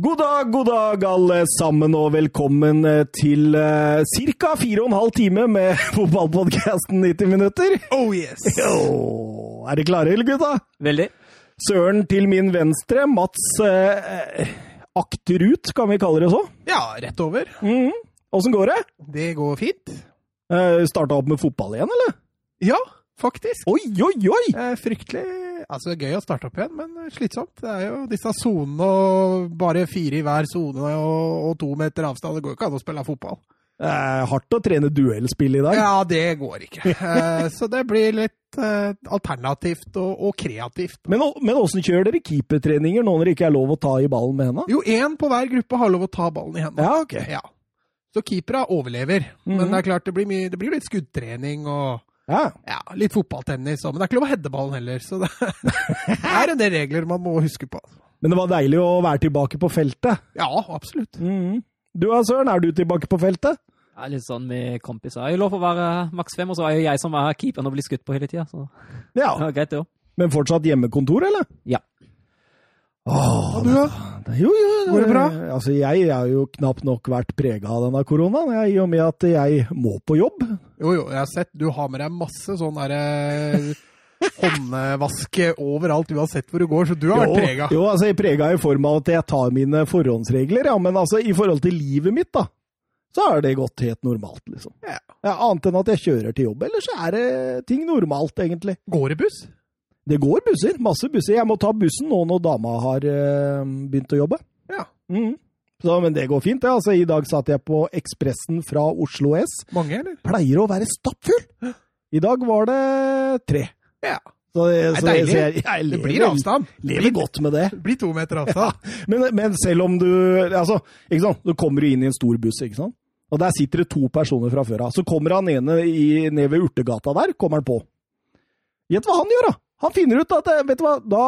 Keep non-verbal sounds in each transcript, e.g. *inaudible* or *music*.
God dag, god dag, alle sammen, og velkommen eh, til uh, ca. fire og en halv time med *laughs* fotballpodkasten 90 minutter. Oh yes! Jo, er dere klare, eller gutta? Veldig. Søren til min venstre, Mats uh, akterut, kan vi kalle det så. Ja, rett over. Mm. Åssen går det? Det går fint. Uh, Starta opp med fotball igjen, eller? Ja, faktisk. Oi, oi, oi! Uh, fryktelig Altså, gøy å starte opp igjen, men slitsomt. Det er jo disse sonene og bare fire i hver sone og, og to meter avstand. Det går jo ikke an å spille fotball. Eh, hardt å trene duellspill i dag. Ja, det går ikke. Eh, så det blir litt eh, alternativt og, og kreativt. Men, men åssen kjører dere keepertreninger nå når det ikke er lov å ta i ballen med henda? Jo, én på hver gruppe har lov å ta ballen i henda. Ja, ok. Ja. Så keepera overlever. Mhm. Men det er klart, det blir, mye, det blir litt skuddtrening og Ja. ja, litt fotballtennis òg. Men det er ikke lov å heade ballen heller, så det *laughs* er en del regler man må huske på. Men det var deilig å være tilbake på feltet. Ja, absolutt. Mhm. Du da, Søren, er du tilbake på feltet? Ja, litt sånn med kompiser. Jeg lov å være maks fem, og så er jo jeg som er keeperen og blir skutt på hele tida. Så Ja. *laughs* ja, greit, det òg. Men fortsatt hjemmekontor, eller? Ja. Åh, du, da? jo, jo, Går det bra? Altså, jeg har jo knapt nok vært prega av denne koronaen, jeg, i og med at jeg må på jobb. Jo, jo, jeg har sett du har med deg masse sånn derre håndvaske overalt uansett hvor du går, så du har vært Jo, prega. Jo, altså, jeg prega i form av at jeg tar mine forhåndsregler, ja, men altså, i forhold til livet mitt, da, så har det gått helt normalt, liksom. Ja. Ja, annet enn at jeg kjører til jobb, ellers er det ting normalt, egentlig. Går det buss? Det går busser, masse busser. Jeg må ta bussen nå når dama har uh, begynt å jobbe. Ja. Mm. Så, men det går fint. Ja. Altså, I dag satt jeg på Ekspressen fra Oslo S. Mange, eller? Pleier å være stappfull. I dag var det tre. Ja. Så det, Det så så jeg, jeg Det blir avstand. lever godt med det. Det blir to meter avstand. *laughs* Men, men selv om du altså, ikke sant? Du kommer inn i en stor buss, ikke sant? og der sitter det to personer fra før av. Så kommer han ene i, ned ved Urtegata der, kommer han på. Gjett hva han gjør, da! Han finner ut at eh, vet du hva, da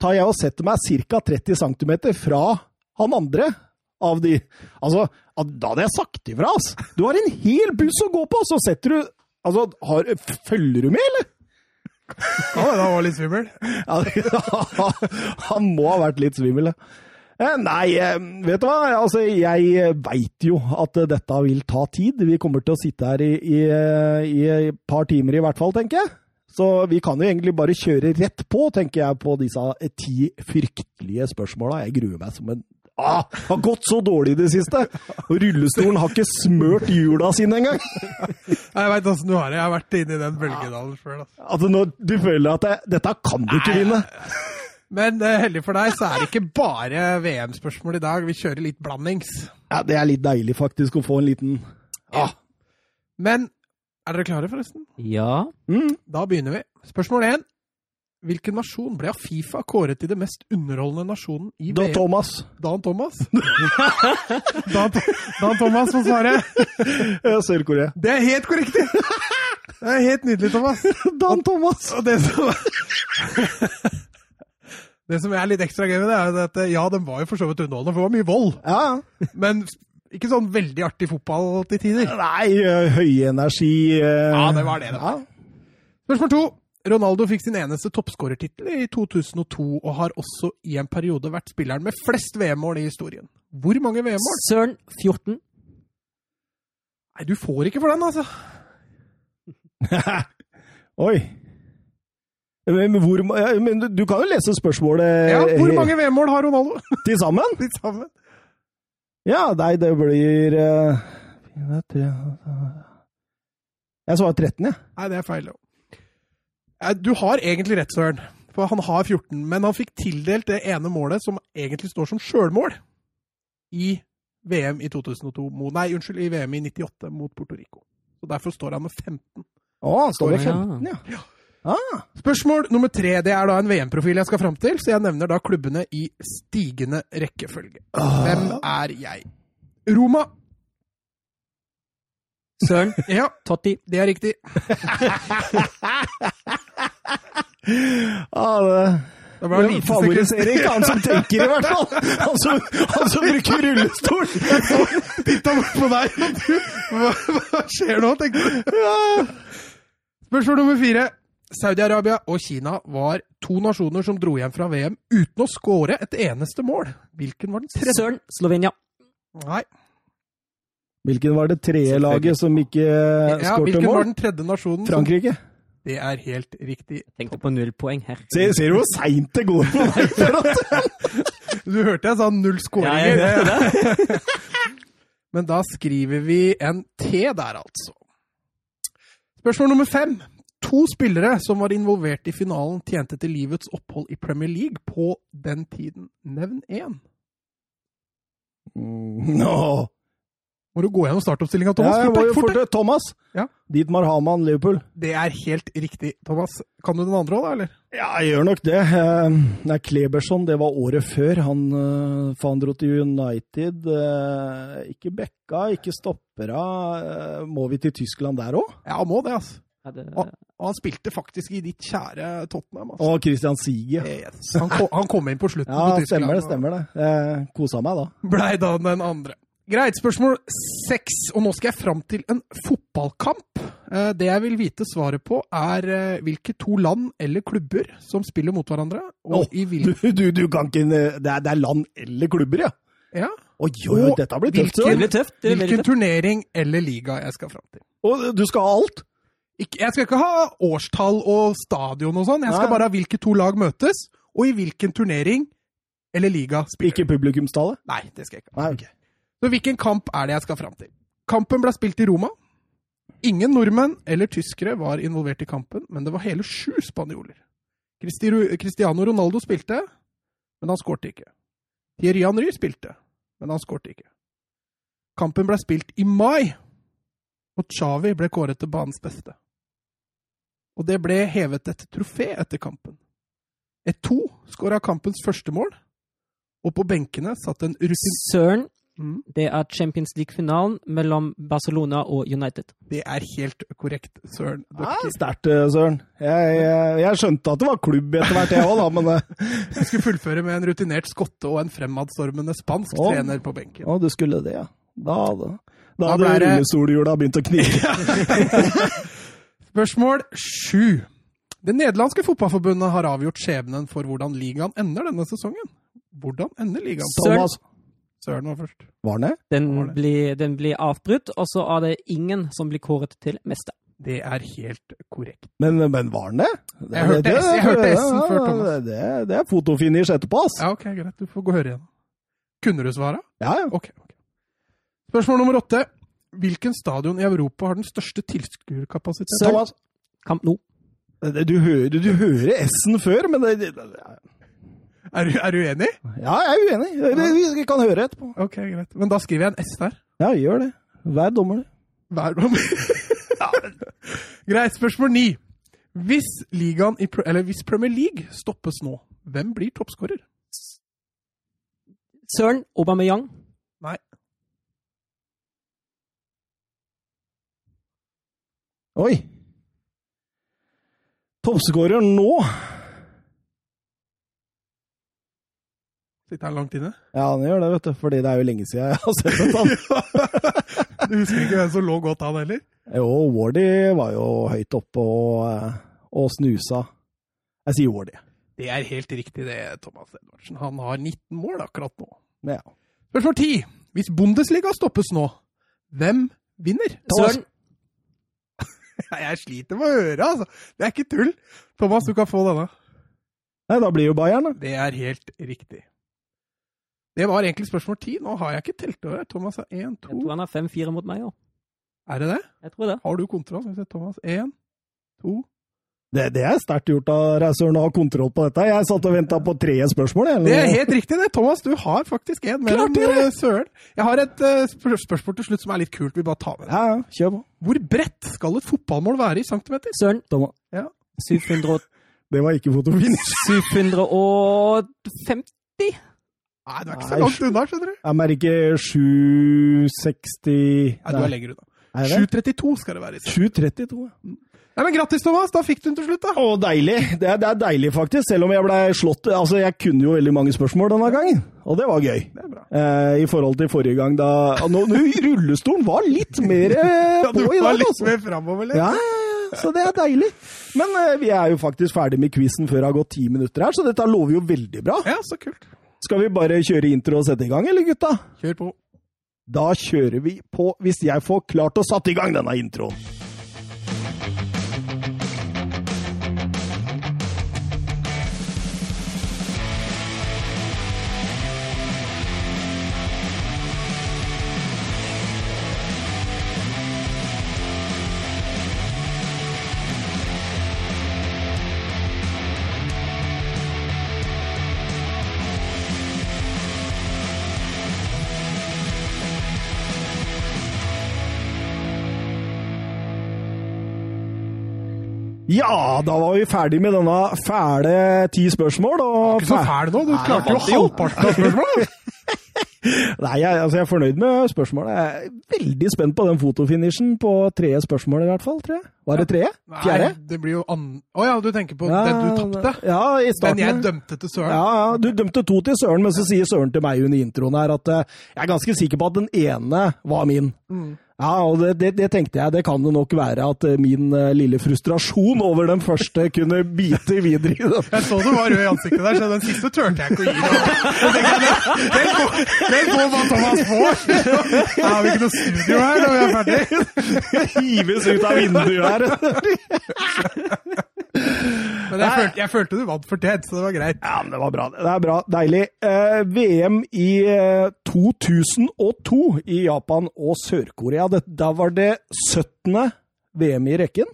tar jeg og setter meg ca. 30 cm fra han andre av de Altså, da hadde jeg sagt ifra, ass! Du har en hel buss å gå på, så setter du Altså, har, følger du med, eller? Ja, da var litt svimmel. Ja, *laughs* han må ha vært litt svimmel, ja. Eh, Nei, eh, vet du hva? Altså, jeg veit jo at dette vil ta tid. Vi kommer til å sitte her i, i, i et par timer i hvert fall, tenker jeg. Så vi kan jo egentlig bare kjøre rett på, tenker jeg, på disse eh, ti fryktelige spørsmåla. Jeg gruer meg som en Ah, har gått så dårlig i det siste! Og rullestolen har ikke smørt hjula sine engang! *laughs* Jeg veit åssen du har det. Jeg har vært inne i den bølgedalen før. Altså. Altså, når du føler at det, dette kan du ikke vinne. *laughs* Men uh, heldig for deg, så er det ikke bare VM-spørsmål i dag. Vi kjører litt blandings. Ja, Det er litt deilig faktisk å få en liten ah. Men er dere klare, forresten? Ja. Mm. Da begynner vi. Spørsmål én. Hvilken nasjon ble av Fifa kåret til det mest underholdende nasjonen i Dan VM? Thomas. Dan Thomas? *laughs* Dan, Dan Thomas får svare. Sør-Korea. Det er helt korrekt! det. Det er helt nydelig, Thomas. Dan Thomas! Og det som Det som er litt ekstra gøy med det, er at ja, den var jo for så vidt underholdende, for det var mye vold. Ja. Men ikke sånn veldig artig fotball til tider. Nei, høy energi eh, Ja, det var det det. Ja. Spørsmål to. Ronaldo fikk sin eneste toppskårertittel i 2002, og har også i en periode vært spilleren med flest VM-mål i historien. Hvor mange VM-mål? Søren 14. Nei, du får ikke for den, altså. *laughs* Oi. Men, hvor, ja, men du- du kan jo lese spørsmålet Ja, Hvor eh, mange VM-mål har Ronaldo? til sammen? *laughs* Litt sammen. Ja, nei, det blir eh, tre, Jeg svarer 13, jeg. Nei, det er feil. Du har egentlig rett, Søren. For han har 14, men han fikk tildelt det ene målet som egentlig står som sjølmål i VM i 2002 Nei, unnskyld, i VM i 98 mot Puerto Rico. Så Derfor står han med 15. Å, han står med 15, Ja. ja. Ah, Spørsmål nummer tre. Det er da en VM-profil jeg skal fram til, så jeg nevner da klubbene i stigende rekkefølge. Hvem er jeg? Roma. Søren *laughs* Ja, Totti. det er riktig. ah, det det lite favoriserer ikke han som tenker, i hvert fall! Han som, han som bruker rullestol! Titta bort på deg, Hva, hva skjer nå, tenkte du? Ja. Spørsmål nummer fire. Saudi-Arabia og Kina var to nasjoner som dro hjem fra VM uten å skåre et eneste mål. Hvilken var den tredje? Søren, Slovenia. Nei. Hvilken var det tredje laget som ikke Ja, skårte hvilken var den tredje nasjonen? Frankrike. Det er helt riktig. Tenkte på null poeng her. Se, ser du hvor seint det går? *laughs* Du hørte jeg sa null skåringer. *laughs* Men da skriver vi en T der, altså. Spørsmål nummer fem. To spillere som var involvert i finalen, tjente til livets opphold i Premier League på den tiden. Nevn én. Mm, Nå. Må du gå gjennom startoppstillinga, Ja, Thomas? jeg Fort må jo fort. Thomas. Ja. Dietmar Hamann, Liverpool. Det er helt riktig, Thomas. Kan du den andre òg, da? eller? Ja, jeg gjør nok det. Eh, Nei, Kleberson, det var året før. Han, eh, han dro til United. eh, Ikke backa, ikke stoppera. Eh, Må vi til Tyskland der òg? Ja, må det, altså. Ja, det, Og han spilte faktisk i ditt kjære Tottenham. Altså. Og Christian Sige. Yes. Han, kom, han kom inn på slutten Ja, på stemmer det. stemmer det. Jeg kosa meg da. Blei da den andre. Greit. Spørsmål seks. Og nå skal jeg fram til en fotballkamp. Eh, Det jeg vil vite svaret på, er eh, hvilke to land eller klubber som spiller mot hverandre. Og oh, i Du, du, du kan ikke Det er, det er land eller klubber, ja. ja, Oi, oi, oi, Og dette blir tøft. det blir tøft. Det blir hvilken tøft. turnering eller liga jeg skal fram til. Og du skal ha alt? Ikke, jeg skal ikke ha årstall og stadion og sånn. Jeg skal Nei. bare ha hvilke to lag møtes, og i hvilken turnering eller liga spiller. Ikke publikumstallet? Nei, det skal jeg ikke ha. Nei, okay. Så hvilken kamp er det jeg skal fram til? Kampen ble spilt i Roma. Ingen nordmenn eller tyskere var involvert i kampen, men det var hele sju spanjoler. Cristiano Ronaldo spilte, men han skårte ikke. Thierry Henry spilte, men han skårte ikke. Kampen ble spilt i mai, og Xavi ble kåret til banens beste. Og det ble hevet et trofé etter kampen. E2 skåra kampens første mål, og på benkene satt en rutin... Søren, Mm. det er Champions League-finalen mellom Barcelona og United. Det er helt korrekt, Søren. Ja, Dere Sterkt, eh, Søren. Jeg, jeg, jeg skjønte at det var klubb etter hvert, jeg òg, da, men eh, *laughs* skulle fullføre med en rutinert skotte og en fremadstormende spansk Å. trener på benken. Å, du skulle det, ja. Da da Da hadde rullestolhjula begynt å knirke. *laughs* *laughs* Spørsmål sju. Det nederlandske fotballforbundet har avgjort skjebnen for hvordan ligaen ender denne sesongen. Hvordan ender ligaen? Thomas, Søren var først. var det? Den var det? blir, den blir avbrutt, og så er det ingen som blir kåret til mester. Det er helt korrekt. Men, men var den det? det Jeg hørte S-en før, Thomas. Det, det, det er fotofinish etterpå, ass. Ja, ok, greit. Du får gå og høre igjen. Kunne du svare? Ja, ja. Ok. ok. Spørsmål nummer åtte. Hvilken stadion i Europa har den største tilskuerkapasiteten? Thomas, Kamp nå. du hører, du hører S-en før, men det, det, Er, du- er du enig? Ja, jeg er uenig. Vi- Vi kan høre etterpå. Ok, greit. Men da skriver jeg en S der. Ja, gjør det. Vær dommer, du. Hver *laughs* Greit. Spørsmål ni. Hvis, i, hvis Premier League stoppes nå, hvem blir toppskårer? Søren Aubameyang. Nei. Oi. Toppskårer nå Sitter han langt inne? Ja, han gjør det, vet du. Fordi det er jo lenge siden jeg har sett ham. *laughs* Du husker ikke hvem som lå godt an heller? Jo, Wardy var jo høyt oppe og, eh, og snusa. Jeg sier Wardy. Det er helt riktig det, Thomas Edvardsen. Han har 19 mål akkurat nå. Ja. Spørsmål 10. Hvis Bundesliga stoppes nå, hvem vinner? Søren *laughs* Jeg sliter med å høre, altså. Det er ikke tull. Thomas, du kan få denne. Nei, da blir jo Bayern, da. Det er helt riktig. Det var egentlig spørsmål 10. Nå har jeg ikke telt over. Thomas har 1, Jeg tror han har 5-4 mot meg òg. Er det det? Jeg tror det. Har du kontroll? Skal vi se, Thomas. 1, 2 Det, det er sterkt gjort av Reisøren å ha kontroll på dette. Jeg satt og venta på tre spørsmål. Eller? Det er helt riktig, det. Thomas, du har faktisk en mellom eh, Søren. Jeg har et uh, spørsmål til slutt som er litt kult. Vi bare tar med det. Ja, ja, kjør på. Hvor bredt skal et fotballmål være i centimeter? Søren Thomas. 700, *laughs* Det var ikke fotofinish. 750. Nei, du er ikke så langt unna, skjønner du. Jeg merker 760 Nei, du er lenger unna. Er det? 732 skal det være. i 732, ja. Nei, men Grattis, Thomas! Da fikk du den til slutt, da. Å, deilig. Det er, det er deilig, faktisk. Selv om jeg ble slått Altså, jeg kunne jo veldig mange spørsmål denne gangen, og det var gøy. Det er bra. Eh, I forhold til forrige gang, da nå, nå, Rullestolen var litt mer eh, *laughs* Ja, du på i var litt altså. mer framover, litt. Ja, ja, ja. så det er deilig. Men eh, vi er jo faktisk ferdig med quizen før det har gått ti minutter her, så dette lover jo veldig bra. Ja, så kult. Skal vi bare kjøre intro og sette i gang, eller gutta? Kjør på. Da kjører vi på, hvis jeg får klart å satt i gang denne introen. Ja, da var vi ferdig med denne fæle ti spørsmål. Og Ikke så fæl nå, du klarte jo halvparten av spørsmålet. *laughs* Nei, jeg, altså jeg er fornøyd med spørsmålet. Jeg er veldig spent på den fotofinishen på tredje spørsmål, i hvert fall. tror jeg. Var det tredje? Fjerde? Nei, det blir jo an... Å ja, du tenker på den du tapte? Ja, i starten. Men jeg dømte til Søren. Ja, ja, Du dømte to til Søren, men så sier Søren til meg under introen her at eh, jeg er ganske sikker på at den ene var min. Mm. Ja, og det, det, det tenkte jeg. Det kan det nok være at eh, min uh, lille frustrasjon over den første *laughs* kunne bite videre i den. Jeg så du var rød i ansiktet der, så den siste turte jeg ikke å gi deg. Den, går, den Thomas får! Ja, har vi ikke noe studio her når vi er ferdig. *laughs* Hives ut av vinduet her. *laughs* Men jeg følte, jeg følte du vant fortjent, så det var greit. Ja, men det var bra. Det er bra. Deilig. Eh, VM i eh, 2002 i Japan og Sør-Korea. Da var det 17. VM i rekken.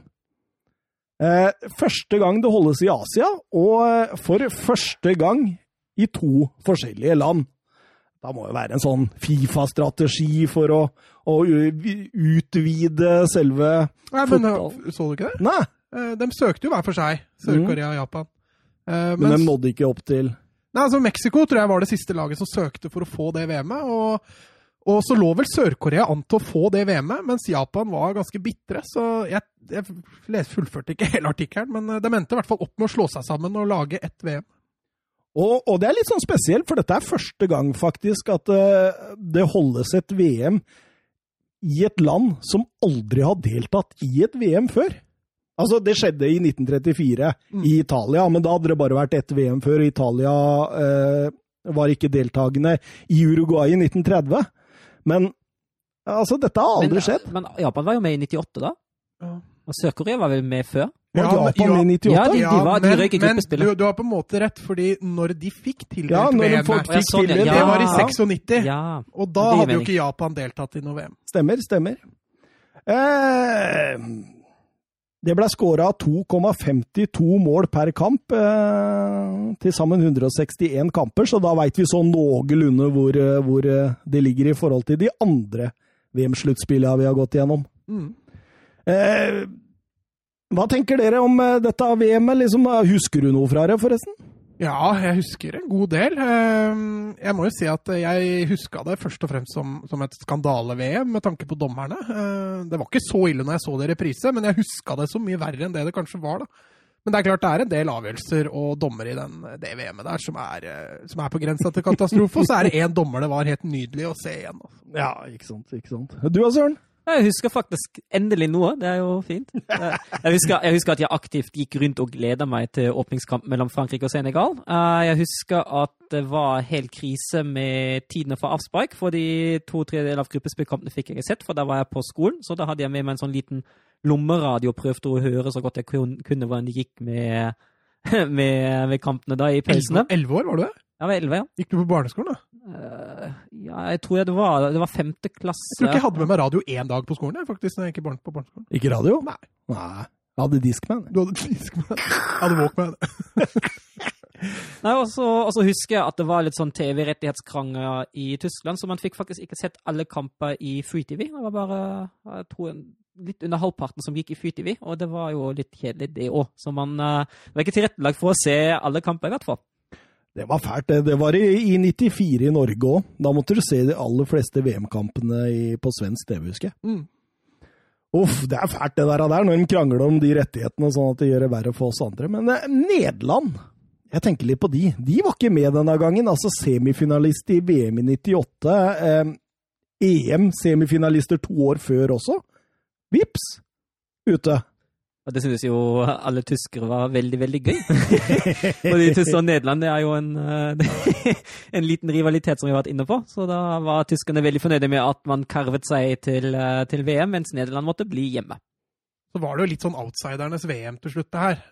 Eh, første gang det holdes i Asia, og eh, for første gang i to forskjellige land. Da må jo være en sånn Fifa-strategi for å, å utvide selve Nei, men Fotball. Så du ikke det? Nei, Eh, De søkte jo hver for seg, Sør-Korea og Japan. Men, men de nådde ikke opp til Nei, altså Mexico tror jeg var det siste laget som søkte for å få det VM-et. Og, og så lå vel Sør-Korea an til å få det VM-et, mens Japan var ganske bitre. Så jeg, jeg fullførte ikke *laughs* hele artikkelen, men eh, de endte i hvert fall opp med å slå seg sammen og lage ett VM. Og, og det er litt sånn spesielt, for dette er første gang faktisk at uh, det holdes et VM i et land som aldri har deltatt i et VM før. Altså, det skjedde i 1934 i Italia, men da hadde det bare vært ett VM før. Italia uh, var ikke deltakende i Uruguay i 1930. Men altså, dette har aldri men, skjedd. Men Japan var jo med i 98, da. Ja. Og Sør-Korea var vel med før. Ja, Japan men- 98? Ja, de- var- de røyk i men du, du har på en måte rett, fordi når de fikk tildelt Ja, VM-et, folk Ja, sånn, tildelt ja. det var i 96, Ja. og da hadde jo ikke Japan deltatt i noe VM. Stemmer, stemmer. Eh, det ble skåra 2,52 mål per kamp. Eh, til sammen 161 kamper, så da veit vi sånn noenlunde hvor, eh, hvor eh, det ligger i forhold til de andre VM-sluttspillene vi har gått igjennom. Mm. Eh, hva tenker dere om eh, dette VM-et? Liksom, eh, husker du noe fra det, forresten? Ja, jeg husker en god del. Ehm, Jeg må jo si at jeg huska det først og fremst som, som et skandale-VM, med tanke på dommerne. Eh, Det var ikke så ille når jeg så det i reprise, men jeg huska det så mye verre enn det det kanskje var. da. Men det er klart det er en del avgjørelser og dommere i den, det VM-et der som er, eh, som er på grensa til katastrofe. Og så er det én dommer det var helt nydelig å se igjen. altså. Ja, ikke sant. ikke sant. Du da, Søren? Jeg husker faktisk endelig noe. Det er jo fint. Jeg husker, jeg husker at jeg aktivt gikk rundt og gleda meg til åpningskamp mellom Frankrike og Senegal. Eh, Jeg husker at det var helt krise med tidene for avspark, for de to tredjedeler av gruppespillkampene fikk jeg ikke sett, for da var jeg på skolen. Så da hadde jeg med meg en sånn liten lommeradio og prøvde å høre så godt jeg kunne hvordan det gikk med, *laughs* med, med kampene da i pausene. Elleve år, var du? Jeg var elleve, ja. Gikk du på barneskolen, da? Eh, Ja, jeg tror det var, det var femte klasse. Jeg tror ikke jeg hadde med meg radio én dag på skolen. jeg, faktisk, når jeg gikk på barneskolen. Ikke radio? Nei. Nei. Jeg hadde Discman. Du hadde Discman. Jeg hadde Walkman. *laughs* Nei, og så, husker jeg at det var litt sånn TV-rettighetskrangler i Tyskland, så man fikk faktisk ikke sett alle kamper i Free TV. Det var bare jeg tror, litt under halvparten som gikk i Free TV, og det var jo litt kjedelig, det òg. Så man eh, det var ikke tilrettelagt for å se alle kamper, i hvert fall. Det var fælt. det. Det var i, i 94 i Norge òg. Da måtte du se de aller fleste VM-kampene på svensk TV, husker jeg. Mm. Uff, det er fælt det der, der når de krangler om de rettighetene sånn at det gjør det verre for oss andre. Men eh, Nederland, jeg tenker litt på de. De var ikke med denne gangen. Altså semifinalist i VM i 98. Eh, EM-semifinalister to år før også. Vips! Ute. Og det synes jo alle tyskere var veldig, veldig gøy. *laughs* Fordi Tyskland og Nederland er jo en, eh, *laughs* en liten rivalitet som vi har vært inne på. Så da var tyskerne veldig fornøyde med at man karvet seg til, eh, til VM, mens Nederland måtte bli hjemme. Så var det jo litt sånn outsidernes VM til slutt, det her.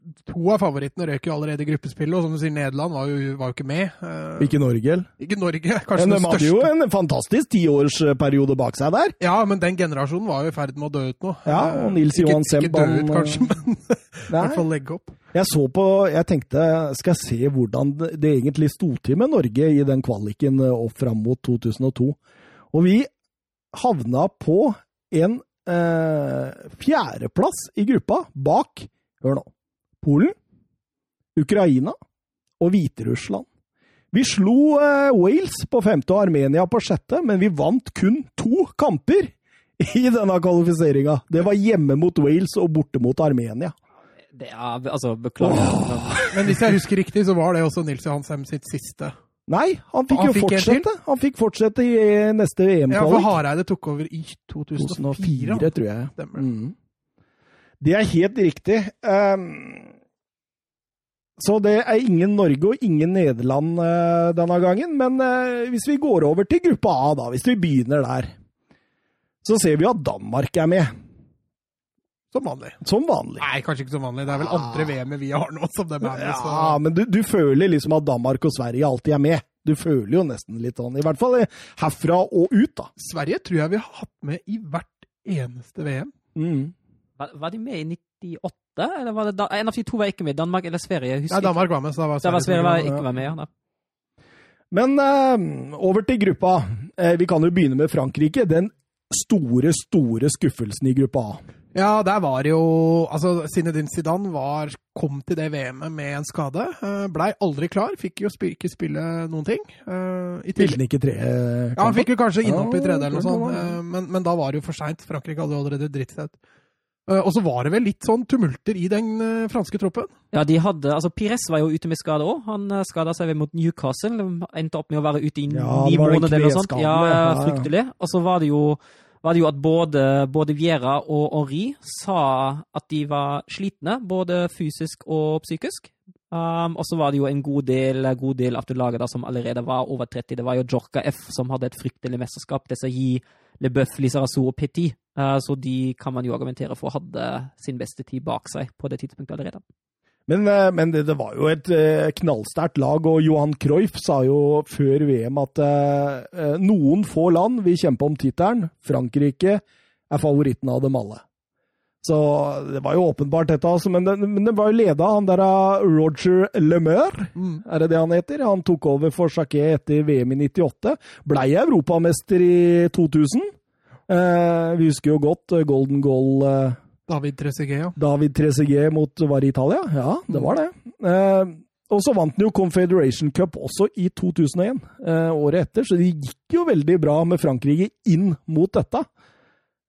Eh, to av favorittene røk jo allerede i gruppespillet, og som du sier, Nederland var jo, var jo ikke med. Uh, Ikke Norge, eller? ikke Norge, *laughs* kanskje Men de den hadde største. jo en fantastisk tiårsperiode bak seg der. Ja, men den generasjonen var jo i ferd med å dø ut nå. Ja, Eh, og Nils Johan Johan Ikke dø ut, kanskje, men *laughs* i hvert fall legge opp. Jeg så på Jeg tenkte, skal jeg se hvordan det egentlig sto til med Norge i den kvaliken eh, opp fram mot 2002. Og vi havna på en eh, fjerdeplass i gruppa bak Hør nå. Polen, Ukraina og Hviterussland. Vi slo eh, Wales på femte og Armenia på sjette, men vi vant kun to kamper *laughs* i denne kvalifiseringa. Det var hjemme mot Wales og borte mot Armenia. Det er altså Beklager. men- Men hvis jeg husker riktig, så var det også Nils Johansheim sitt siste. Nei, han fikk Han jo fikk fortsette. Han fikk fortsette i neste VM-kvalik. Ja, for Hareide tok over i 2004. 2004, tror jeg. Stemmer. Mm. Det er helt riktig. Ehm, så det er ingen Norge og ingen Nederland eh, denne gangen. Men eh, hvis vi går over til gruppa A, da, hvis vi begynner der, så ser vi at Danmark er med. Som vanlig. Som vanlig. Nei, kanskje ikke som vanlig. Det er vel andre VM-et vi har nå som dem er med. Så. Ja, men du, du føler liksom at Danmark og Sverige alltid er med. Du føler jo nesten litt sånn, i hvert fall herfra og ut, da. Sverige tror jeg vi har hatt med i hvert eneste VM. Mm. Var, var de med i 98, eller var det da, en av de to var ikke med? Danmark eller Sverige? Jeg husker Nei, Danmark var med, så da var Sverige, Da var Sverige var med. ikke var med, ja. Da. Men eh, over til gruppa. Eh, vi kan jo begynne med Frankrike. Den store, store skuffelsen i gruppa A. Ja, der var jo Altså, Zinedine Zidane var, kom til det VM-et med en skade. Uh, Blei aldri klar. Fikk jo spi- ikke spille noen ting. Eh, Spilte han ikke tre Ja, han fikk jo kanskje innhopp i tredje, eller noe sånt, eh, men, men da var det jo for seint. Frankrike hadde jo allerede dritt seg ut. Eh, Og så var det vel litt sånn tumulter i den eh, franske troppen. Ja, de hadde, altså Pires var jo ute med skade òg. Han uh, skada seg mot Newcastle. Endte opp med å være ute i Ja, ni måneder eller noe sånt. ja. Fryktelig. Og så var det jo var det jo at både, både Viera og Henri sa at de var slitne, både fysisk og psykisk. Um, og så var det jo en god del, god del av det laget da, som allerede var over 30. Det var jo Jorka F som hadde et fryktelig mesterskap. Desailly, Leboeuf, Lizarazu og Petit. Uh, så de kan man jo argumentere for hadde sin beste tid bak seg på det tidspunktet allerede. Men, eh, men det, det var jo et eh, knallsterkt lag, og Johan Cruyff sa jo før VM at eh, eh, noen få land vil kjempe om tittelen. Frankrike er favoritten av dem alle. Så det var jo åpenbart, dette. Altså, men, det, men den var jo leda han der av Roger Lemeur, er det det han heter? Han tok over for Jacquet etter VM i 98. Blei europamester i 2000. Eh, vi husker jo godt eh, Golden Goal. Eh, David Trezeguet, ja. David Trezeguet mot var det Italia? Ja, det var det. Eh, og så vant han jo Confederation Cup også i 2001, eh, året etter, så det gikk jo veldig bra med Frankrike inn mot dette.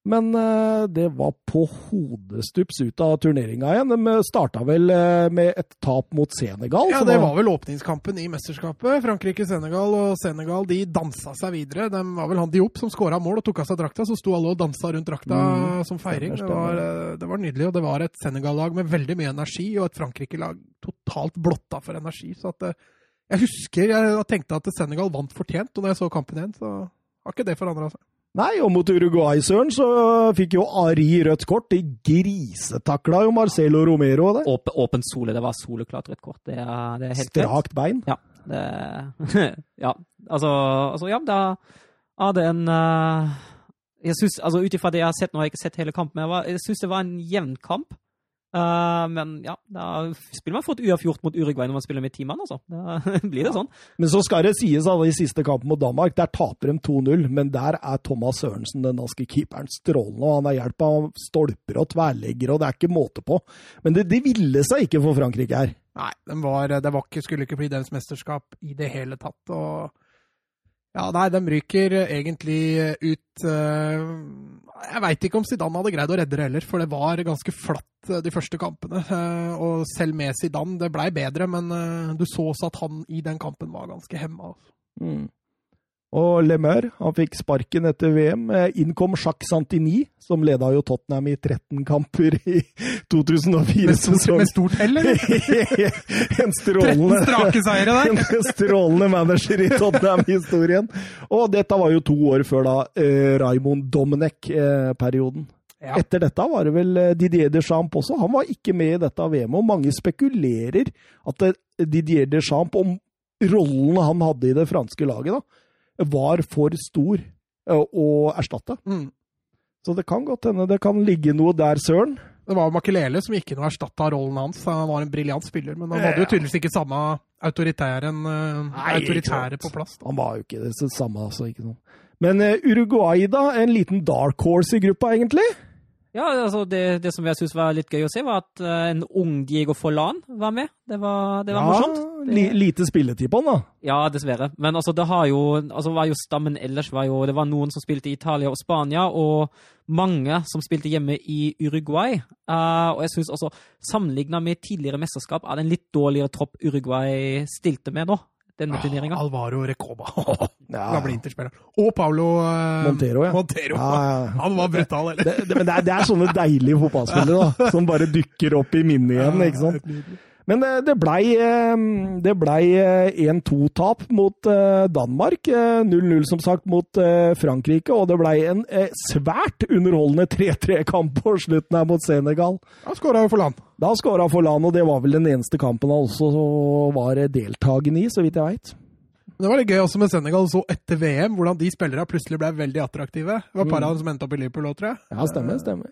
Men eh, det var på hodestups ut av turneringa igjen. De starta vel eh, med et tap mot Senegal. Ja, Det var vel åpningskampen i mesterskapet. Frankrike-Senegal, og Senegal de dansa seg videre. De var vel han Diop som skåra mål og tok av seg drakta, så sto alle og dansa rundt drakta Mm, som feiring. Det var, eh, det var nydelig, og det var et Senegal-lag med veldig mye energi, og et Frankrike-lag totalt blotta for energi. Så at eh, jeg husker jeg tenkte at Senegal vant fortjent, og når jeg så kampen igjen, så har ikke det forandra seg. Nei, og mot Uruguay, Søren, så fikk jo Ari rødt kort. De grisetakla jo Marcelo Romero. Det. Åp, åpent sole, det var soleklart rødt kort. Det er, det er helt. Strakt bein. Ja. Det, *laughs* ja. Altså, altså, ja, da er det en eh, Jeg synes, altså Ut ifra det jeg har sett nå, har jeg ikke sett hele kampen, men jeg, var- jeg syns det var en jevn kamp. Eh, men ja, da spiller man fort uavgjort mot Uruguay når man spiller med ti mann, altså. Da *laughs* blir det sånn. Men så skal det sies at i siste kampen mot Danmark, der taper de 2-0. Men der er Thomas Sørensen, den danske keeperen, strålende. og Han har hjelp av stolper og tverrleggere, og det er ikke måte på. Men det, det ville seg ikke for Frankrike her. Nei, den var, det var ikke, skulle ikke bli deres mesterskap i det hele tatt. Og ja, nei, de ryker egentlig ut eh, Jeg veit ikke om Zidane hadde greid å redde det heller, for det var ganske flatt eh, de første kampene. Eh, Og selv med Zidane, det blei bedre, men eh, du så også at han i den kampen var ganske hemma. Altså. Mm. Og Lemaire han fikk sparken etter VM. Eh, Inn kom Jacques Santini, som leda jo Tottenham i 13 kamper i *laughs* 2004. Med stort, hell, eller? *laughs* en strålende, 13 strake seire der! *laughs* en strålende manager i Tottenham-historien. Og dette var jo to år før da eh, Raymond Domenech-perioden. Ja. Etter dette var det vel eh, Didier Deschamps også. Han var ikke med i dette VM, og mange spekulerer at eh, Didier Deschamps, om rollen han hadde i det franske laget, da, var for stor eh, å erstatte. Mm. Så det kan godt hende det kan ligge noe der, søren. Det var Makelele som gikk inn og erstatta rollen hans. Han var en briljant spiller, men han hadde jo tydeligvis ikke samme autoritæren, eh, Nei, autoritære på plass. Han var jo ikke det så samme, altså. Ikke noe. Men eh, Uruguay, da? En liten dark horse i gruppa, egentlig? Ja, altså det, det som jeg syns var litt gøy å se, var at eh, en ung Diego Forlan var med. Det var, det var morsomt. li, lite spilletid på han, da. Ja, dessverre. Men altså, det har jo, altså, var jo stammen ellers var jo Det var noen som spilte i Italia og Spania, og mange som spilte hjemme i Uruguay. Uh, og jeg syns også, sammenligna med tidligere mesterskap, er det en litt dårligere tropp Uruguay stilte med nå. Denne turneringa. Alvaro Recoba. *laughs* *laughs* Ja. Gamle Interspiller. Og Paulo eh, Montero, ja. Montero. Ja, ja. Han var brutal, eller? Det, det, men det er, det er sånne deilige fotballspillere da, som bare dukker opp i minnet igjen. ikke sant? Men eh, det blei, eh, det blei eh, 1-2-tap mot Danmark. eh, 0-0 som sagt mot Frankrike, og det blei en svært underholdende 3-3-kamp på slutten her mot Senegal. Da skåra jo for land. Da skåra Forlan, og det var vel den eneste kampen han også var deltakende i, så vidt jeg veit. Det var litt gøy også med Senegal, så etter VM, hvordan de spillerne plutselig ble veldig attraktive. Det var par av dem som endte opp i Liverpool òg, tror jeg. Ja, stemmer, stemmer.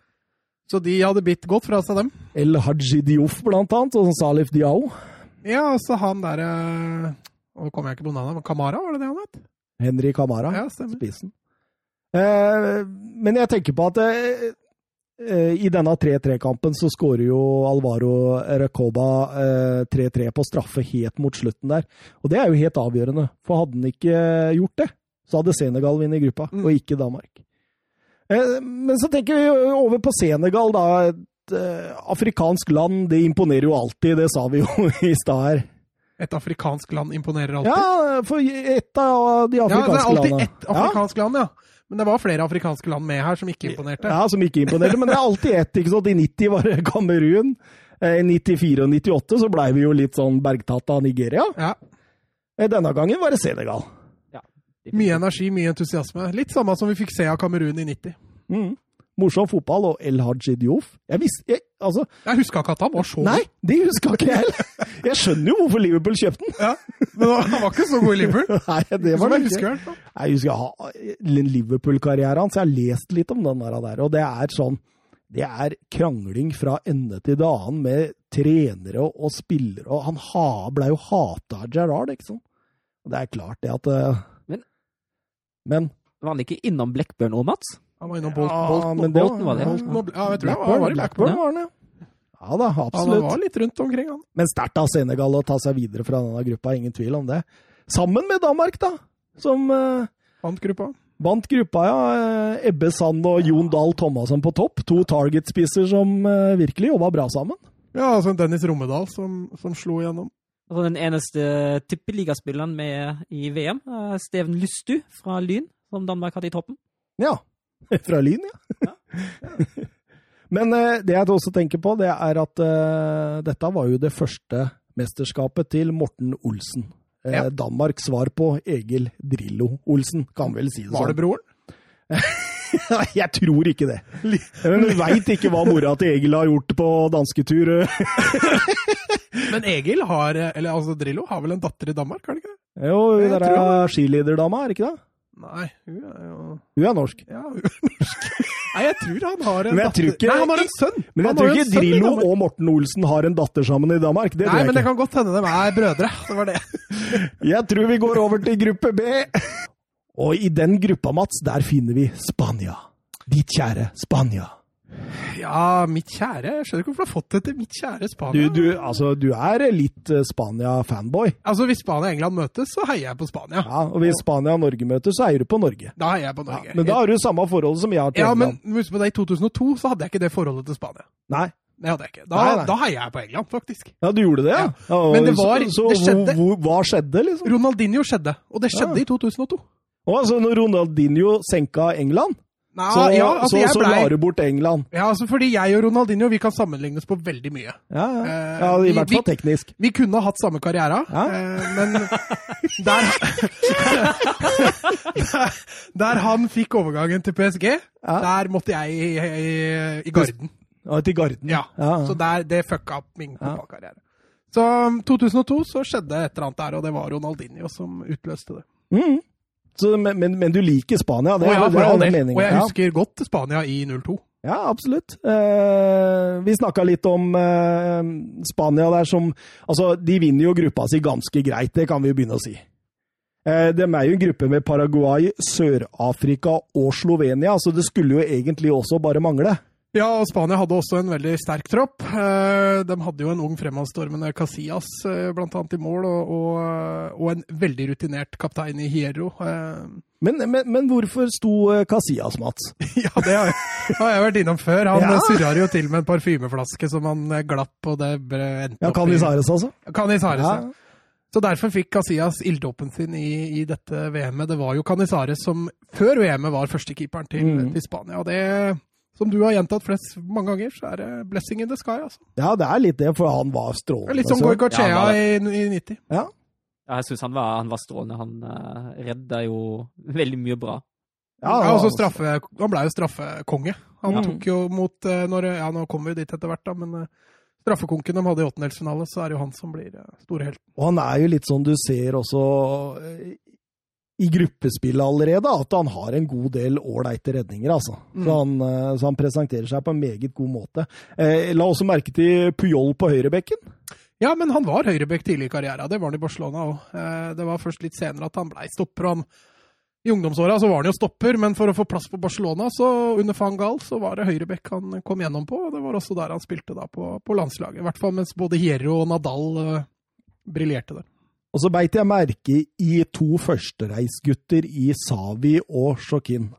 Så de hadde bitt godt fra seg, dem. El Haji Diouf, blant annet, og Salif Diao. Ja, altså han derre Nå kommer jeg ikke på navnet, Kamara, var det det han het? Henry Kamara, Ja, stemmer. spissen. Eh, men jeg tenker på at eh, eh, i denne 3-3-kampen så skårer jo Alvaro Recoba eh, 3-3 på straffe helt mot slutten der. Og det er jo helt avgjørende, for hadde han ikke gjort det, så hadde Senegal vunnet gruppa, Mm. og ikke Danmark. Eh, men så tenker vi over på Senegal, da. Et eh, afrikansk land, det imponerer jo alltid, det sa vi jo *laughs* i stad her. Et afrikansk land imponerer alltid. Ja, for et av de afrikanske landene. Ja, det er alltid landene. ett afrikansk land, ja. Men det var flere afrikanske land med her som ikke imponerte. Ja, som ikke imponerte. Men det er alltid ett. ikke sant? I 90 var det Kamerun. Eh, I 94 og 98 så blei vi jo litt sånn bergtatt av Nigeria. Ja. Denne gangen var det Senegal. Mye energi, mye entusiasme. Litt samme som vi fikk se av Kamerun i 90. Mm. Morsom fotball og El Haji Diouf. Jeg visste jeg, Altså, Jeg huska ikke at han var så nei, det huska ikke jeg heller! *laughs* Jeg skjønner jo hvorfor Liverpool kjøpte den. Ja, Men han var ikke så god i Liverpool. *laughs* Nei, det var det ikke. Jeg husker Liverpool-karrieren hans. Jeg har lest litt om den der, og det er sånn Det er krangling fra ende til annen med trenere og, spillere, og han ha, ble jo hata av Gerrard, ikke sant? Det er klart det at eh, Men- Var han ikke innom Blackburn òg, Mats? Han var innom Bolt, Ja, Bolton. men det Bolton var det, ja. Bolton og- ja, jeg tror Blackburn, han var i Blackburn Blackburn. var han, ja. Ja da, absolutt. Han var litt rundt omkring, han. Men sterkt av Senegal å ta seg videre fra denne gruppa, ingen tvil om det. Sammen med Danmark, da, som uh, Vant gruppa. Vant gruppa, ja. Eh, Ebbe Sand og Jon Dahl Thomassen på topp. To target-spisser som uh, virkelig jobba bra sammen. Ja, altså Dennis Rommedal som, som slo igjennom. Altså Den eneste tippeligaspilleren med i VM, er Steven Lystu fra Lyn, som Danmark hadde i toppen. Ja. *laughs* Fra Lyn, ja. *laughs* Men eh, det jeg også tenker på, det er at uh, dette var jo det første mesterskapet til Morten Olsen. Eh, Ja. Danmarks svar på Egil Drillo Olsen, kan vel si det sånn. Var det sånn. broren? *laughs* Nei, *laughs* jeg tror ikke det. Men vi veit ikke hva mora til Egil har gjort på dansketur. *laughs* Men Egil har Eller altså Drillo har vel en datter i Danmark, har han ikke det? Jo, hun der er skiliderdama, er det ikke det? Nei, hun er jo Hun er norsk. Ja, hun er norsk. Nei, jeg tror han har en datter ikke- Nei, han har en sønn! Men jeg tror ikke Drillo og Morten Olsen har en datter sammen i Danmark. Det Nei, men det kan godt hende de er brødre. Det var det. *laughs* Jeg tror vi går over til gruppe B. Og i den gruppa, Mats, der finner vi Spania. Ditt kjære Spania. Ja, mitt kjære Jeg skjønner ikke hvorfor du har fått det til mitt kjære Spania. du, altså, du er litt eh, Spania-fanboy. Altså, Hvis Spania og England møtes, så heier jeg på Spania. Ja, og hvis Spania og Norge møtes, så heier du på Norge. Da heier jeg på Ja, Norge. men da har du samme forhold som jeg har til ja, men husk på det, i 2002 så hadde jeg ikke det forholdet til Spania. Nei. Det hadde jeg ikke. Da, Nei, nei. da heier jeg på England, faktisk. Ja, du gjorde det, ja? Ja. Men det var- så, så det skjedde- hvor, hva skjedde, liksom? Ronaldinho skjedde, og det skjedde Ja. i 2002. Og altså, når Ronaldinho senka England, Nei, så, ja, altså, så, så ble... la du bort England. Ja, altså fordi jeg og Ronaldinho vi kan sammenlignes på veldig mye. Ja, ja. Eh, ja I hvert fall teknisk. Vi kunne ha hatt samme karriere, Ja. eh, men *laughs* der, der, *laughs* der han fikk overgangen til PSG, der måtte jeg i, i, i garden. Ja, til Garden. Ja. Så der, det fucka opp min fotballkarriere. Så um, 2002 så skjedde et eller annet der, og det var Ronaldinho som utløste det. Mm. Så, men, men, men du liker Spania? Det, ja, det er meningen. og jeg husker godt Spania i 02. Ja, absolutt. Eh, vi snakka litt om eh, Spania der som Altså, de vinner jo gruppa si ganske greit, det kan vi jo begynne å si. Eh, de er jo en gruppe med Paraguay, Sør-Afrika og Slovenia, så det skulle jo egentlig også bare mangle. Ja, og Spania hadde også en veldig sterk tropp. Eh, De hadde jo en ung fremadstormende Casillas bl.a. blant annet i mål, og, og, og en veldig rutinert kaptein i Hierro. Eh, Men, men, men hvorfor sto eh, Casillas, Mats? *laughs* Ja, det har jeg, har jeg vært innom før. Han Ja. surra jo til med en parfymeflaske som han eh, glapp, og det endte Ja, Canizares, altså? Canizares, Ja. ja. Så derfor fikk Casillas ilddåpen sin i, i dette VM-et. Det var jo Canizares som før VM-et var førstekeeperen til, Mm. til Spania. Og det, som du har gjentatt flest mange ganger, så er det blessing in the sky, altså. Ja, det er litt det, for han var Det strålende. litt som Goycochea Ja, var i, i 90. Ja. Ja, jeg syns han, var- han var strålende. Han uh, redda jo veldig mye bra. Ja, Ja, han straffe, han ble jo straffekonge. Han Ja. tok jo mot uh, når, Ja, nå kommer vi dit etter hvert, da, men uh, straffekonken de hadde i åttendelsfinale, så er det jo han som blir uh, store helten. Og han er jo litt sånn du ser også eh, i gruppespillet allerede, at han har en god del ålreite redninger, altså. Mm. Så, han, eh, så han presenterer seg på en meget god måte. Eh, la også merke til Puyol på høyrebekken. Ja, men han var høyrebekk tidlig i karrieren. Det var han i Barcelona òg. Det var først litt senere at han blei stopper. Han, I ungdomsåra så var han jo stopper, men for å få plass på Barcelona så under van Gaal så var det høyrebekk han kom gjennom på. og Det var også der han spilte da på, på landslaget. I hvert fall mens både Hierro og Nadal uh, briljerte der. Og så beit jeg merke i to førstereisgutter i Savi og Shokin.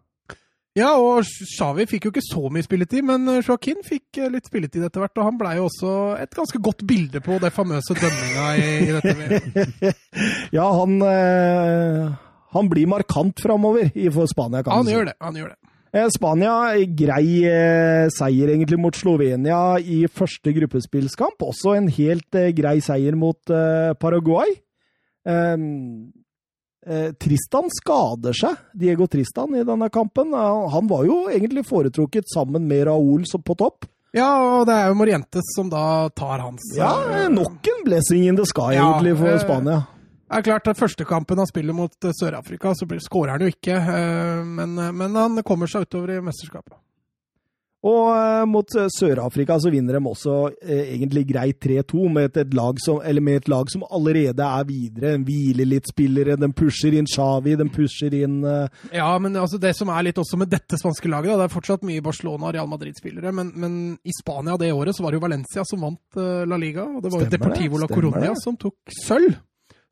Ja, og Xavi fikk jo ikke så mye spilletid, men Joaquin fikk eh, litt spilletid etter hvert. Og han blei jo også et ganske godt bilde på det famøse dømminga i, i dette. *laughs* Ja, han, eh, han blir markant framover i- for Spania, kan Han gjør det. han gjør det. Eh, Spania, grei seier egentlig mot Slovenia i første gruppespillskamp. Også en helt grei seier mot Paraguay. Eh, eh, Tristan skader seg, Diego Tristan, i denne kampen. Han var jo egentlig foretrukket sammen med Raúl på topp. Ja, og det er jo Morientes som da tar hans Ja, eh, nok en blessing in the sky, Ja, egentlig, for eh, Spania. Det er klart Første kampen han spiller mot Sør-Afrika, så skårer han jo ikke. Men, men han kommer seg utover i mesterskapet. Og eh, mot eh, Sør-Afrika så vinner de også eh, egentlig greit 3-2 med, med et lag som allerede er videre. De hviler litt spillere, de pusher inn Xavi, de pusher inn eh, Ja, men altså det som er litt også med dette spanske laget, da, det er fortsatt mye Barcelona og Real Madrid-spillere, men, men i Spania det året så var det jo Valencia som vant eh, La Liga, og det var jo Deportivo det, La Coronia Coruña som tok sølv.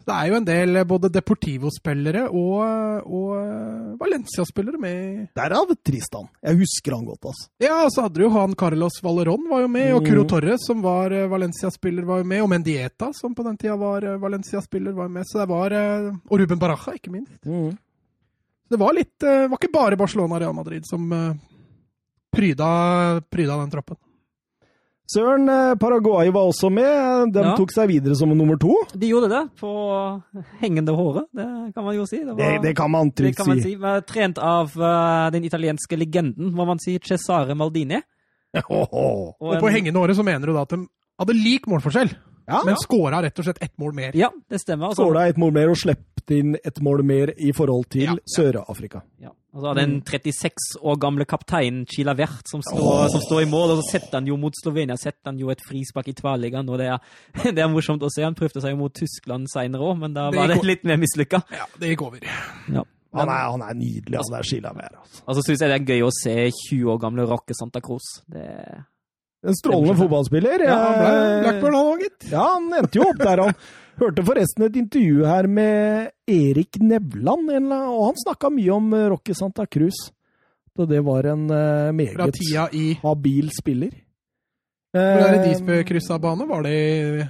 Det er jo en del eh, både Deportivo-spillere og, og eh, Valencia-spillere med Derav Tristan. Jeg husker han godt, altså. Ja, og så hadde du jo han Carlos Valerón var jo med, og Mm. Curo Torres, som var eh, Valencia-spiller, var jo med, og Mendieta, som på den tida var eh, Valencia-spiller, var jo med. Så det var eh, Og Ruben Baraja, ikke minst. Det var litt eh, Det var ikke bare Barcelona og Real Madrid som eh, pryda, pryda den troppen. Søren, eh, Paraguay var også med. De Ja. tok seg videre som nummer to. De gjorde det på hengende håret, det kan man jo si. Det, Det, var, det kan man det trygt si. si. Var Trent av eh, den italienske legenden, må man si, Cesare Maldini. Åhå. Og på en- hengende håret så mener du da at de hadde lik målforskjell, Ja, men skåra rett og slett ett mål mer. Ja, det stemmer. Altså, skåla et mål mer og sluppet inn et mål mer i forhold til Ja, ja. Sør-Afrika. ja. Og så har den 36 år gamle kapteinen Chila Vert som står, som står i mål, og så setter han jo mot Slovenia setter han jo et frispark i tverrliggeren. og det er, *laughs* det er morsomt å se. Han prøvde seg jo mot Tyskland seinere òg, men da var det det litt mer mislykka. Ja, det gikk over. Ja. Han er, han er nydelig, han der Chilavert. Altså. Og så syns jeg det er gøy å se 20 år gamle Rocke Santa Cruz. Det En strålende fotballspiller. Ja, han ble Eh, Blackburn han òg, gitt. Ja, han endte jo opp der. Han *laughs* hørte forresten et intervju her med Erik Nevland, og han snakka mye om eh, Rocky Santa Cruz. Så det var en eh, meget habil spiller. Hvor er det de Eh, spør kryssa bane? Var det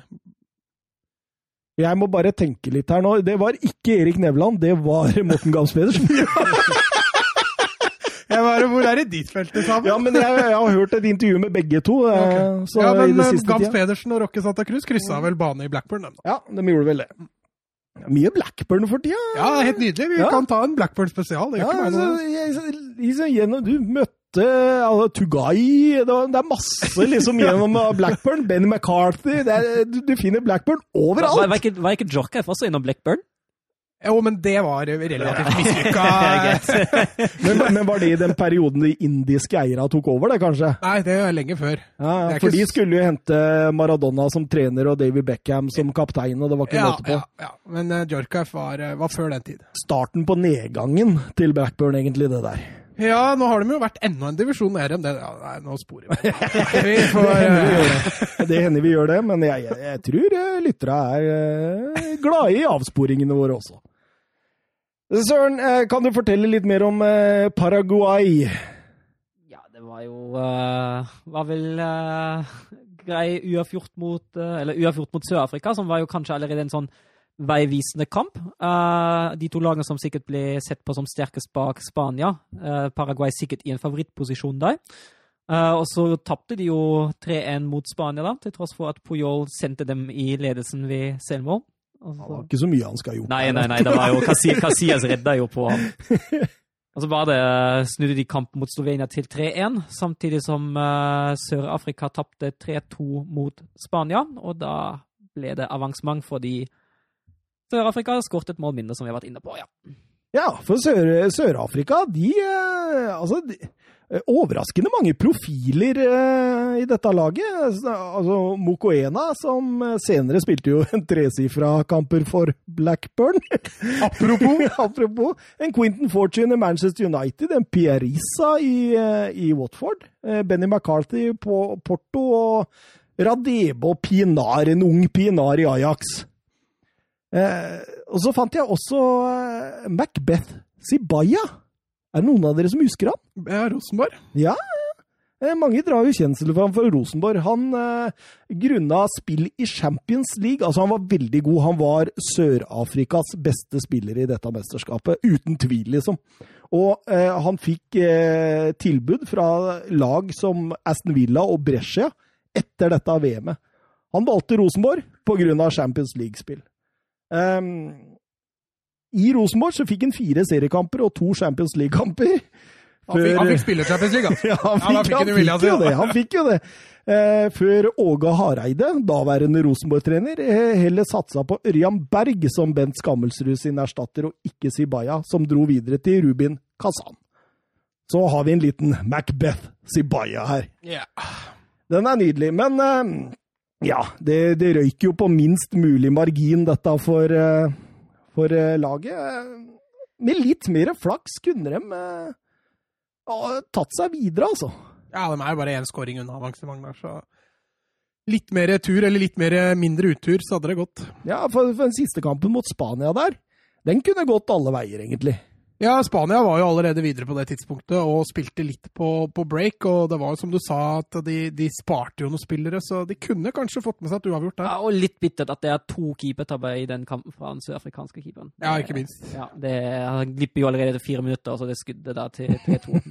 Jeg må bare tenke litt her nå. Det var ikke Erik Nevland, det var Morten Gams Pedersen. *laughs* Jeg bare, hvor er det ditt feltet sammen? Ja, men jeg, jeg har hørt et intervju med begge to. Okay. Ok. Så ja, men eh, Gams. Pedersen og Rokke Santa Cruz kryssa vel bane i Blackburn. da. Ja, de gjorde vel det. Mye Blackburn for tida. Ja, helt nydelig. Vi Ja. kan ta en Blackburn spesial. Ja, altså, jeg, gjennom, du møtte altså, Tugai det, er masse liksom *laughs* gjennom uh, Blackburn. Benny McCarthy det er, du, du finner Blackburn overalt! var ikke, var ikke også innom Blackburn? Jo, men det var relativt mislykka. *laughs* *laughs* Men, men var det i den perioden de indiske eierne tok over, det kanskje? Nei, det er lenge før. Ja, er For ikke de skulle jo hente Maradona som trener og David Beckham som kaptein, og det var ikke Ja, måte på. ja, ja. Men uh, Djorkaeff var, eh, var før den tid. Starten på nedgangen til Blackburn, egentlig, det der. Ja, nå har de jo vært enda en divisjon nede enn det. Ja, nei, nå sporer vi. *laughs* vi får, eh, Det hender vi gjør det, men jeg, jeg, jeg tror lytterne er glade i avsporingene våre også. Søren, eh, kan du fortelle litt mer om eh, Paraguay? Ja, det var jo uh, Var vel uh, grei uavgjort mot uh, mot Sør-Afrika, som var jo kanskje allerede en sånn veivisende kamp. Uh, de to lagene som sikkert ble sett på som sterkest bak Spania. Paraguay sikkert i en favorittposisjon der. Og så tapte de jo 3-1 mot Spania, da, til tross for at Puyol sendte dem i ledelsen ved selvmål. Og Det var ikke så mye han skal ha gjort. Nei, nei, nei, det var jo Casi- Casillas *laughs* redda jo på ham. *laughs* Og så var det, snudde de kampen mot Slovenia til 3-1, samtidig som uh, Sør-Afrika tapte 3-2 mot Spania. Og da ble det avansement fordi Sør-Afrika skåret et mål mindre, som vi har vært inne på. ja. Ja, for Sør- Sør-Afrika, de eh, Altså, de, eh, overraskende mange profiler eh, i dette laget. Altså, Mokoena, som eh, senere spilte jo *laughs* en tresifra kamper for Blackburn. *laughs* apropos *laughs* Apropos. En Quentin Fortune i Manchester United, en Pierisa i, eh, i Watford, eh, Benny McCarthy på Porto og Radebo Pinar, en ung Pinar i Ajax. Eh, og så fant jeg også eh, Macbeth Sibaya. Er det noen av dere som husker han? ja, Rosenborg. Ja, eh, mange drar jo kjensel for ham for Rosenborg. Han eh, grunna spill i Champions League. Altså, han var veldig god. Han var Sør-Afrikas beste spiller i dette mesterskapet. Uten tvil, liksom. Og eh, han fikk eh, tilbud fra lag som Aston Villa og Brescia etter dette VM-et. Han valgte Rosenborg pga. Champions League-spill. Ehm, I Rosenborg så fikk han fire seriekamper og to Champions League-kamper. Han fikk, han fikk spille Champions League, altså. *laughs* Ja, han Ja, da fikk, fikk han fikk jo det. Han fikk jo det. Eh, før Åge Hareide, daværende Rosenborg-trener, eh, heller satsa på Ørjan Berg som Bent Skammelsrud sin erstatter, og ikke Sibaya, som dro videre til Rubin Kazan. Så har vi en liten Macbeth Sibaya her. Ja. Den er nydelig, men eh, ja, det, det røyker jo på minst mulig margin, dette for, eh, for eh, laget. Eh, Med litt mer flaks kunne de eh, tatt seg videre, altså. ja, de er jo bare én scoring unna avansement der, så Litt mer tur, eller litt mer mindre uttur, så hadde det gått. Ja, for, for den siste kampen mot Spania der, den kunne gått alle veier, egentlig. Ja, Spania var jo allerede videre på det tidspunktet og spilte litt på, på break. Og det var jo som du sa, at de, de sparte jo noen spillere, så de kunne kanskje fått med seg et uavgjort der. Ja, og litt bittert at det er to keepertabber i den kampen fra den sørafrikanske keeperen. Ja, ikke minst. Ja, det glipper jo allerede etter fire minutter, og så det skuddet da til 3-2.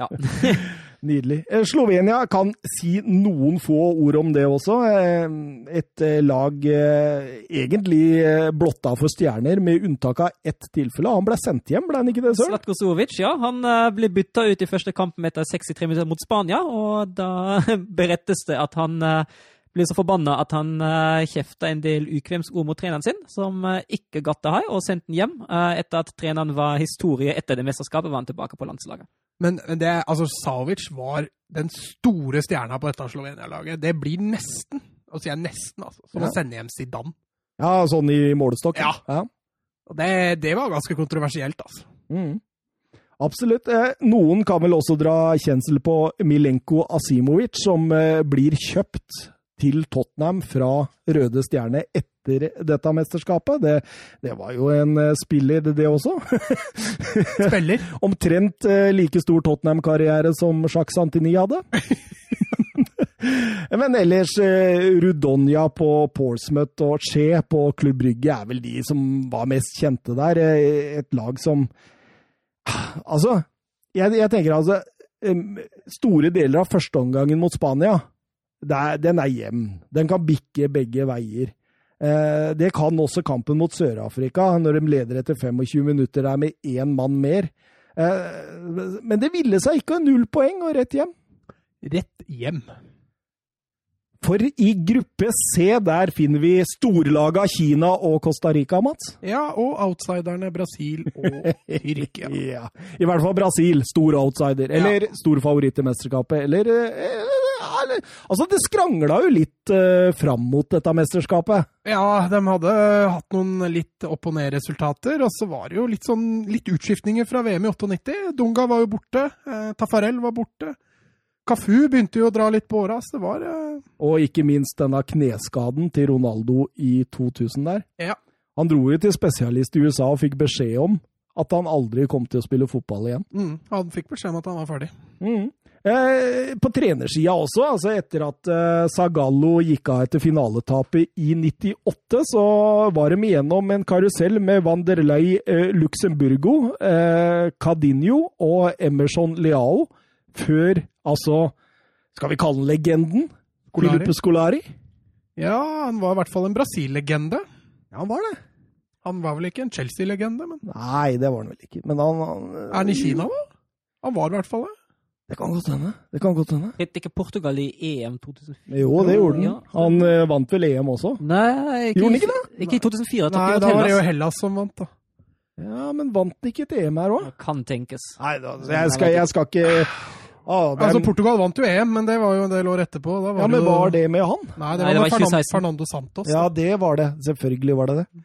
Ja. *laughs* Nydelig. Eh, Slovenia kan si noen få ord om det også. Eh, Et eh, lag egentlig blotta for stjerner, med unntak av ett tilfelle. Han ble sendt hjem, ble han ikke det, Søren? Slatko Sovic, ja. Han ble bytta ut i første kampen etter 63 minutter mot Spania, og da *laughs* berettes det at han ble så forbanna at han uh, kjefta en del ukvemsord mot treneren sin, som ikke gatt det hei, og sendte han hjem. etter at treneren var historie etter det mesterskapet, var han tilbake på landslaget. Men det, altså, Savic var den store stjerna på dette Slovenia-laget. Det blir nesten, og sier jeg nesten, altså, som Ja. å sende hjem Zidane. Ja, sånn i målestokk? Ja. ja. Og det, det var ganske kontroversielt, altså. Mm. Absolutt. Eh, Noen kan vel også dra kjensel på Milenko Asimovic, som eh, blir kjøpt til Tottenham fra Røde Stjerne etter dette mesterskapet. Det, det var jo en eh, spiller, det også. *laughs* Spiller. *laughs* Omtrent eh, like stor Tottenham-karriere som Jacques Santini hadde. *laughs* Men ellers, eh, Rudonia på Portsmouth og Che på Klubb Brygge er vel de som var mest kjente der. Et lag som Altså, jeg, jeg tenker altså Store deler av førsteomgangen mot Spania, det er, den er jevn. Den kan bikke begge veier. Eh, det kan også kampen mot Sør-Afrika, når de leder etter 25 minutter der med én mann mer. Eh, men det ville seg ikke null poeng og rett hjem. Rett hjem. For i gruppe C der finner vi storlaga Kina og Costa Rica, Mats. Ja, og outsiderne Brasil og *laughs* Tyrkia. Ja. I hvert fall Brasil, stor outsider. Eller stor favoritt i mesterskapet. Eller, eh, eller Altså, det skrangla jo litt uh, fram mot dette mesterskapet. Ja, de hadde hatt noen litt opp og ned-resultater, og så var det jo litt sånn litt utskiftninger fra VM i 98. Dunga var jo borte, eh, Tafarel var borte. Kafu begynte jo å dra litt på åra, så det var eh, Og ikke minst denne kneskaden til Ronaldo i 2000 der. Ja. Han dro jo til spesialist i USA og fikk beskjed om at han aldri kom til å spille fotball igjen. Mm, han fikk beskjed om at han var ferdig. Mm. Eh, på trenersida også, altså etter at eh, Zagallo gikk av etter finaletapet i 98, så var de igjennom en karusell med Vanderlei eh, Luxemburgo, eh, Cadinho og Emerson Leao, før altså Skal vi kalle han legenden? Filipe Scolari? Ja, han var i hvert fall en Brasil-legende. Ja, han var det. Han var vel ikke en Chelsea-legende, men Nei, det var han vel ikke. Men han, han er han i Kina, da? Han var i hvert fall det. Det kan godt hende. Det kan godt hende. Het ikke Portugal i EM 2004? Jo, det gjorde han. Han eh, vant vel EM også. Nei, ikke, Gjorde han ikke det? Ikke i 2004. Nei, da var det jo Hellas som vant, da. Ja, men vant ikke et EM her òg? Kan tenkes. Nei da, så jeg skal, jeg skal ikke ah, det er, Altså, Portugal vant jo EM, men det var jo en del år etterpå. Da var Ja, men det jo... var det med han? Nei, det Nei, var, med Fernando, 2016. Fernando Santos. Ja, det var det. Selvfølgelig var det det.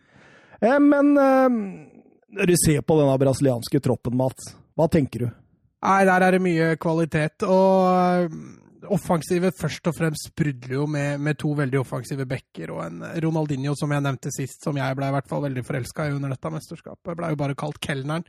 Eh, men eh, når du ser på denne brasilianske troppen, Mats, hva tenker du? Nei, der er det mye kvalitet. Og øh, offensivet først og fremst sprudler jo med, med to veldig offensive backer og en Ronaldinho, som jeg nevnte sist, som jeg ble i hvert fall veldig forelska i under dette mesterskapet. Ble jo bare kalt kelneren.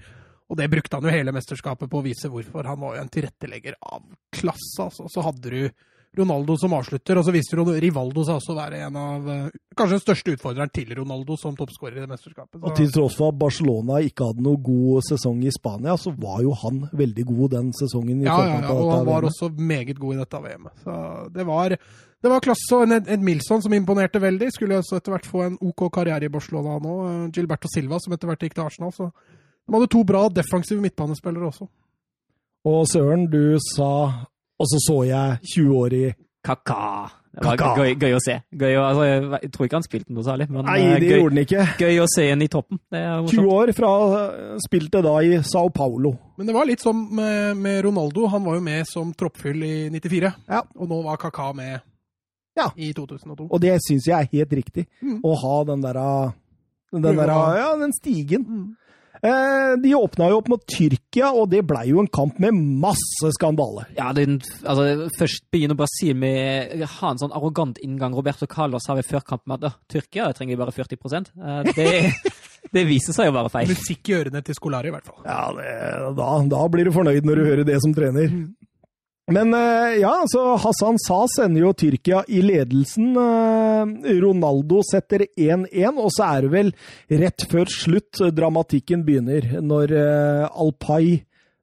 Og det brukte han jo hele mesterskapet på å vise hvorfor. Han var jo en tilrettelegger av klasse, altså. Så hadde du Ronaldo som avslutter, og så viser Rivaldo seg også å være en av øh, kanskje den største utfordreren til Ronaldo som toppskårer i det mesterskapet. Og til tross for at Barcelona ikke hadde noe god sesong i Spania, så var jo han veldig god den sesongen. i Ja, ja, ja, og han var også meget god i dette VM-et. Så det var, det var klasse. Og en Ed Milson som imponerte veldig. Skulle også etter hvert få en OK karriere i Barcelona nå. Eh, Gilberto Silva som etter hvert gikk til Arsenal. Så de hadde to bra defensive midtbanespillere også. Og Søren, du sa Og så så jeg 20 år i Kaka. Det var Kaka. Gøy, gøy å se. Gøy å, altså, jeg tror ikke han spilte noe særlig, men Nei, eh, det gøy, gjorde han ikke. gøy å se en i toppen. Det er 20 år fra spilte da i Sao Paulo. Men det var litt som med, med Ronaldo. Han var jo med som troppfyll i 94. Ja. Og nå var Kaka med Ja. i 2002. Og det syns jeg er helt riktig. Mm. Å ha den derre den, å derra- ha- ja, den stigen. Mm. Eh, de åpna jo opp mot Tyrkia, og det blei jo en kamp med masse skandale. Ja, den, altså, først begynner Brasil med å ha en sånn arrogant inngang. Roberto Carlos har ved førkampen med at Tyrkia trenger bare 40 eh, det, *laughs* det viser seg å være feil. Musikk i ørene til Skolari, i hvert fall. Ja, det, da, da blir du fornøyd når du hører det som trener. Mm. Men eh, ja, så Hassan Sa sender jo Tyrkia i ledelsen. Eh, Ronaldo setter 1-1, og så er det vel rett før slutt dramatikken begynner. Når eh, Alpay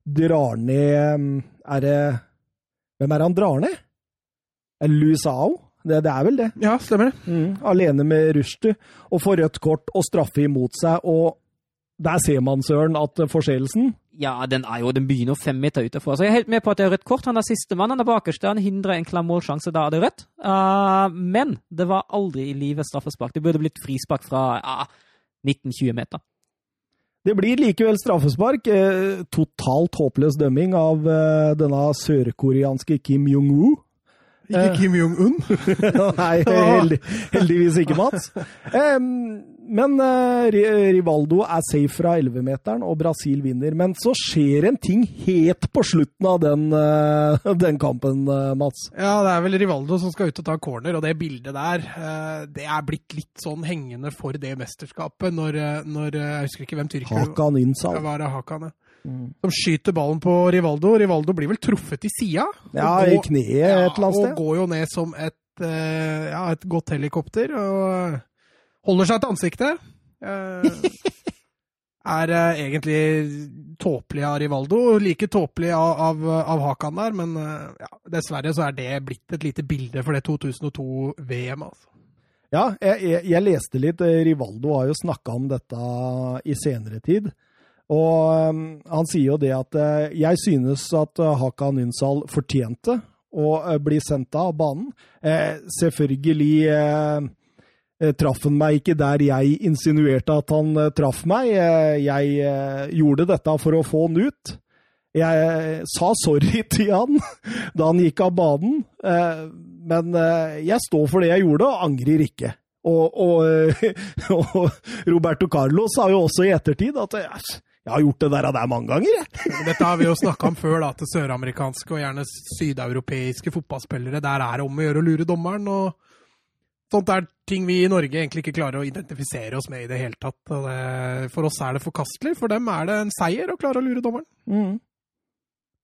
drar ned Er det Hvem er det han drar ned? Er det Luisao? Det, det er vel det. Ja, stemmer det. Mm, alene med Rushdie, og får rødt kort og straffe imot seg. Og der ser man, Søren, at eh, forseelsen Ja, den er jo, den begynner fem meter utenfor. Så jeg er helt med på at det er rødt kort. Han er sistemann, han er bakerst. Han hindrer en klar målsjanse, da er det rødt. Uh, men det var aldri i livet straffespark. Det burde blitt frispark fra uh, 19-20 meter. Det blir likevel straffespark. Eh, totalt håpløs dømming av denne sørkoreanske Kim Jong-woo. Ikke Eh. Kim Jong-un. *laughs* Nei, *laughs* heldig, heldigvis ikke, Mats. Men eh, Rivaldo er safe fra 11-meteren, og Brasil vinner. Men så skjer en ting helt på slutten av den, eh, den kampen, Mats. Ja, det er vel Rivaldo som skal ut og ta corner, og det bildet der, det er blitt litt sånn hengende for det mesterskapet når, når Jeg husker ikke hvem tyrker Hakan Innsal. var det Hakan, ja. Som skyter ballen på Rivaldo. Rivaldo blir vel truffet i sida. Ja, i kneet et eller annet sted. Og går jo ned som et, eh, ja, et godt helikopter. Og holder seg til ansiktet. Eh, er eh, egentlig tåpelig av Rivaldo. Like tåpelig av, av, av Hakan der, men eh, ja, dessverre så er det blitt et lite bilde for det 2002-VM. altså. Ja, jeg, jeg, jeg leste litt. eh, Rivaldo har jo snakka om dette i senere tid. Og um, han sier jo det at uh, jeg synes at uh, Hakan Nynsal fortjente å uh, bli sendt av banen. Eh, selvfølgelig eh, eh, traff han meg ikke der jeg insinuerte at han eh, traff meg. Eh, jeg eh, gjorde dette for å få han ut. Jeg eh, sa sorry *laughs* til han da han gikk av banen, eh, men eh, jeg står for det jeg gjorde, og angrer ikke. Og, og, eh, *laughs* og Roberto Carlos sa jo også i ettertid at eh, jeg har gjort det der, der mange ganger, jeg. *laughs* Dette har vi jo snakka om før, da, til søramerikanske og gjerne sydeuropeiske fotballspillere. Der er det om å gjøre å lure dommeren. og Sånt er ting vi i Norge egentlig ikke klarer å identifisere oss med i det hele tatt. og det, For oss er det forkastelig. For dem er det en seier å klare å lure dommeren.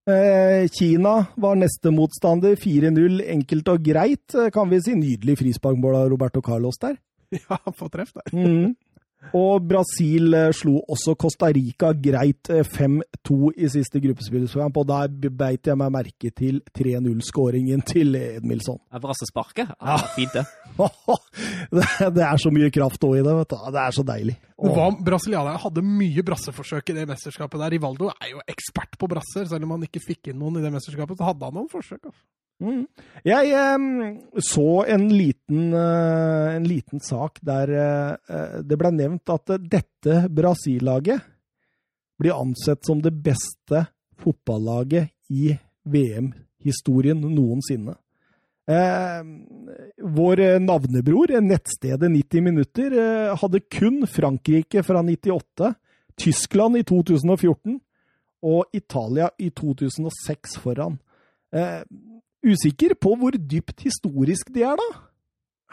Eh, Kina var neste motstander. 4-0, enkelt og greit, eh, kan vi si. Nydelig frisparkmål av Roberto Carlos der. *laughs* Ja, få treff der. Mhm. Og Brasil eh, slo også Costa Rica greit eh, 5-2 i siste gruppespillskamp, og der beit jeg meg merke til 3-0-skåringen til Edmilson. Brassesparket? Ja, fint, det. *laughs* Det det er så mye kraft òg i det, vet du. Det er så deilig. Brasilianerne hadde mye brasseforsøk i det mesterskapet der. Rivaldo er jo ekspert på brasser. Selv om han ikke fikk inn noen i det mesterskapet, så hadde han noen forsøk. Altså. Mm. Jeg eh, så en liten, eh, en liten sak der eh, det ble nevnt at eh, dette Brasil-laget blir ansett som det beste fotballaget i VM-historien noensinne. Eh, vår navnebror, nettstedet 90 minutter, eh, hadde kun Frankrike fra 98, Tyskland i 2014 og Italia i 2006 foran. Eh, usikker på hvor dypt historisk de er, da.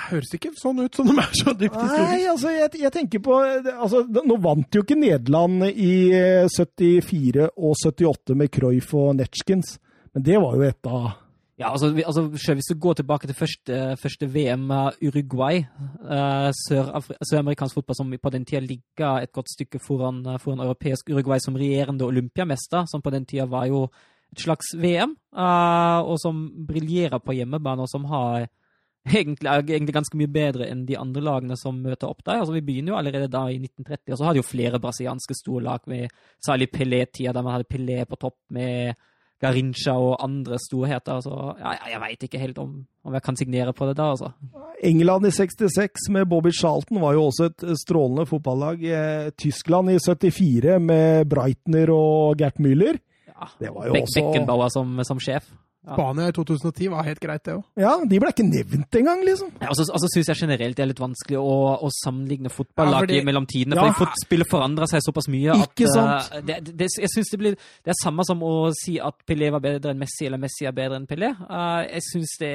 Høres ikke sånn ut som de er så dypt Nei, altså, jeg, jeg tenker på altså, Nå vant jo ikke Nederland i eh, 74 og 78 med Cruyff og Netchkins, men det var jo et av Ja, altså, vi- altså selv Hvis du går tilbake til første, første VM Uruguay, eh, sør-amerikansk søramerikansk fotball som på den tida ligger et godt stykke foran, eh, foran europeisk Uruguay som regjerende olympiamester, som på den tida var jo et slags VM, eh, og som briljerer på hjemmebane, og som har egentlig, er egentlig ganske mye bedre enn de andre lagene som møter opp der. Altså, vi begynner jo allerede da i 1930, og så har de jo flere brasilianske storlag, med særlig Pelé-tida, der man hadde Pelé på topp med Garincha og andre storheter. Så ja, jeg veit ikke helt om, om jeg kan signere på det da, altså. England i 66 med Bobby Charlton var jo også et strålende fotballag. Eh, Tyskland i 74 med Breitner og Gert Müller. Det var jo Beck- også- Beckenbauer som, som sjef. Ja. Spania i 2010 var helt greit, det òg. Ja, de ble ikke nevnt engang, liksom. Ja, og så altså, syns jeg generelt det er litt vanskelig å, å sammenligne fotballag Ja, i mellom tidene. Ja. for spillet forandrer seg såpass mye Ikke at sant? eh, det, det, jeg synes det blir Det er samme som å si at Pelé var bedre enn Messi, eller Messi er bedre enn Pelé. Uh, jeg syns det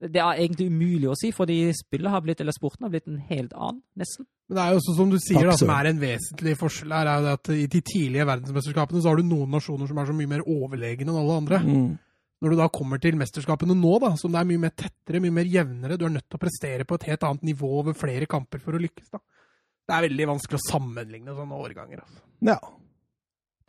det er egentlig umulig å si, fordi spillet har blitt, eller sporten har blitt en helt annen, nesten. Men det er jo også som du sier, Takk, da, som er en vesentlig forskjell her, er jo det at i de tidlige verdensmesterskapene så har du noen nasjoner som er så mye mer overlegne enn alle andre. Mm. Når du da kommer til mesterskapene nå, da, som det er mye mer tettere, mye mer jevnere, du er nødt til å prestere på et helt annet nivå over flere kamper for å lykkes. da. Det er veldig vanskelig å sammenligne sånne årganger. Altså. Ja.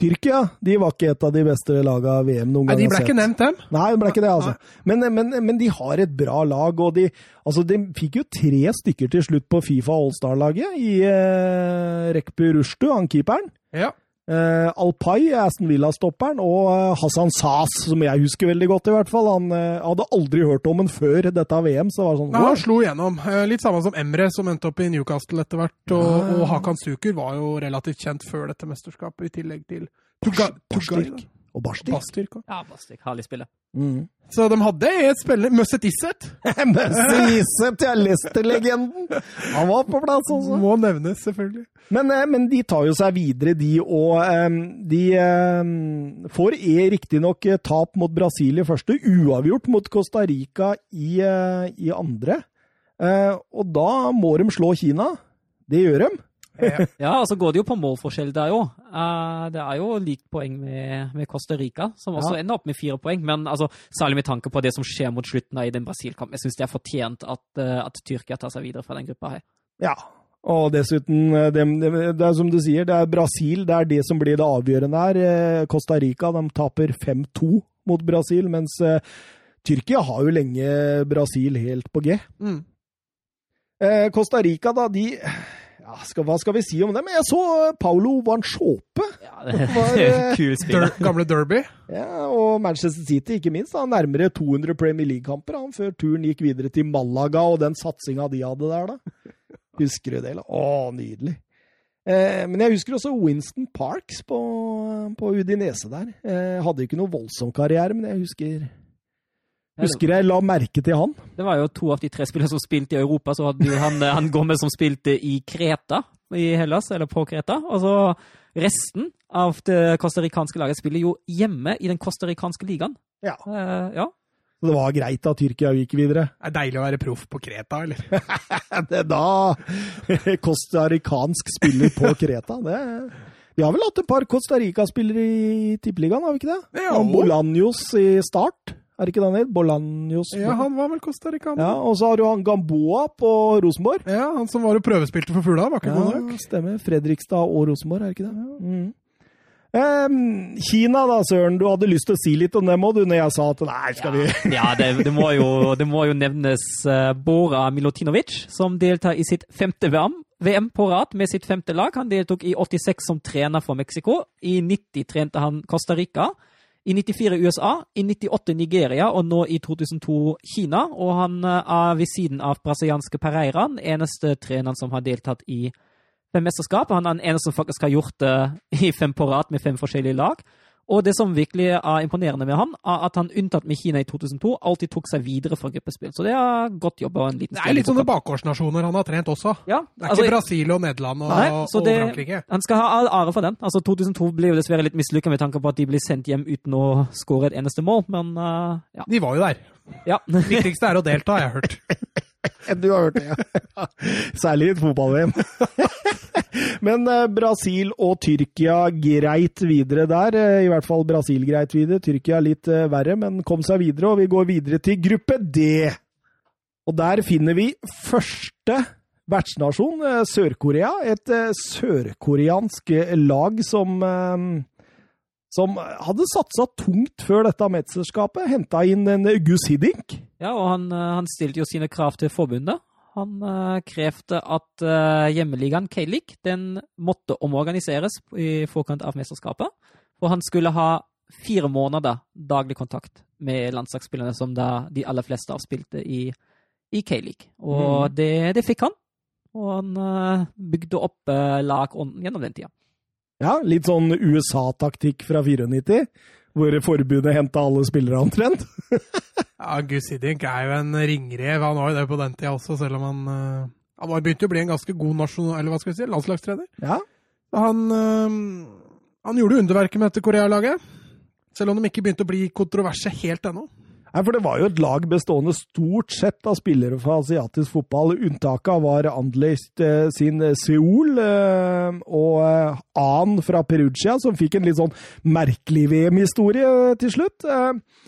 Tyrkia de var ikke et av de beste laga VM noen gang Nei, gang. De ble ikke nevnt, dem. Nei, de ble ikke det, altså. Men, men, men de har et bra lag, og de, altså, de fikk jo tre stykker til slutt på Fifa Allstar-laget i eh, Rekbu Rushtu, han keeperen. Ja. Eh, Alpay, Aston Villa-stopperen, og eh, Hassan Sas, som jeg husker veldig godt, i hvert fall. Han eh, hadde aldri hørt om ham før dette VM, så det var sånn Ja, han slo igjennom. Eh, Litt samme som Emre, som endte opp i Newcastle etter hvert. Og, og Hakan Sukur var jo relativt kjent før dette mesterskapet, i tillegg til Tuga, Barstik. Og Barstik. Bastyrk. også. Ja, Bastik, herlig spiller. Mm. Så de hadde et spiller, Musset Isset. *laughs* Musset Isset, ja, Leicester-legenden! Han var på plass også. Må nevnes, selvfølgelig. Men, eh, men de tar jo seg videre, de, og eh, de eh, får riktignok tap mot Brasil i første, uavgjort mot Costa Rica i, i andre. Eh, Og da må de slå Kina. Det gjør de. Ja, og så går det jo på målforskjell der òg. det er jo likt poeng med, med Costa Rica, som også Ja. ender opp med fire poeng. Men altså, særlig med tanke på det som skjer mot slutten av i den Brasil-kampen. Jeg syns det er fortjent at, uh, at Tyrkia tar seg videre fra den gruppa her. Ja. Og dessuten, eh, det, det, er som du sier, det er Brasil det er det som blir det avgjørende her. Eh, Costa Rica de taper 5-2 mot Brasil, mens eh, Tyrkia har jo lenge Brasil helt på G. Mm. Eh, Costa Rica, da, de ja, skal, Hva skal vi si om det? Men Jeg så eh, Paulo Vanchope. Ja, det *laughs* Var, eh, *laughs* kul spiller. Der, gamle Derby. Ja, og Manchester City, ikke minst. Da, nærmere 200 Premier League-kamper før turen gikk videre til Malaga og den satsinga de hadde der, da. Husker du det? eller? Å, nydelig. Eh, men jeg husker også Winston Parks på, på Udinese der. Eh, hadde ikke noe voldsom karriere, men jeg husker, husker jeg la merke til han. Det var jo to av de tre spillerne som spilte i Europa. Så hadde du han, han Gomez som spilte i Kreta i Hellas, eller på Kreta. Og så resten av det costaricanske laget spiller jo hjemme i den costaricanske ligaen. Ja. Uh, ja. Så det var greit at Tyrkia gikk videre. Det er deilig å være proff på Kreta, eller? *laughs* Det da costaricansk spiller på Kreta. Det vi har vel hatt et par Costa Rica-spillere i Tippeligaen, har vi ikke det? Ja. Han Bolanjos i start, er det ikke det han het? Bolanjos. Ja, han var vel costaricaner. Ja, og så har du han Gamboa på Rosenborg. Ja, han som var og prøvespilte for Fugla, var ikke god nok. Ja, stemmer. Fredrikstad og Rosenborg, er det ikke det? Mm. Um, Kina da, Søren. Du hadde lyst til å si litt om dem òg, du, når jeg sa at nei, skal vi Ja, det, det, må jo, det må jo nevnes uh, Bora Milutinovic, som deltar i sitt femte VM, VM på rad med sitt femte lag. Han deltok i 86 som trener for Mexico. I 90 trente han Costa Rica. I 94 USA, i 98 Nigeria og nå i 2002 Kina. Og han eh, er ved siden av brasilianske Pereira den eneste treneren som har deltatt i fem mesterskap. Han er den eneste som faktisk har gjort det i fem på rad med fem forskjellige lag. Og det som virkelig er imponerende med han, er at han unntatt med Kina i 2002 alltid tok seg videre fra gruppespill. Så det er godt jobba. en liten Det er litt sånne bakgårdsnasjoner han har trent også. Ja, Det er altså, ikke Brasil og Nederland og, Nei, så og det- Frankrike. han skal ha all ære for den. Altså 2002 ble jo dessverre litt mislykka med tanke på at de ble sendt hjem uten å skåre et eneste mål, men uh, ja. De var jo der. ja. *laughs* Viktigste er å delta, har jeg hørt. *laughs* Du har hørt det, ja. Særlig i et fotball-VM. *laughs* Men eh, Brasil og Tyrkia greit videre der. Eh, I hvert fall Brasil greit videre. Tyrkia litt eh, verre, men kom seg videre. Og vi går videre til gruppe D. Og der finner vi første vertsnasjon, Sør-Korea. Et sørkoreansk lag som som hadde satsa tungt før dette mesterskapet. Henta inn en Gus Hiddink. ja, og han, uh, han stilte jo sine krav til forbundet. Han uh, krevde at uh, hjemmeligaen K-League den måtte omorganiseres i forkant av mesterskapet. For han skulle ha fire måneder daglig kontakt med landslagsspillerne, som da de aller fleste av spilte i, i K-League. Og Mm. det, det fikk han. Og han uh, bygde opp uh, lag gjennom den tida. Ja, litt sånn USA-taktikk fra 94, hvor forbundet henta alle spillere omtrent. *laughs* Ja, Gus Hiddink er jo en ringrev. Han var jo det på den tida også, selv om han eh, Han begynte å bli en ganske god nasjonal, si, landslagstrener. Ja. Han, eh, han gjorde underverket med dette Korea-laget. Selv om de ikke begynte å bli kontroverse helt ennå. Nei, for det var jo et lag bestående stort sett av spillere fra asiatisk fotball. Unntaket var Anderlecht eh, sin Seoul eh, og eh, An fra Perugia, som fikk en litt sånn merkelig VM-historie til slutt. Eh,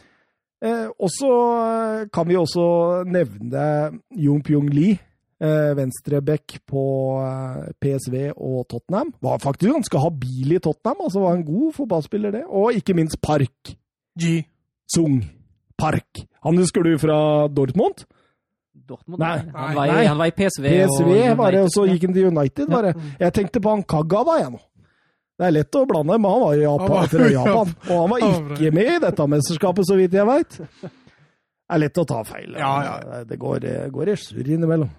eh, og så eh, kan vi også nevne Jung Pyong Lee. Eh, Venstreback på eh, PSV og Tottenham. Var faktisk ganske habil i Tottenham, altså var en god fotballspiller, det. Og ikke minst Park. G. Sung Park. Han husker du fra Dortmund? Dortmund? Nei. Han, var i, Nei. han var i PSV. PSV var det, og så gikk han til United. Bare. Jeg tenkte på han Kagawa, jeg nå. Det er lett å blande, men han var i Han Japan, *laughs* var- fra Japan. Og han var ikke med i dette mesterskapet, så vidt jeg veit. Det er lett å ta feil. Ja, ja. Det går, går i surr innimellom.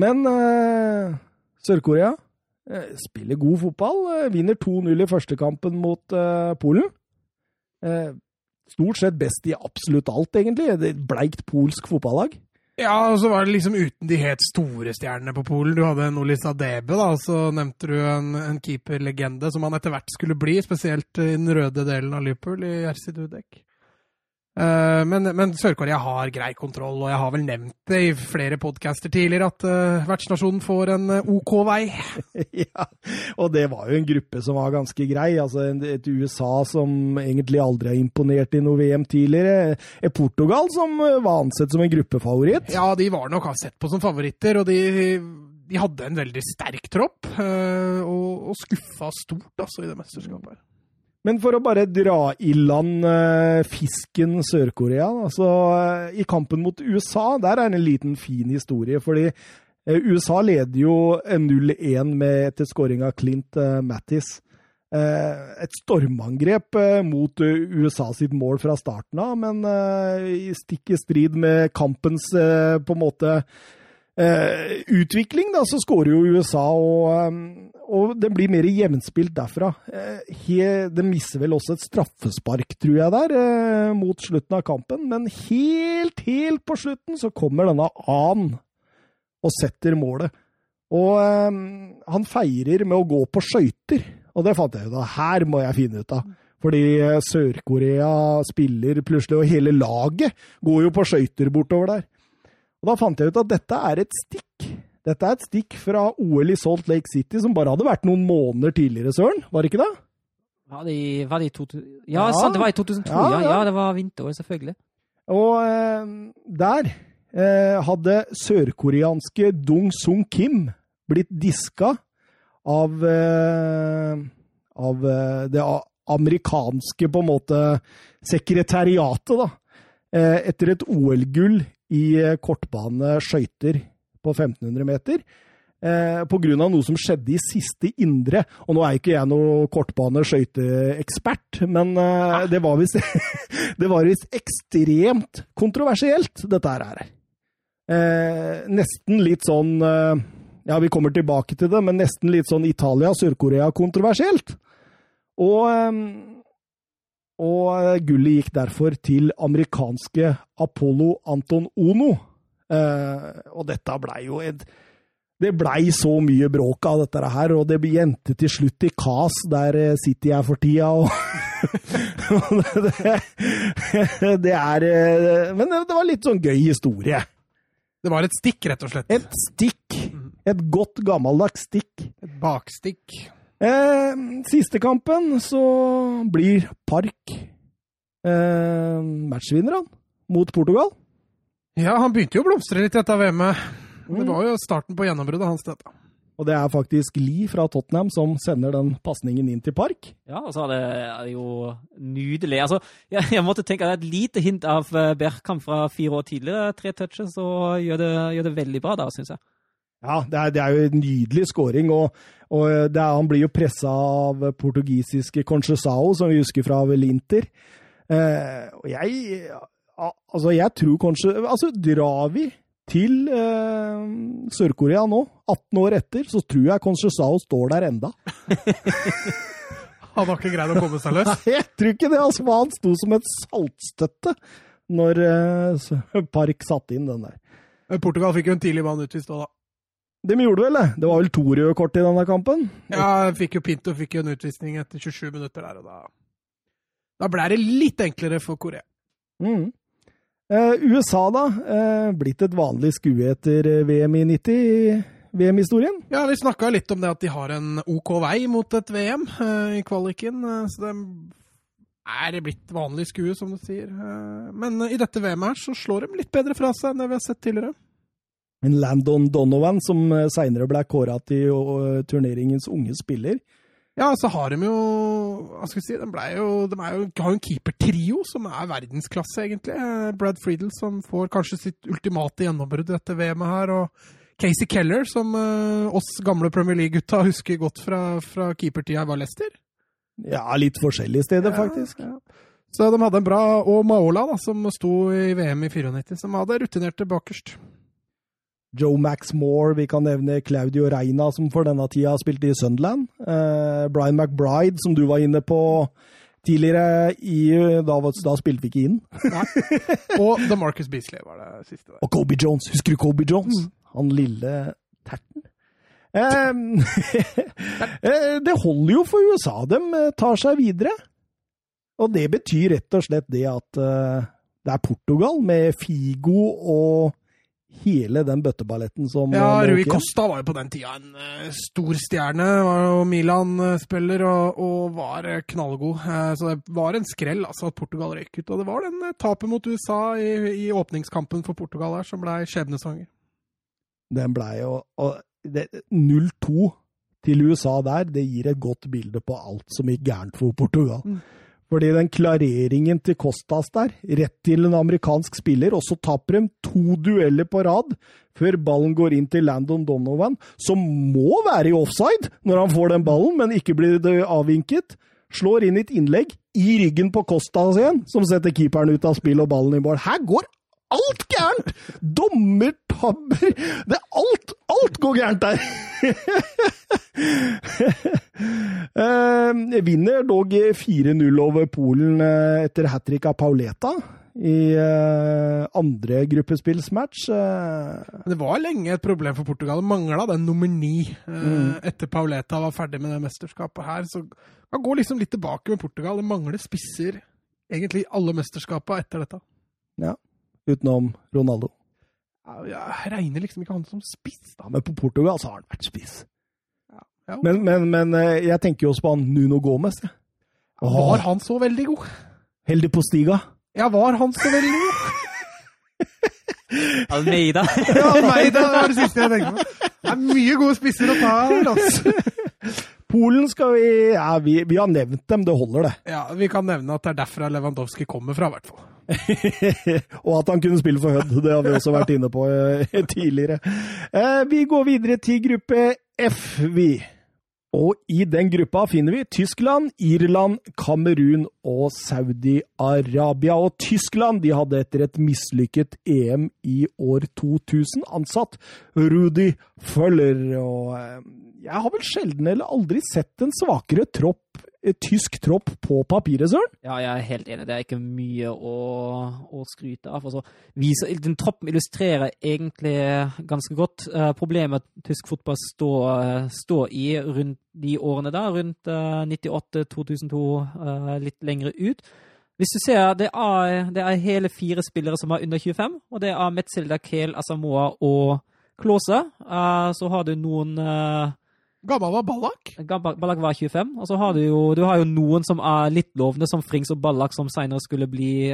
Men eh, Sør-Korea eh, spiller god fotball. eh, vinner 2-0 i første kampen mot eh, Polen. Stort sett best i absolutt alt, egentlig. Et bleikt polsk fotballag. Ja, og så var det liksom uten de helt store stjernene på Polen. Du hadde Nolis Adebe, da, og så nevnte du en, en keeperlegende som han etter hvert skulle bli, spesielt i den røde delen av Liverpool, i Jerzy Dudek. Eh, men men Sør-Korea har grei kontroll, og jeg har vel nevnt det i flere podcaster tidligere at uh, vertsnasjonen får en eh, OK vei. *laughs* ja, og det var jo en gruppe som var ganske grei. Altså et USA som egentlig aldri har imponert i noe VM tidligere. Et Portugal som var ansett som en gruppefavoritt. Ja, de var nok sett på som favoritter, og de, de hadde en veldig sterk tropp. og, og skuffa stort, altså, i det mesterskapet. Men for å bare dra i land eh, fisken Sør-Korea, altså, så eh, i kampen mot USA, der er det en liten fin historie. Fordi eh, USA leder jo eh, 0-1 med etter scoring av Clint eh, Mattis. Eh, et stormangrep eh, mot eh, USA sitt mål fra starten av, men eh, stikk i strid med kampens eh, på en måte eh, utvikling, da, så skårer jo USA, og, eh, og det blir mer jevnspilt derfra. Eh, det mister vel også et straffespark, tror jeg, der, eh, mot slutten av kampen. Men helt, helt på slutten så kommer denne An og setter målet. Og eh, han feirer med å gå på skøyter, og det fant jeg ut av. Her må jeg finne ut av. Fordi eh, Sør-Korea spiller plutselig, og hele laget går jo på skøyter bortover der. Og da fant jeg ut at dette er et stikk. Dette er et stikk fra OL i Salt Lake City, som bare hadde vært noen måneder tidligere, Søren? Var det ikke det? Var det, var det i 2000... Ja, Ja. sant, det var i 2002. Ja, Ja, ja. det var vinteråret, selvfølgelig. Og eh, der eh, hadde sørkoreanske Dong Sung Kim blitt diska av, eh, av eh, det amerikanske, på en måte, sekretariatet, da. Eh, etter et OL-gull i eh, kortbane skøyter på 1500 meter. Eh, av noe som skjedde i siste indre. Og nå er ikke jeg noe kortbane-skøyteekspert, men eh, det var visst *laughs* det var visst ekstremt kontroversielt, dette her. Eh, nesten litt sånn eh, Ja, vi kommer tilbake til det, men nesten litt sånn Italia-Sør-Korea-kontroversielt. Og, eh, og eh, gullet gikk derfor til amerikanske Apollo Anton Ono. Eh, og dette blei jo et det blei så mye bråk av dette her, og det endte til slutt i KAS, der sitter City er for tida. Og *laughs* det, det, det er eh, Men det var litt sånn gøy historie. Det var et stikk, rett og slett. Et stikk. Et godt, gammeldags stikk. Et bakstikk. Eh, siste kampen så blir Park eh, matchvinneren. Mot Portugal. Ja, han begynte jo å blomstre litt i dette VM-et. Det Mm. var jo starten på gjennombruddet hans, dette. Og det er faktisk Lee fra Tottenham som sender den pasningen inn til Park. Ja, og så er det, er det jo nydelig. Altså, jeg, jeg måtte tenke at det er et lite hint av eh, Bergkamp fra fire år tidligere. Tre touches, og gjør det, gjør det veldig bra da, syns jeg. Ja, det er, det er jo en nydelig scoring, og, og det er, han blir jo pressa av portugisiske Conchesao, som vi husker fra vel Inter. Eh, og jeg Altså, jeg tror kanskje Altså, drar vi til eh, Sør-Korea nå, 18 år etter, så tror jeg Conchesao står der enda. Han har ikke greid å komme seg løs. *laughs* Nei, jeg tror ikke det, altså, han sto som et saltstøtte når eh, Park satte inn den der. Portugal fikk jo en tidlig mann utvist òg, da. De gjorde vel det. Det var vel to røde kort i denne kampen. Ja, fikk jo Pinto fikk jo en utvisning etter 27 minutter der, og da Da ble det litt enklere for Korea. Mm. Eh, USA, da. Eh, blitt et vanlig skue etter eh, VM i 90 i VM-historien. Ja, vi snakka litt om det at de har en OK vei mot et VM eh, i kvaliken, eh, så det er blitt vanlig skue, som du sier. Eh, men i dette VM-et her så slår de litt bedre fra seg enn det vi har sett tidligere. En Landon Donovan som eh, seinere ble kåra til eh, turneringens unge spiller. Ja, så har de jo Hva skal vi si? De, jo, de jo, har jo en keepertrio som er verdensklasse, egentlig. Eh, Brad Friedel som får kanskje sitt ultimate gjennombrudd etter VM-et her. og Casey Keller, som oss gamle Premier League-gutta husker godt fra, fra keepertida i Leicester. Ja, litt forskjellige steder, faktisk. Ja, ja. Så de hadde en bra Og Maola, da, som sto i VM i 94, som hadde rutinerte bakerst. Joe Max Moore, vi kan nevne Claudio Reina, som for denne tida spilte i Sunderland. Eh, Brian McBride, som du var inne på tidligere. I, da, da spilte vi ikke inn. *laughs* Og The Marcus Beasley var det siste der. Og Kobe Jones. Husker du Kobe Jones? Han lille terten. Eh, *laughs* eh, det holder jo for USA. De eh, tar seg videre. Og det betyr rett og slett det at eh, Det er Portugal med Figo og hele den bøtteballetten som Ja, eh, Rui Costa var jo på den tida en uh, stor stjerne. Var jo Milan-spiller og, og var eh, knallgod. Uh, så det var en skrell altså, at Portugal røyk ut. Og det var den uh, tapet mot USA i, i åpningskampen for Portugal her som ble skjebnesanger. Den blei jo og det- 0-2 til USA der, det gir et godt bilde på alt som gikk gærent for Portugal. Mm. Fordi den klareringen til Costas der, rett til en amerikansk spiller, og så taper de to dueller på rad før ballen går inn til Landon Donovan, som må være i offside når han får den ballen, men ikke blir det avvinket. Slår inn et innlegg i ryggen på Costas igjen, som setter keeperen ut av spill og ballen i mål. Her går alt gærent! Dommertabber Det er alt, alt går gærent der! *laughs* eh, vinner dog 4-0 over Polen eh, etter hat trick av Pauleta i eh, andre gruppespillsmatch. Eh, det var lenge et problem for Portugal. Mangla den nummer ni mm. etter Pauleta var ferdig med det mesterskapet her. Så man går liksom litt tilbake med Portugal. Det mangler spisser egentlig i alle mesterskapene etter dette. Utenom Ronaldo. Jeg regner liksom ikke han som spiss, da. Men på Portugal så har han vært spiss. Ja. Men, men, men eh, jeg tenker jo også på han Nuno Gomez. Ja. Var han så veldig god? Heldig på stiga. Ja, var han så veldig god? *laughs* Almeida. *laughs* Ja, det var det siste jeg tenkte på. Det er mye gode spisser å ta her, altså. *laughs* Polen skal vi Ja, vi, vi har nevnt dem, det holder, det. Ja, Vi kan nevne at det er derfra Lewandowski kommer fra, i hvert fall. *laughs* og at han kunne spille for Hødd, det har vi også vært inne på eh, tidligere. Eh, vi går videre til gruppe F, vi. Og i den gruppa finner vi Tyskland, Irland, Kamerun og Saudi-Arabia. Og Tyskland de hadde etter et mislykket EM i år 2000 ansatt Rudi Føller. Og eh, jeg har vel sjelden eller aldri sett en svakere tropp, tysk tropp på papiret, Søren. Ja, jeg er helt enig. Det er ikke mye å, å skryte av. Altså, viser, den troppen illustrerer egentlig ganske godt uh, problemet tysk fotball står, eh, står i rundt de årene da, rundt uh, 98, 2002, eh, litt lengre ut. Hvis du ser, det er, det er hele fire spillere som er under 25, og det er Metzelda, Kehl, Asamoah og Klause. Eh, så har du noen eh, Gammel var Ballack. Ballak Ballack var 25, og så har du jo, du har jo noen som er litt lovende, som Frings og Ballack, som senere skulle bli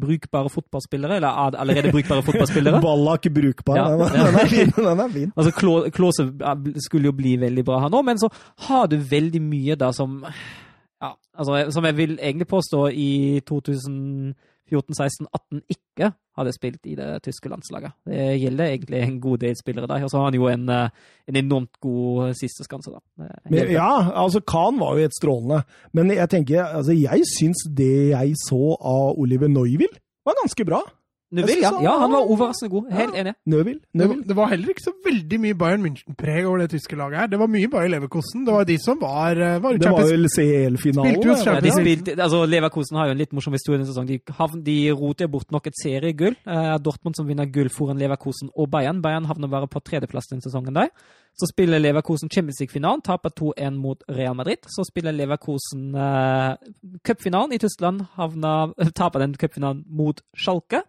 brukbare fotballspillere, eller er allerede brukbare fotballspillere. *laughs* Ballak brukbar. Ja, den, den er fin. Den er fin. Altså, Klå- Klause er- skulle jo bli veldig bra, her nå, men så har du veldig mye da som ja, altså, som jeg vil egentlig påstå i 2014, 16, 18 ikke hadde spilt i det tyske landslaget. Det gjelder egentlig en god del spillere der, og så har han jo en, eh, en enormt god sisteskanse, da. Er Men, ja, altså Khan var jo helt strålende, men jeg tenker, altså jeg syns det jeg så av Oliver Neuville, var ganske bra. Neville, ja. ja, han- var overraskende god. Helt enig. Var, Neuville. det var heller ikke så veldig mye Bayern München-preg over det tyske laget her. Det var mye Bayer Leverkosten. Det var de som var, eh, var Det var Champions vel CL-finalen. Ja, de spilte, altså Leverkosen har jo en litt morsom historie denne sesongen. De, havn- de roter bort nok et seriegull. Eh, Dortmund som vinner gull foran Leverkosen og Bayern. Bayern havner bare på tredjeplass denne sesongen. der. Så spiller Leverkosen Champions League-finalen, taper 2-1 mot Real Madrid. Så spiller Leverkosen eh, cupfinalen i Tyskland, havner, *laughs* taper den cupfinalen mot Schalke.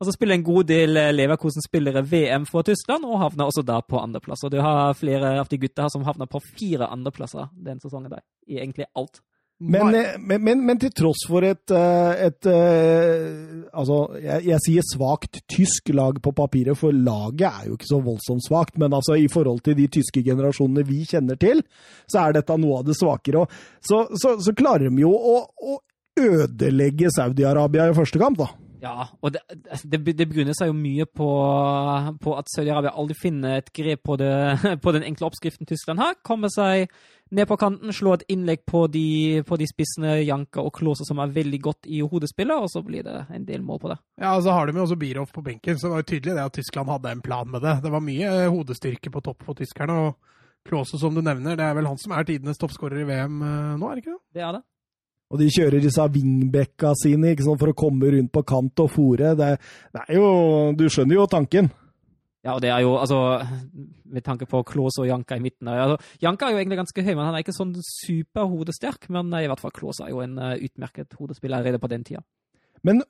Og så spiller en god del eh, Leverkosen-spillere VM for Tyskland, og havner også da på andreplass. Og du har flere av de gutta her som havner på fire andreplasser den sesongen der, i egentlig alt. Men, eh, men, men, men til tross for et, et, et eh, Altså, jeg, jeg sier svakt tysk lag på papiret, for laget er jo ikke så voldsomt svakt. Men altså, i forhold til de tyske generasjonene vi kjenner til, så er dette noe av det svakere. Og så, så, så klarer de jo å, å ødelegge Saudi-Arabia i første kamp, da. Ja, og det, det, det begrunner seg jo mye på, på at Saudi-Arabia aldri finner et grep på, det, *laughs* på den enkle oppskriften Tyskland har. Kommer seg ned på kanten, slår et innlegg på de, på de spissene Janka og Klause som er veldig godt i hodespillet, og så blir det en del mål på det. Ja, og så har de jo også Bierhoff på benken, så det var jo tydelig det at Tyskland hadde en plan med det. Det var mye hodestyrke på topp for tyskerne, og Klause, som du nevner, det er vel han som er tidenes toppskårer i VM eh, nå, er det ikke det? Det er det. Og de kjører disse wingbacka sine sant, for å komme rundt på kant og fòre. Det, det er jo Du skjønner jo tanken. Ja, og det er jo, altså, med tanke på Klås og Janka i midten. Altså, Janka er jo egentlig ganske høy, men han er ikke sånn superhodesterk. Men i hvert fall Klås er jo en uh, utmerket hodespiller allerede på den tida. Men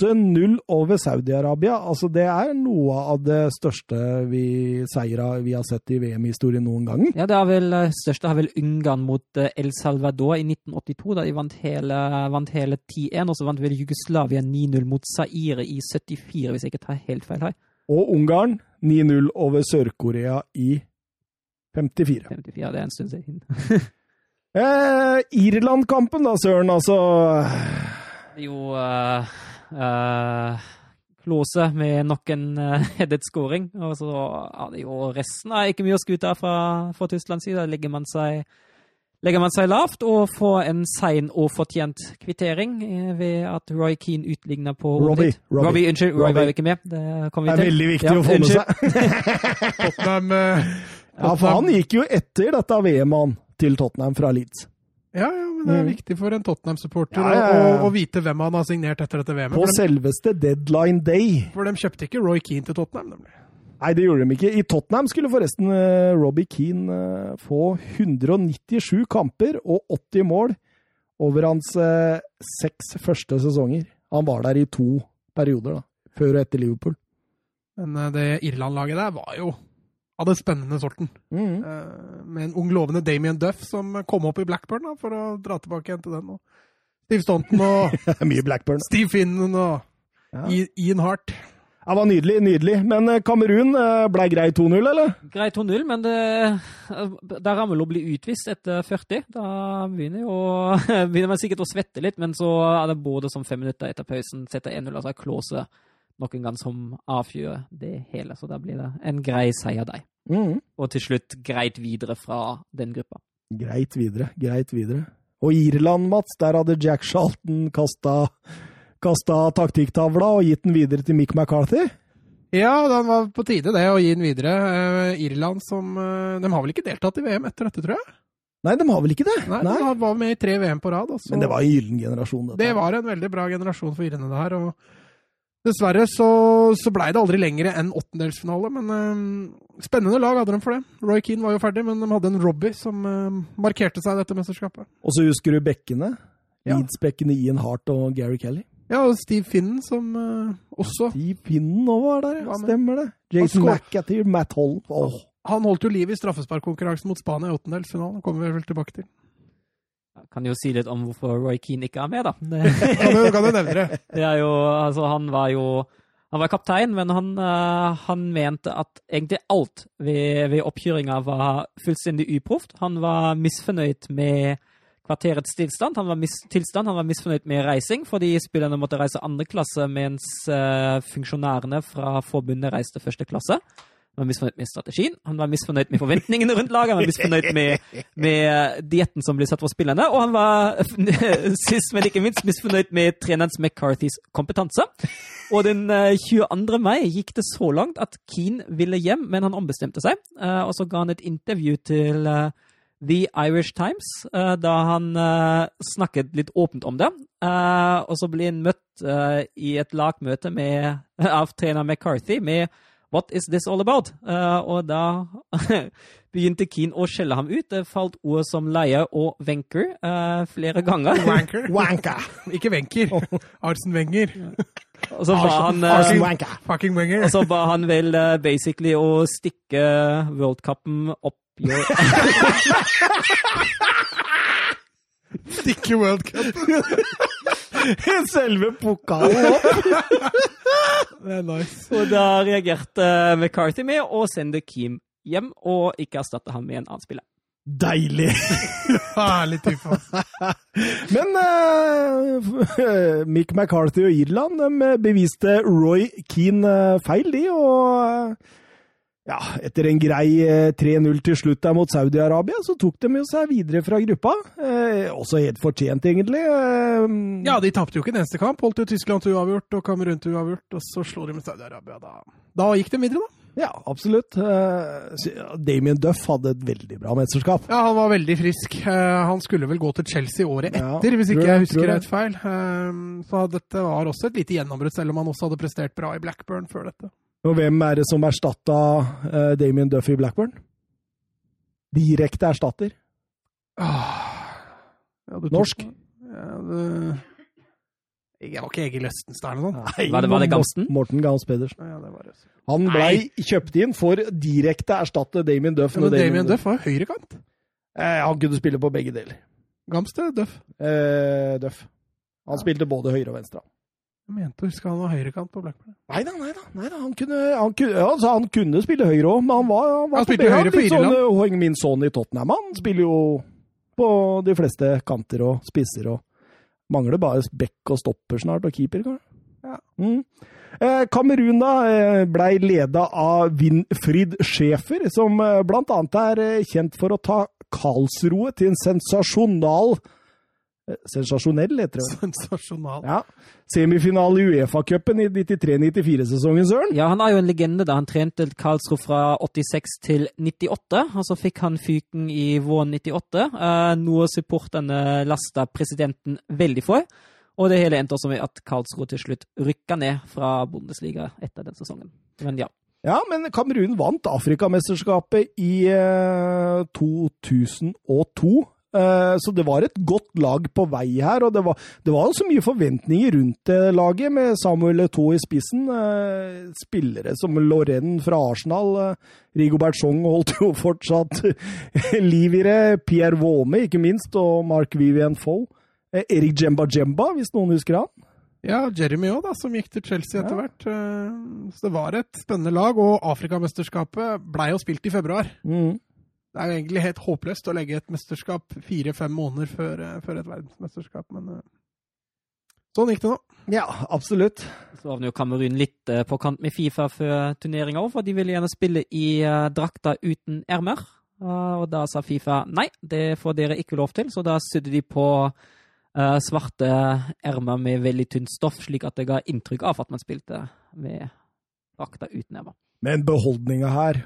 8-0 over Saudi-Arabia. Altså, det er noe av det største vi, seira vi har sett i VM-historien noen gang. Ja, det er vel eh, største har vel Ungarn mot eh, El Salvador i 1982, da de vant hele, vant hele 10-1. Og så vant vel Jugoslavia 9-0 mot Zaire i 74, hvis jeg ikke tar helt feil her. Og Ungarn 9-0 over Sør-Korea i 54. 54, det er en stund siden. *laughs* Eh, Irland-kampen da, Søren. Altså Jo uh, Klose med nok en *laughs* uh, headet scoring. Og så er det jo resten er ikke mye å skute av fra, fra Tysklands side. Da legger man seg legger man seg lavt og får en sein og fortjent kvittering eh, ved at Roy Keane utligner på Robbie. Robbie. Robbie, unnskyld. Roy Robbie. var ikke med. Det kommer Det er veldig viktig Ja, å få med seg. Tottenham Tottenham. Ja, for han gikk jo etter dette VM-en til Tottenham fra Leeds. Ja, ja, men det er Mm. viktig for en Tottenham-supporter Ja, ja, å, å vite hvem han har signert etter dette VM-et. På de- selveste deadline day. for de kjøpte ikke Roy Keane til Tottenham, nemlig. Nei, det gjorde de ikke. I Tottenham skulle forresten eh, Robbie Keane eh, få 197 kamper og 80 mål over hans eh, seks første sesonger. Han var der i to perioder, da. Før og etter Liverpool. Men det Irland-laget der var jo av det spennende sorten. Mm. Uh, Med en ung lovende Damien Duff som kom opp i Blackburn, da, for å dra tilbake igjen til den. Og Steve Stonton og *laughs* Mye Blackburn. Steve Finnen og Ja. Ian Hart. Det var nydelig, nydelig. Men eh, Kamerun eh, ble grei 2-0, eller? Grei 2-0, men det, der rammer å bli utvist etter 40. Da begynner, jo, *laughs* begynner man sikkert å svette litt, men så er det både som fem minutter etter pausen setter 1-0, altså Klause nok en gang som avfyrer det hele. Så da blir det en grei seier der. Mm. Og til slutt greit videre fra den gruppa. Greit videre, greit videre. Og Irland, Mats, der hadde Jack Charlton kasta, kasta taktikktavla og gitt den videre til Mick McCarthy. Ja, den var på tide det, å gi den videre. Eh, Irland som eh, De har vel ikke deltatt i VM etter dette, tror jeg? Nei, de har vel ikke det? Nei, De var med i tre VM på rad. Også. Men det var en gyllen generasjon, dette. Det var en veldig bra generasjon for irene der. og Dessverre så, så blei det aldri lenger enn åttendelsfinale, men eh, spennende lag hadde de for det. Roy Keane var jo ferdig, men de hadde en Robbie som eh, markerte seg i dette mesterskapet. Og så husker du bekkene. Ja. Leeds-bekkene Ian Hart og Gary Kelly. Ja, og Steve Finnen som eh, også Steve Finnen òg var der, ja. Stemmer det. Jason McAteer, Matt Holm. Oh. Han holdt jo liv i straffesparkkonkurransen mot Spania i åttendelsfinalen. kommer vi vel tilbake til. Jeg kan jo si litt om hvorfor Roy Keane ikke er med, da. *laughs* Det, Kan du, kan du nevne det? *laughs* det er jo, altså, han var jo han var kaptein, men han, eh, han mente at egentlig alt ved, ved oppkjøringa var fullstendig uproft. Han var misfornøyd med kvarterets tilstand. Han var, mis, tilstand. han var misfornøyd med reising, fordi spillerne måtte reise andre klasse, mens eh, funksjonærene fra forbundet reiste første klasse. Han var misfornøyd med strategien, han var misfornøyd med forventningene rundt laget, han var misfornøyd med, med dietten som ble satt for spillerne, og han var *laughs* sist, men ikke minst misfornøyd med trenerens McCarthys kompetanse. Og den eh, 22. mai gikk det så langt at Keane ville hjem, men han ombestemte seg. Eh, og så ga han et intervju til eh, The Irish Times, eh, da han eh, snakket litt åpent om det. Eh, og så ble han møtt eh, i et lagmøte med, *laughs* av trener McCarthy med What is this all about? Uh, og da *laughs* begynte Keane å skjelle ham ut. Det falt ord som leie og Wenker uh, flere ganger. Wanker. *laughs* Wanker. Ikke Wenker. Arsen Wenger. Og så ba han uh, Arsen Fucking Wenger. Og så ba han vel eh, basically å stikke worldcupen opp your *laughs* Stikke World Cup. *laughs* Selve pokalen opp! *laughs* Det er nice. Og da reagerte McCarthy med å sende Keane hjem, og ikke erstatte ham med en annen spiller. Deilig! *laughs* Herlig type. Men uh, Mick McCarthy og Irland de beviste Roy Keane eh, feil, de. Og eh, ja, etter en grei eh, 3-0 til slutt der mot Saudi-Arabia, så tok de jo seg videre fra gruppa. Eh, også helt fortjent, egentlig. Eh, Ja, de tapte jo ikke en eneste kamp. Holdt jo Tyskland til uavgjort og Kamerun til uavgjort, og så slo de med Saudi-Arabia. Da, da gikk de videre, da. ja, absolutt. Eh, Damien Duff hadde et veldig bra mesterskap. Ja, han var veldig frisk. Eh, han skulle vel gå til Chelsea året Ja, etter, hvis ikke jeg husker rett feil. Eh, så dette var også et lite gjennombrudd, selv om han også hadde prestert bra i Blackburn før dette. Og hvem er det som erstatta uh, Damien Duffy i Blackburn? Direkte erstatter. Ah, ja, du Norsk? Ja, det... Jeg var ikke Egil Østenstad eller noe. sånt? Var det- var det Gamsten? Morten Gams Pedersen. Ja, det var det. Han blei kjøpt inn for direkte å erstatte Damien Duff. Men Damien, Damien Duff var jo høyrekant. Eh, han kunne spille på begge deler. Gamsted Duff. Eh, Duff. Han Ja. spilte både høyre og venstre. Mente å huske han var høyrekant på Blackburn. Nei da, nei da. Han, kunne, han, kunne, altså, han kunne spille høyre òg, men han var, han var Han spilte begge. høyre på sånn eh, Min Son i Tottenham. Han spiller jo på de fleste kanter og spisser og Mangler bare bekk og stopper snart, og keeper, kanskje. Ja. Mm. Eh, Kamerun da eh, blei leda av Winfried Schäfer, som eh, blant annet er eh, kjent for å ta Karlsroe til en sensasjonal Sensasjonell, heter det. Sensasjonal. Ja. Semifinale i Uefa-cupen i 93-94-sesongen, Søren. Ja, han er jo en legende da han trente Karlsruhe fra 86 til 98, og så fikk han fyken i våren 98, eh, noe supporterne lasta presidenten veldig for. Og det hele endte også med at Karlsruhe til slutt rykka ned fra Bundesliga etter den sesongen. Men ja. Ja, men Kamerun vant Afrikamesterskapet i eh, 2002. Eh, så det var et godt lag på vei her, og det var, det var så mye forventninger rundt det laget, med Samuel Eto'o i spissen. Eh, spillere som Lorraine fra Arsenal, eh, Rigo Bertsong holdt jo fortsatt *laughs* liv i det. Pierre Waume, ikke minst, og Mark Vivian Foe. Eh, Erik Jemba Jemba, hvis noen husker han. Ja, Jeremy òg, som gikk til Chelsea etter hvert. Ja. Så det var et spennende lag, og Afrikamesterskapet blei jo spilt i februar. Mm. Det er jo egentlig helt håpløst å legge et mesterskap fire-fem måneder før, eh, før et verdensmesterskap, men eh, sånn gikk det nå. Ja, absolutt. Så var jo Kamerun litt eh, på kant med Fifa før turneringa òg, for de ville gjerne spille i drakta uten ermer. Og da sa Fifa nei, det får dere ikke lov til, så da sydde de på eh, svarte ermer med veldig tynt stoff, slik at det ga inntrykk av at man spilte med drakta uten ermer. Men beholdninga her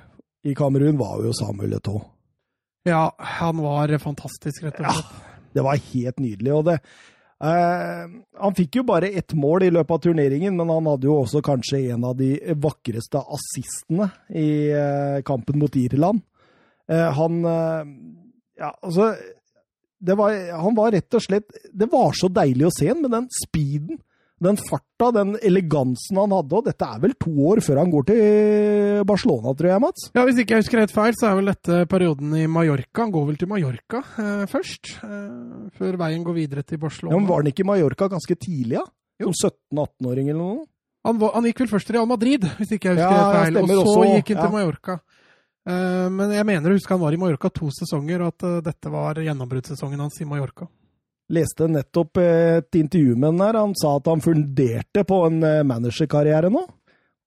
i Kamerun var jo Samuel Eto'o. Ja, han var fantastisk, rett og slett. Ja, Det var helt nydelig. og det Uh, Han fikk jo bare ett mål i løpet av turneringen, men han hadde jo også kanskje en av de vakreste assistene i uh, kampen mot Irland. Uh, han Ja, altså det var, Han var rett og slett Det var så deilig å se han med den speeden, den farta, den elegansen han hadde. Og dette er vel to år før han går til Barcelona, tror jeg, Mats? Ja, Hvis ikke jeg husker helt feil, så er vel dette perioden i Mallorca. Han går vel til Mallorca eh, først, eh, før veien går videre til Ja, Barcelona. men Var han ikke i Mallorca ganske tidlig, ja? Jo. Som 17-18-åring eller noe? Han, var, han gikk vel først til Real Madrid, hvis ikke jeg husker Ja, helt feil. Og så også, gikk han ja. til Mallorca. Eh, men jeg mener å huske han var i Mallorca to sesonger, og at eh, dette var gjennombruddssesongen hans i Mallorca. Leste nettopp et intervju med han der. Han sa at han funderte på en eh, managerkarriere nå.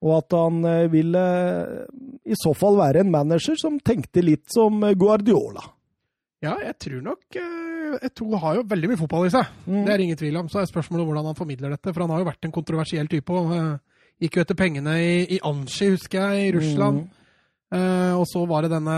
Og at han eh, ville eh, i så fall være en manager som tenkte litt som Guardiola. Ja, jeg tror nok uh, Eto har jo veldig mye fotball i seg. Mm. Det er ingen tvil om. Så er spørsmålet hvordan han formidler dette. For han har jo vært en kontroversiell type. og eh, Gikk jo etter pengene i, i Anshi, husker jeg, i Russland. Mm. Uh, og så var det denne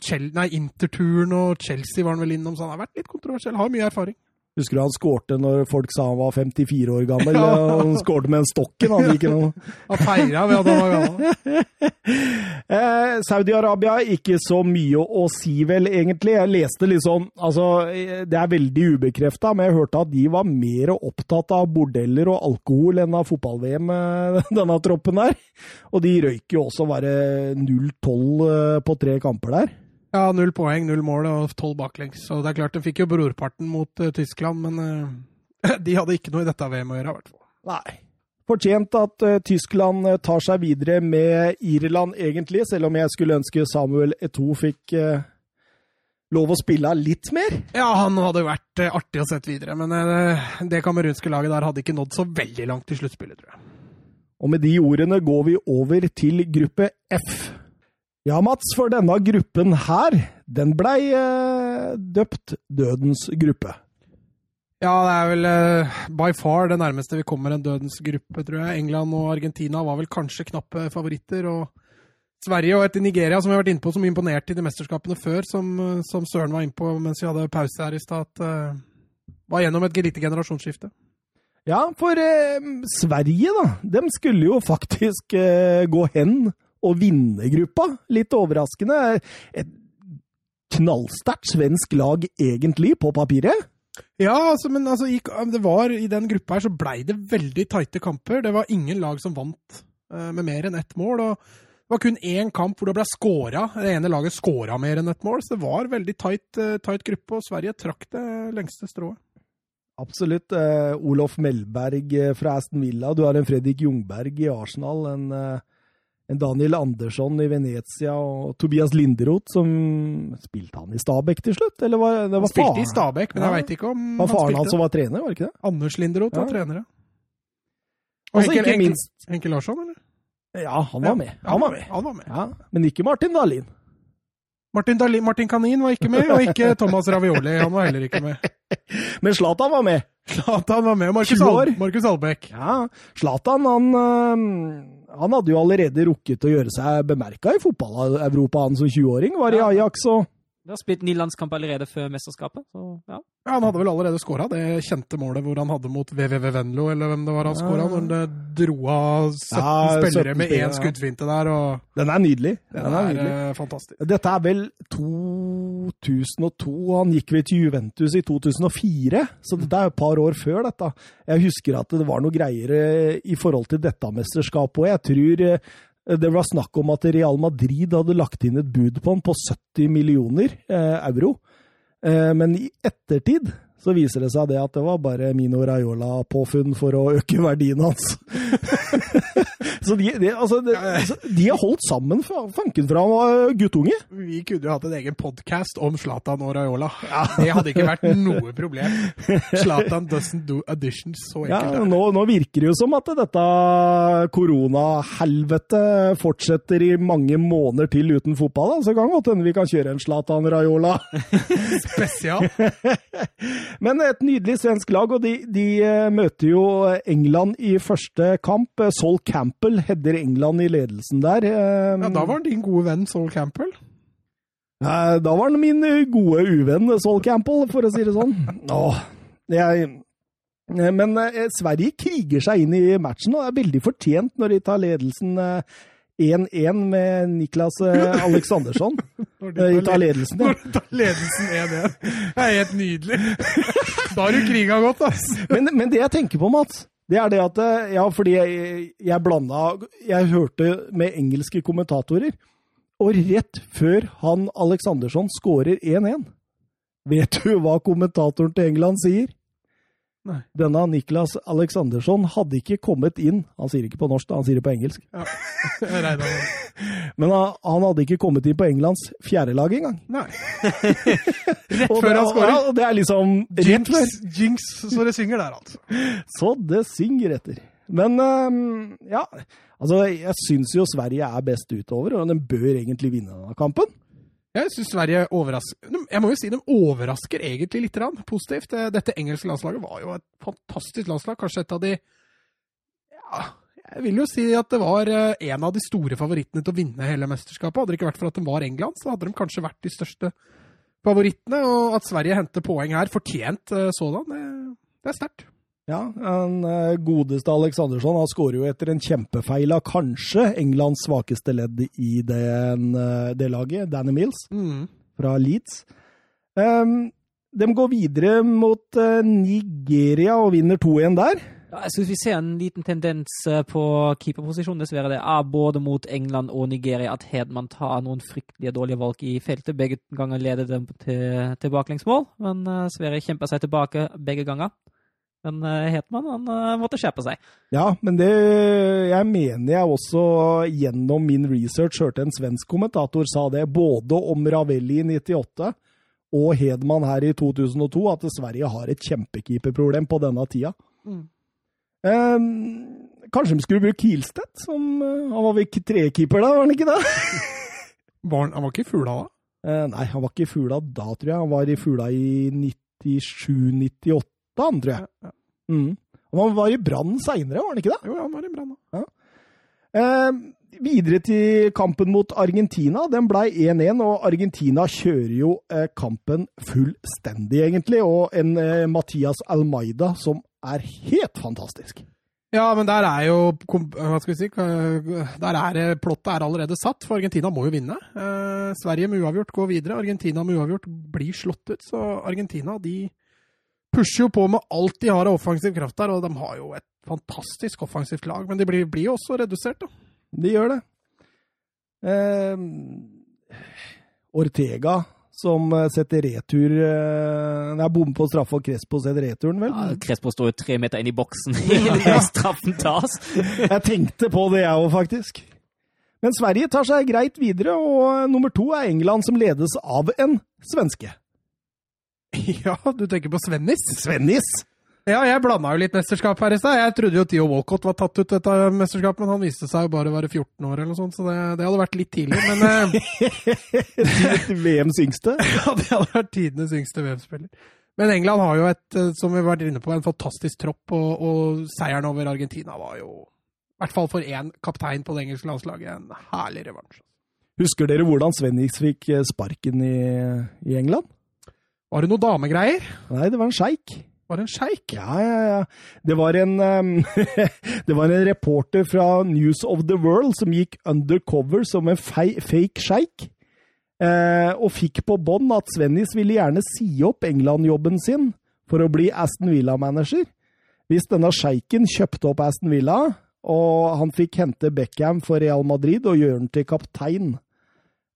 Chel nei, Interturen og Chelsea var han vel innom, så han har vært litt kontroversiell. Har mye erfaring. Husker du han skårte når folk sa han var 54 år gammel? *laughs* Ja. Han skårte med en stokken, han gikk noe. *laughs* Han feira ved at han var gammel. *laughs* Eh, Saudi-Arabia, ikke så mye å, si, vel, egentlig. Jeg leste litt sånn Altså, det er veldig ubekrefta, men jeg hørte at de var mer opptatt av bordeller og alkohol enn av fotball-VM, eh, denne troppen der. Og de røyk jo også bare 0-12 eh, på tre kamper der. Ja, null poeng, null mål og tolv baklengs. Så det er klart, de fikk jo brorparten mot uh, Tyskland, men uh, *laughs* de hadde ikke noe i dette VM å gjøre, i hvert fall. Nei. Fortjent at uh, Tyskland tar seg videre med Irland, egentlig, selv om jeg skulle ønske Samuel Eto fikk lov å spille litt mer. Ja, han hadde vært artig å sette videre, men det kamerunske laget der hadde ikke nådd så veldig langt i sluttspillet, tror jeg. Og med de ordene går vi over til gruppe F. Ja, Mats, for denne gruppen her, den blei eh, døpt Dødens gruppe. Ja, det er vel eh, by far det nærmeste vi kommer en dødens gruppe, tror jeg. England og Argentina var vel kanskje knappe favoritter. Og Sverige og et Nigeria, som vi har vært inne på, som imponerte i de mesterskapene før, som, eh, som Søren var inne på mens vi hadde pause her i stad, at eh, var gjennom et lite generasjonsskifte. Ja, for eh, Sverige, da, De skulle jo faktisk gå hen og vinne gruppa. Litt overraskende. Et knallsterkt svensk lag, egentlig, på papiret. Ja, altså, men altså, i, det var, i den gruppa her så blei det veldig tighte kamper. Det var ingen lag som vant uh, med mer enn ett mål. og Det var kun én kamp hvor det ble skåra. Det ene laget skåra mer enn ett mål. Så det var veldig tight, uh, tight gruppe, og Sverige trakk det lengste strået. Absolutt. Uh, Olof Melberg fra Aston Villa. Du har en Fredrik Jungberg i Arsenal. en en Daniel Andersson i Venezia og Tobias Linderoth, som Spilte han i Stabæk til slutt? Eller var, det var han spilte faren? i Stabæk, men jeg veit ikke om Var faren han hans som var trener, var det ikke det? Anders Linderoth var trener, ja. Og Og så Henke, ikke minst Henke Larsson, eller? Ja, han var med. Han var med. Han var med. Ja, men ikke Martin Dahlin. Martin, Dahlin. Martin Kanin var ikke med, og ikke *laughs* Thomas Ravioli. Han var heller ikke med. Men Zlatan var med. Zlatan var med, Markus, 20. Al. Ja, Zlatan han, han hadde jo allerede rukket å gjøre seg bemerka i fotball-Europa han som 20-åring. Var i Ajax og Du har spilt ni landskamper allerede før mesterskapet, så ja. Ja, Han hadde vel allerede skåra det kjente målet hvor han hadde mot VVV Venlo, eller hvem det var han Ja. skåra, når han dro av 17 Ja, spillere 17 med én skuddfinte der. og Den er nydelig. Den Den er er nydelig. eh, fantastisk. Dette er vel 2002. Han gikk vel til Juventus i 2004, så dette er et par år før dette. Jeg husker at det var noe greier i forhold til dette mesterskapet, og jeg tror eh, det var snakk om at Real Madrid hadde lagt inn et bud på ham på 70 millioner eh, euro. Eh, men i ettertid så viser det seg det at det var bare Mino Raiola-påfunn for å øke verdien hans. *laughs* så de, de, altså, de, altså, de har holdt sammen fanken fra han var guttunge. Vi kunne jo hatt en egen podkast om Zlatan og Raiola. Det hadde ikke vært noe problem. Zlatan doesn't do additions. Så enkelt Ja, nå, nå virker det jo som at dette koronahelvetet fortsetter i mange måneder til uten fotball. Da. Så kan godt hende vi kan kjøre en Zlatan Raiola. *laughs* Spesial. *laughs* Men et nydelig svensk lag, og de, de eh, møter jo England i første kamp. Eh, Sol Campbell header England i ledelsen der. Eh, Ja, Da var han din gode venn Sol Campbell. Eh, Da var han min eh, gode uvenn Sol Campbell, for å si det sånn. *laughs* Åh, jeg, eh, men eh, Sverige kriger seg inn i matchen, og er veldig fortjent når de tar ledelsen eh, 1-1 med Niklas eh, *laughs* Aleksandersson. Når du Eh, tar tar ledelsen, ja. Når du tar ledelsen 1-1. Det er helt nydelig. Da har du kriga godt, ass. Men, men det jeg tenker på, Mats, det er det at eh, Ja, fordi jeg, jeg blanda Jeg hørte med engelske kommentatorer, og rett før han Aleksandersson skårer 1-1 Vet du hva kommentatoren til England sier? Nei. Denne Niklas Aleksandersson hadde ikke kommet inn Han sier ikke på norsk, han sier det på engelsk. *laughs* Med. Men han, han hadde ikke kommet inn på Englands fjerdelag engang. Nei. *laughs* Rett Og før han skårer. Ja, og det er liksom rett før. Jinx, så det synger der, altså. *laughs* Så det synger etter. Men øhm, ja, altså jeg syns jo Sverige er best utover, og den bør egentlig vinne denne kampen. Jeg syns Sverige overrasker Jeg må jo si de overrasker egentlig litt grann, positivt. Eh, Dette engelske landslaget var jo et fantastisk landslag. Kanskje et av de Ja, jeg vil jo si at det var eh, en av de store favorittene til å vinne hele mesterskapet. Hadde det ikke vært for at de var England, så hadde de kanskje vært de største favorittene. Og at Sverige henter poeng her, fortjent eh, sådan, det, det er sterkt. Ja, den øh, godeste Aleksandersson han skårer jo etter en kjempefeil av kanskje Englands svakeste ledd i den, øh, det laget, Danny Mills Mm. fra Leeds. Um, de går videre mot øh, Nigeria og vinner 2-1 der. Ja, jeg synes vi ser en liten tendens eh, på keeperposisjonen, dessverre. Det er både mot England og Nigeria at Hedman tar noen fryktelige dårlige valg i feltet. Begge ganger leder dem til, til baklengsmål, men eh, Sverige kjemper seg tilbake begge ganger. Men Hetman Hedman han eh, måtte skjerpe seg. Ja, men det Jeg mener jeg også gjennom min research hørte en svensk kommentator sa det, både om Ravelli i 98 og Hedman her i 2002, at Sverige har et kjempekeeperproblem på denne tida. Mm. Eh, kanskje de skulle bruke Kielstedt? Som, eh, han var vel trekeeper da, var han ikke det? *laughs* Var han, han var ikke i Fula da? Eh, nei, han var ikke i Fula da, tror jeg. Han var i Fula i 97-98, han, tror jeg. Ja, ja. Mm. Og han var i Brann seinere, var han ikke det? Jo, han var i Brann Ja. Eh, videre til kampen mot Argentina. Den ble 1-1, og Argentina kjører jo eh, kampen fullstendig, egentlig. Og en eh, Mathias Almeida som er helt fantastisk. Ja, men der er jo Hva skal vi si? Der er plottet er allerede satt, for Argentina må jo vinne. Eh, Sverige med uavgjort går videre. Argentina med uavgjort blir slått ut. Så Argentina de pusher jo på med alt de har av offensiv kraft der, og de har jo et fantastisk offensivt lag. Men de blir, blir jo også redusert, da. De gjør det. Eh, Ortega, som eh, setter retur eh, Det er bom på straffe, og Crespo setter returen, vel? Ja, Crespo står jo tre meter inn i boksen idet *laughs* straffen tas. *laughs* Jeg tenkte på det, jeg òg, faktisk. Men Sverige tar seg greit videre, og nummer to er England, som ledes av en svenske. *laughs* Ja, du tenker på Svennis? Svennis! Ja, jeg blanda jo litt mesterskap her i stad. Jeg trodde jo Theo Walcott var tatt ut dette mesterskapet, men han viste seg jo bare å være 14 år eller noe sånt, så det, det hadde vært litt tidlig. Men eh, *laughs* VMs yngste. *laughs* ja, det hadde vært tidenes yngste VM-spiller. Men England har jo et, eh, som vi har vært inne på, en fantastisk tropp, og, og seieren over Argentina var jo, i hvert fall for én kaptein på det engelske landslaget, en herlig revansj. Husker dere hvordan Svennis fikk eh, sparken i, i England? Var det noe damegreier? Nei, det var en sjeik. Var det en sjeik? Ja, ja, ja. Det var en *laughs* Det var en reporter fra News of the World som gikk undercover som en fake sjeik. Eh, og fikk på bånd at Svennis ville gjerne si opp England-jobben sin for å bli Aston Villa-manager. Hvis denne sjeiken kjøpte opp Aston Villa, og han fikk hente Beckham for Real Madrid og gjøre ham til kaptein.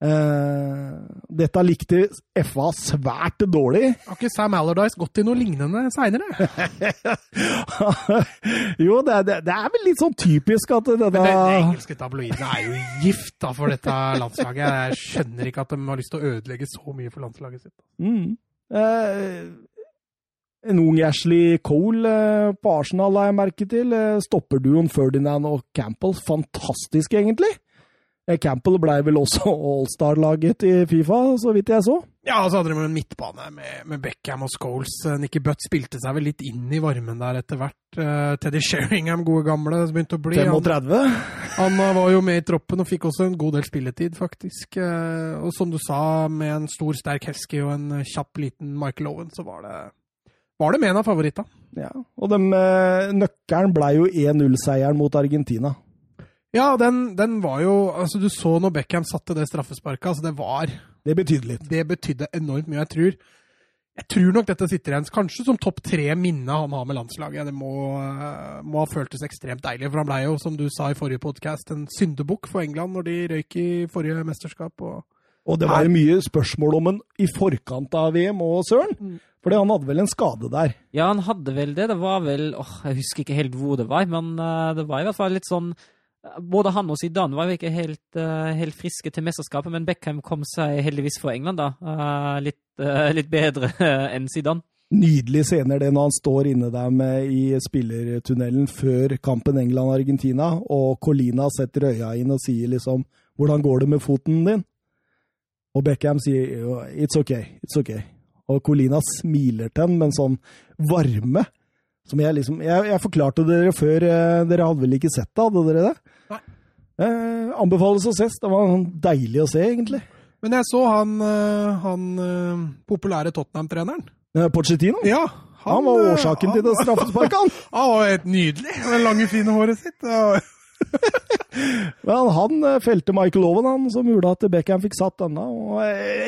Eh, dette likte FA svært dårlig. Har ikke Sam Allardyce gått i noe lignende seinere? *laughs* jo, det, det, det, er vel litt sånn typisk at denne Men det, de engelske tabloidene er jo gift da for dette landslaget. Jeg skjønner ikke at de har lyst til å ødelegge så mye for landslaget sitt. Mm. Uh, en ung Ashley Cole uh, på Arsenal la jeg merke til. Stopper stopperduoen Ferdinand og Campbell. Fantastisk, egentlig. Eh, Campbell ble vel også *laughs* All-Star-laget i Fifa, så vidt jeg så. Ja, og så hadde de en midtbane med, med Beckham og Scholes. Eh, Nicky Butt spilte seg vel litt inn i varmen der etter hvert. Uh, Teddy Sheringham, gode gamle, som begynte å bli. 35. Han, han var jo med i troppen og fikk også en god del spilletid, faktisk. Og som du sa, med en stor, sterk Hesky og en kjapp, liten Michael Owen, så var det var det med en av favorittene. Ja, og de, nøkkelen blei jo 1-0-seieren mot Argentina. Ja, den, den, var jo altså Du så når Beckham satte det straffesparket. altså Det var Det betydde litt. Det betydde enormt mye. Jeg tror, jeg tror nok dette sitter igjen kanskje som topp tre minne han har med landslaget. Det må, må ha føltes ekstremt deilig, for han ble jo, som du sa i forrige podkast, en syndebukk for England når de røyk i forrige mesterskap. og og det var jo mye spørsmål om en i forkant av VM og Søren. Mm. Fordi han hadde vel en skade der? Ja, han hadde vel det. Det var vel åh, Jeg husker ikke helt hvor det var, men uh, det var i hvert fall litt sånn både han og Zidane var jo ikke helt, uh, helt, friske til mesterskapet, men Beckham kom seg heldigvis for England, da. Uh, litt, uh, litt, bedre enn Zidane. Nydelig scener det når han står inne der med, i spillertunnelen før kampen England-Argentina, og Colina setter øya inn og sier liksom 'Hvordan går det med foten din?' Og Beckham sier 'It's okay, it's okay'. Og Colina smiler til ham med en sånn varme. Som jeg liksom Jeg, jeg forklarte dere før. Dere hadde vel ikke sett det? Hadde dere det? Eh, anbefales å ses. Det var sånn deilig å se, egentlig. Men jeg så han, han populære Tottenham-treneren. Eh, Pochettino? Ja. Han, han var årsaken han, til det straffesparket, han. *laughs* Han var helt nydelig med det lange, fine håret sitt. Men *laughs* han felte Michael Owen, han, som gjorde at Beckham fikk satt denne. Og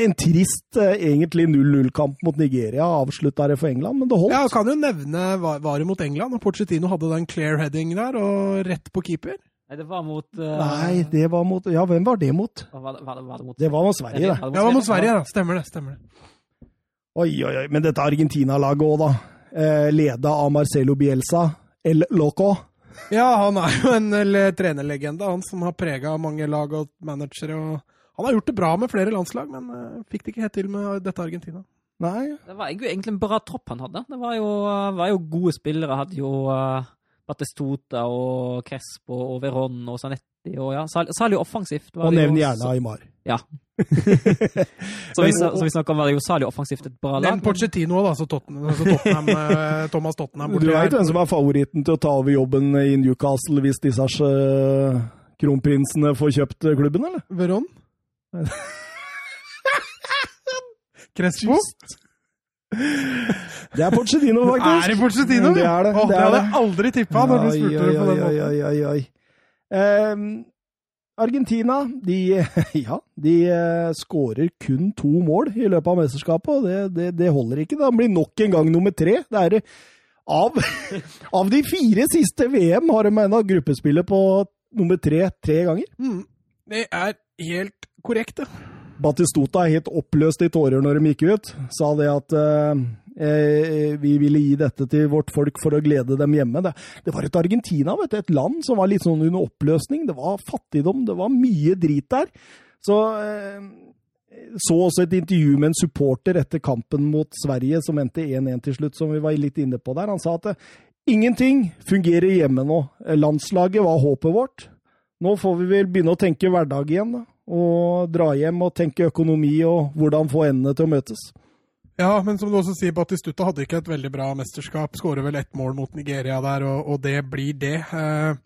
en trist, egentlig 0-0-kamp mot Nigeria avslutta det for England, men det holdt. Ja, kan jo nevne var mot England, og Pochettino hadde den clear heading der, og rett på keeper. Nei, det var mot uh... Nei, det var mot Ja, hvem var det mot? Var det, var det, var det, mot... det var mot Sverige, det. Ja, det var mot Sverige, da. Stemmer det. stemmer det. Oi, oi, oi. Men dette Argentina-laget òg, da. Eh, leda av Marcelo Bielsa. El Loco. Ja, han er jo en trenerlegende, han som har prega mange lag og managere. og Han har gjort det bra med flere landslag, men uh, fikk det ikke helt til med dette Argentina. Nei. Det var egentlig en bra tropp han hadde. Det var jo, var jo gode spillere. Hadde jo uh, Battestuta og Crespo og Veron og Sanetti og ja, særlig offensivt. og nevn gjerne Aymar. Ja. *laughs* så, vi, så vi snakker om var det jo særlig offensivt et bra lag. Nevn Pochettino, da, så Tottenham, så Tottenham *laughs* Thomas Tottenham. Du veit hvem som er favoritten til å ta over jobben i Newcastle hvis disse uh, kronprinsene får kjøpt klubben, eller? Veron? *laughs* Crespo? Det er Pochettino, faktisk. Er det Pochettino? Det er det. Oh, det, hadde jeg aldri tippa når du spurte det på den måten. Oi, oi, oi, oi. Um, Argentina de, *laughs* ja, de eh, skårer kun to mål i løpet av mesterskapet, og det, det, det holder ikke. Da blir nok en gang nummer tre. Det er, av, *laughs* av de fire siste VM har de ennå gruppespillet på nummer tre tre ganger. Mm. Det er helt korrekt, det. Batistuta er helt oppløst i tårer når de gikk ut. Sa det at eh, eh, vi ville gi dette til vårt folk for å glede dem hjemme. Det, det var et Argentina, vet du, et land som var litt sånn under oppløsning. Det var fattigdom, det var mye drit der. Så eh, så også et intervju med en supporter etter kampen mot Sverige, som endte 1-1 til slutt, som vi var litt inne på der. Han sa at eh, ingenting fungerer hjemme nå. Landslaget var håpet vårt. Nå får vi vel begynne å tenke hverdag igjen, da og dra hjem og tenke økonomi og hvordan få endene til å møtes. Ja, men som du også sier, Batistuta hadde ikke et veldig bra mesterskap. Skårer vel ett mål mot Nigeria der, og, og det blir det. Eh,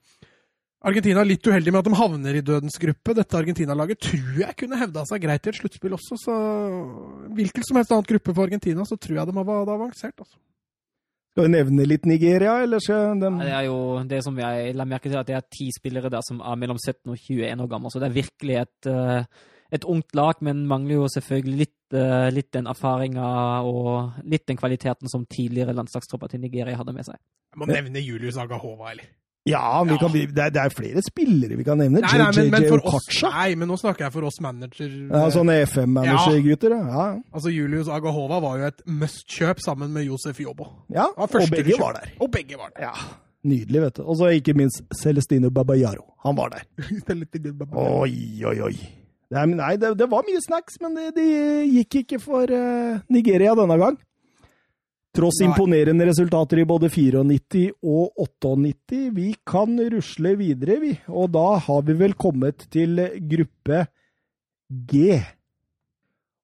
Argentina er litt uheldig med at de havner i dødens gruppe. Dette Argentina-laget tror jeg kunne hevda seg greit i et sluttspill også, så hvilken som helst annen gruppe for Argentina, så tror jeg de hadde avansert. altså. Skal vi nevne litt Nigeria, eller skal de Det er jo det som jeg la merke til, at det er ti spillere der som er mellom 17 og 21 år gamle. Så det er virkelig et, eh, et ungt lag, men mangler jo selvfølgelig litt, eh, litt den erfaringa og litt den kvaliteten som tidligere landslagstropper til Nigeria hadde med seg. Jeg må nevne Julius Agahova, eller? Ja, vi kan, det, er, det, er, flere spillere vi kan nevne. Men, men, nei, men nå snakker jeg for oss manager... Ja, Sånne FM-manager-gutter, ja. ja. Altså, Julius Agahova var jo et must-kjøp sammen med Josef Jobo. Ja, og begge var der. Og begge var der. Ja, Nydelig, vet du. Og så ikke minst Celestino Babayaro. Han var der. *laughs* oi, oi, oi. Det, nei, det, det, var mye snacks, men det, de gikk ikke for uh, Nigeria denne gang. Tross imponerende resultater i både 94 og 98. Vi kan rusle videre, vi. Og da har vi vel kommet til gruppe G.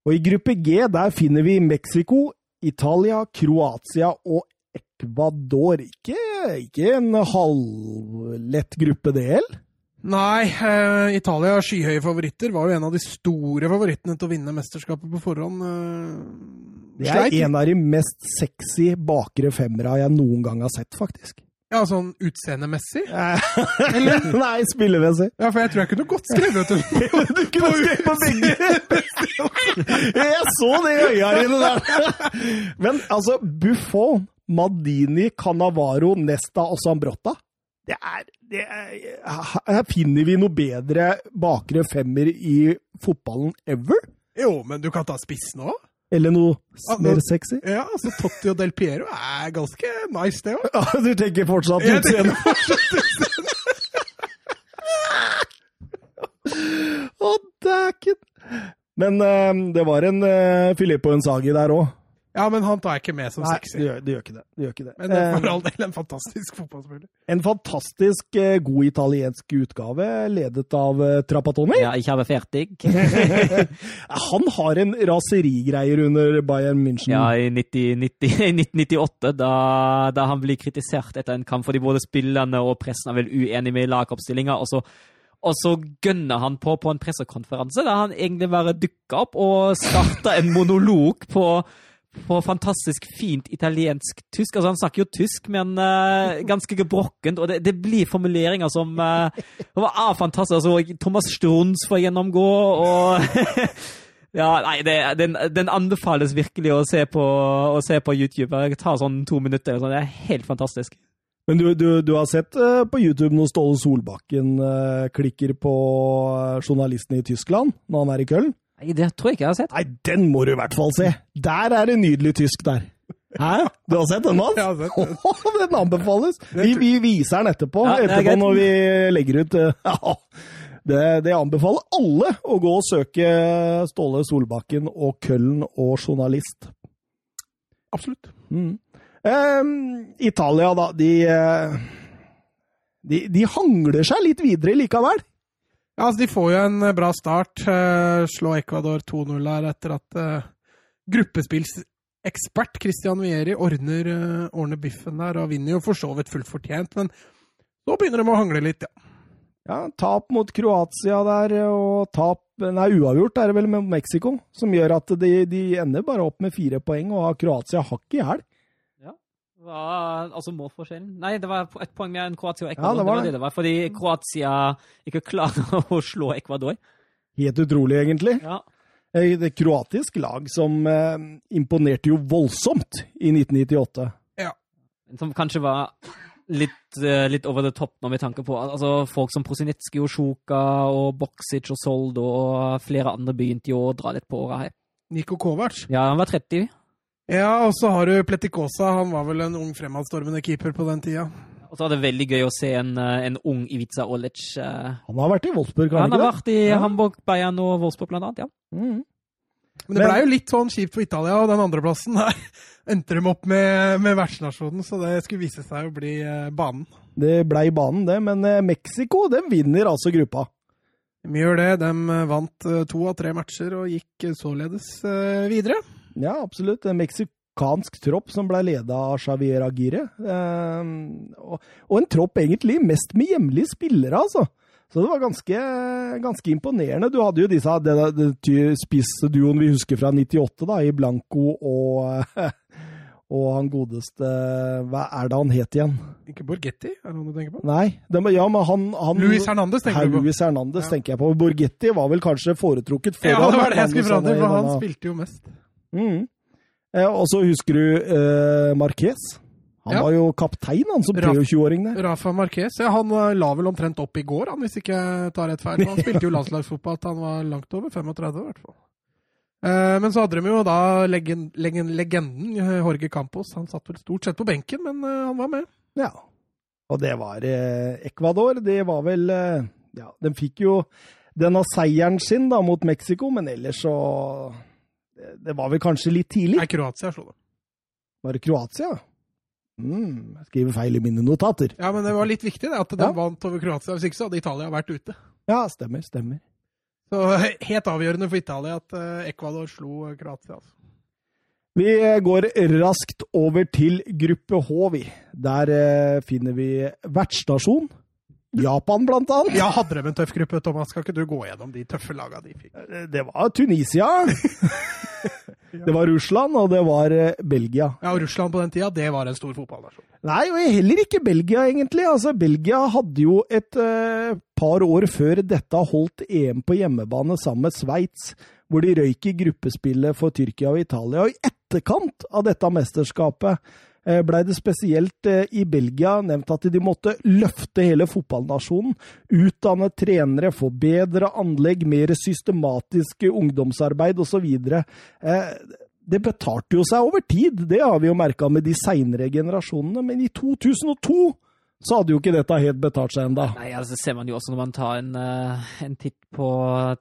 Og i gruppe G der finner vi Mexico, Italia, Kroatia og Ecuador. Ikke, ikke en halvlett gruppe, det heller? Nei, eh, Italia skyhøye favoritter. Var jo en av de store favorittene til å vinne mesterskapet på forhånd. Eh, det er Sleit. en av de mest sexy bakre femmera jeg noen gang har sett, faktisk. Ja, sånn utseendemessig? *laughs* Eller? Nei, spillemessig. Ja, for jeg tror jeg kunne godt skrevet det. *laughs* du kunne skrevet på begge! jeg så det i øya dine der! Men altså, Buffon, Madini, Canavaro, Nesta og Sambrotta det er, det er, Her finner vi noe bedre bakre femmer i fotballen ever. Jo, men du kan ta spissen òg. Eller noe ah, mer sexy? Ja, altså Totti og Del Piero er ganske nice, det òg. *laughs* Ja, du tenker fortsatt utseende? *laughs* Å, dæken! Men uh, det var en uh, Filippo Ensagi der òg. Ja, men han tar jeg ikke med som Nei, sexy. Det gjør, det gjør, ikke det. det gjør ikke det. Men det er for all del en fantastisk fotballspiller. En fantastisk uh, god italiensk utgave, ledet av uh, Trapattoni. Ja, ikke habe fertig. *laughs* han har en raserigreier under Bayern München. Ja, i 90, 90, 1998, da, da, han blir kritisert etter en kamp fordi både spillerne og pressen er vel uenige med lagoppstillinga. og så og så gønner han på på en pressekonferanse der han egentlig bare dukka opp og starta en monolog på på fantastisk fint italiensk-tysk. Altså, han snakker jo tysk, men uh, *laughs* ganske gebrokkent, og det, det, blir formuleringer som uh, er fantastisk. Altså, Thomas Strunz får gjennomgå, og *laughs* Ja, nei, det, den, den, anbefales virkelig å se på, å se på YouTube. Det tar sånn to minutter. Sånn. det er helt fantastisk. Men du, du, du har sett uh, på YouTube når Ståle Solbakken klikker på journalisten i Tyskland når han er i Köln? Nei, det tror jeg ikke jeg har sett. Nei, den må du i hvert fall se! Der er det nydelig tysk der. Hæ? Du har sett den, Mats? *laughs* Jeg har sett den. Oh, den anbefales! Vi, vi, viser den etterpå, ja, etterpå når vi legger ut eh, *laughs* ja, det, det, anbefaler alle å gå og søke Ståle Solbakken og Køllen og journalist. Absolutt. Mm. Eh, Italia, da. De, eh, de, de hangler seg litt videre likevel. Ja, altså De får jo en eh, bra start. Uh, slå Ecuador 2-0 her etter at uh, gruppespillsekspert Christian Vieri ordner, ordner, biffen der, og vinner jo for så vidt fullt fortjent. Men nå begynner de å hangle litt, ja. Ja, Tap mot Kroatia der, og tap Nei, uavgjort er det vel med Mexico, som gjør at de, de ender bare opp med fire poeng, og Kroatia hakk i hæl. Ja, Hva, altså målforskjellen? Nei, det var et poeng mer enn Kroatia og Ja, det var det. det. det var Fordi Kroatia ikke klarer *laughs* å slå Ecuador. Helt utrolig, egentlig. Ja. Eh, Det kroatisk lag som eh, imponerte jo voldsomt i 1998. Ja. Som kanskje var litt, uh, litt over the top når vi tanker på altså folk som Prosinetski og Sjuka og Boksic og Soldo og flere andre begynte jo å dra litt på åra her. Niko Kovac. Ja, han var 30. Ja, og så har du Pletikosa. Han var vel en ung fremadstormende keeper på den tida. Og så var det veldig gøy å se en, eh, en ung Ivica Olic. eh, Han har vært i Wolfsburg, har Han han har vært i Ja. Hamburg, Bayern og Wolfsburg blant annet, ja. Mm. Men det blei jo litt sånn kjipt for Italia, og den andreplassen *laughs* endte de opp med, med vertsnasjonen, så det skulle vise seg å bli eh, banen. Det blei banen, det. Men Mexico de vinner altså gruppa. De gjør det. De vant to av tre matcher og gikk således videre. Ja, absolutt. En meksikansk tropp som ble leda av Javier Aguirre. Eh, og, en tropp egentlig mest med hjemlige spillere, altså. Så det var ganske, ganske imponerende. Du hadde jo disse det, det, det spissduoen vi husker fra 98, da, i Blanco og, *laughs* og han godeste Hva er det han het igjen? Ikke Borgetti, er det noen du tenker på? Nei, det, ja, men han, han Luis Hernandez, tenker du på? Luis Hernandez, Ja. tenker jeg på. Borgetti var vel kanskje foretrukket foran Ja, det var det jeg skulle fram til, for han spilte jo mest. Mm. Eh, og så husker du eh, Marquez. Han Ja. var jo kaptein, han som Raff- 23-åring der. Rafa Marquez ja, han eh, la vel omtrent opp i går, han, hvis ikke jeg tar rett feil. Han spilte jo *laughs* landslagsfotball til han var langt over 35, i hvert fall. Eh, men så hadde de jo da legend, legend, legenden Jorge Campos. Han satt vel stort sett på benken, men eh, han var med. Ja. Og det var eh, Ecuador. Det var vel Ja, de fikk jo denne seieren sin da mot Mexico, men ellers så det- Det var vel kanskje litt tidlig. Nei, Kroatia slo dem. Var det Kroatia? Mm, jeg skriver feil i mine notater. Ja, men det var litt viktig det, at de Ja. vant over Kroatia. Hvis ikke så hadde Italia vært ute. Ja, stemmer, stemmer. Så eh, *laughs* helt avgjørende for Italia at eh, Ecuador slo eh, Kroatia. Altså. Vi går raskt over til gruppe H, vi. Der eh, finner vi vertsstasjon. Japan, blant annet. Ja, hadde de en tøff gruppe, Thomas? Skal ikke du gå gjennom de tøffe laga de fikk? Det var Tunisia. *laughs* *laughs* Det var Russland, og det var eh, Belgia. Ja, og Russland på den tida, det var en stor fotballnasjon. Nei, og heller ikke Belgia, egentlig. Altså, Belgia hadde jo et uh, par år før dette holdt EM på hjemmebane sammen med Sveits, hvor de røyk i gruppespillet for Tyrkia og Italia. Og i etterkant av dette mesterskapet eh, blei det spesielt eh, i Belgia nevnt at de måtte løfte hele fotballnasjonen. Utdanne trenere, få bedre anlegg, mer systematiske ungdomsarbeid osv. Eh, det betalte jo seg over tid, det har vi jo merka med de seinere generasjonene, men i 2002 så hadde jo ikke dette helt betalt seg enda. Nei, altså ser man jo også når man tar en, eh, en titt, på,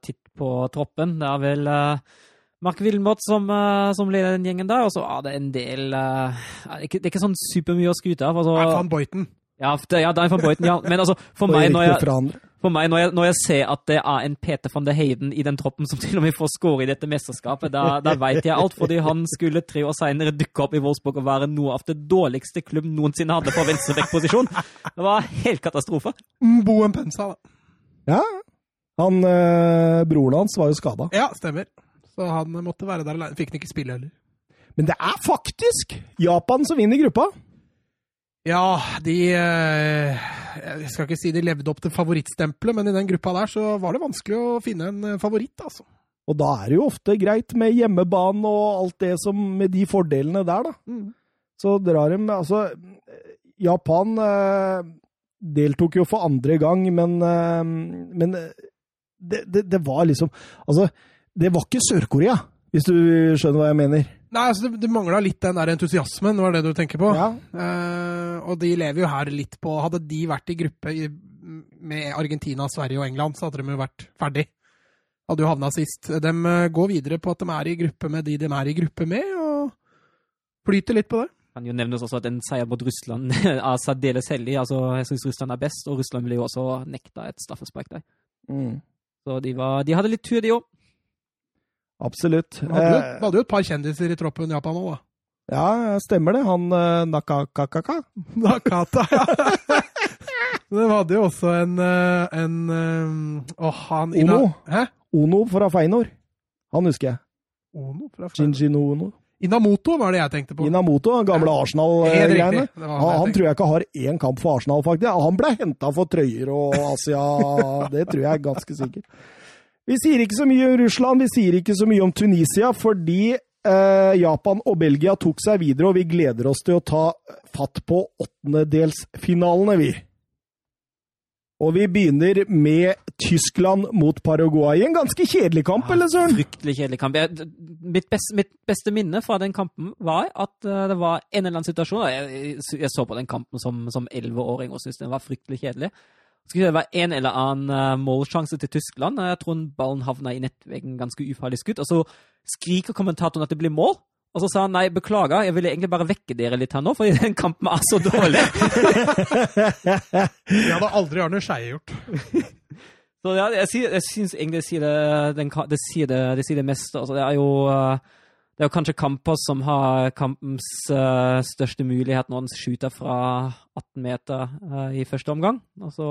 titt på troppen. Det er vel uh, Mark Wilmot som, eh, som leder den gjengen der, og så er det en del uh, det, er ikke, det er ikke sånn supermye å skryte av. Altså, Van Boyten. ja, det, ja, det er van Boyten, ja. Men altså, for meg, når jeg, for meg når, jeg, når jeg ser at det er en Peter van de Heiden i den troppen som til og med får score i dette mesterskapet, da, da veit jeg alt. Fordi han skulle tre år seinere dukke opp i Wolfsburg og være noe av det dårligste klubb noensinne hadde på venstrebekkposisjon. Det var helt katastrofe. Boen Pensa, da. Ja, han, eh, broren hans var jo skada. Ja, stemmer. Så han måtte være der alene. Fikk han ikke spille heller. Men det er faktisk Japan som vinner gruppa! Ja, de eh, Jeg skal ikke si de levde opp til favorittstempelet, men i den gruppa der så var det vanskelig å finne en eh, favoritt, altså. Og da er det jo ofte greit med hjemmebane og alt det som med de fordelene der, da. Så drar de Altså, Japan eh, deltok jo for andre gang, men, eh, men eh, det, det, det var liksom Altså, det var ikke Sør-Korea, hvis du skjønner hva jeg mener. Nei, altså det, det mangla litt den der entusiasmen, var det du tenker på? Ja. Eh, og de lever jo her litt på Hadde de vært i gruppe i, med Argentina, Sverige og England, så hadde de jo vært ferdig. Hadde jo havna sist. De eh, går videre på at de er i gruppe med de de er i gruppe med, og flyter litt på det. Kan jo nevnes også at en seier mot Russland *laughs* er særdeles heldig. Altså, jeg syns Russland er best, og Russland ville jo også nekta et straffespark der. Mm. Så de, var, de hadde litt tur, de òg. Absolutt. Du hadde, jo, Eh, de hadde jo et par kjendiser i troppen Japan òg, da. ja, stemmer det. Han eh, Nakakaka. *laughs* Nakata, ja. *laughs* De hadde jo også en, eh, en eh, han Ono. Hæ? Ono fra Feinor. Han husker jeg. Ono fra Freiburg. Ono. Inamoto var det jeg tenkte på. Inamoto, gamle Arsenal-greiene. han Han, tror jeg ikke har én kamp for Arsenal, faktisk. Han ble henta for trøyer og Asia. *laughs* Det tror jeg er ganske sikkert. Vi sier ikke så mye om Russland, vi sier ikke så mye om Tunisia, fordi eh, Japan og Belgia tok seg videre, og vi gleder oss til å ta fatt på åttendedelsfinalene, vi. Og vi begynner med Tyskland mot Paraguay. En ganske kjedelig kamp, eller søren? Fryktelig kjedelig kamp. Jeg, mitt, best, mitt beste minne fra den kampen var at eh, det var en eller annen situasjon Jeg, jeg så på den kampen som som elleveåring og syntes den var fryktelig kjedelig. Skulle det være en eller annen eh, målsjanse til Tyskland. Jeg tror ballen havna i nettveggen ganske ufarlig skutt. Og så skriker kommentatoren at det blir mål. Og så sa han nei, beklager, jeg ville egentlig bare vekke dere litt her nå, fordi *laughs* den kampen er så dårlig. *laughs* Det hadde aldri Arne Skeie gjort. *laughs* Så ja, jeg, jeg syns egentlig det sier det, det, sier det, det sier det meste. Altså, det er jo eh, det er jo kanskje Kampos som har kampens uh, største mulighet når han skyter fra 18 meter uh, i første omgang. Og så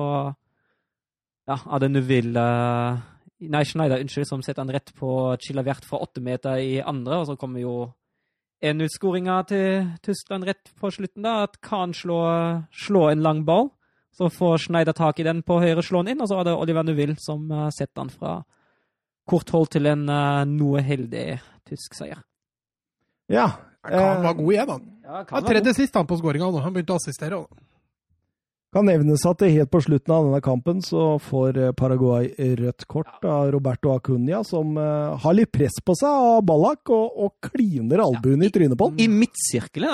ja, er det Neuville uh, Nei, Schneider, unnskyld, som setter han rett på Chilavert fra 8 meter i andre. Og så kommer jo 1-0-skåringa til Tyskland rett på slutten, da. At Khan slår, slår en lang ball. Så får Schneider tak i den på høyre, slår den inn, og så er det Oliver Neuville som eh, setter den fra kort hold til en eh, noe heldig tysk seier. Ja. Han var god igjen, han. Ja, Han tredje sist han på skåringa nå. Han begynte å assistere. også. Kan nevnes at det helt på slutten av denne kampen så får eh, Paraguay rødt kort av Roberto Acuña, som eh, har litt press på seg av Ballak og, og kliner albuen i trynet på I han. midtsirkelen?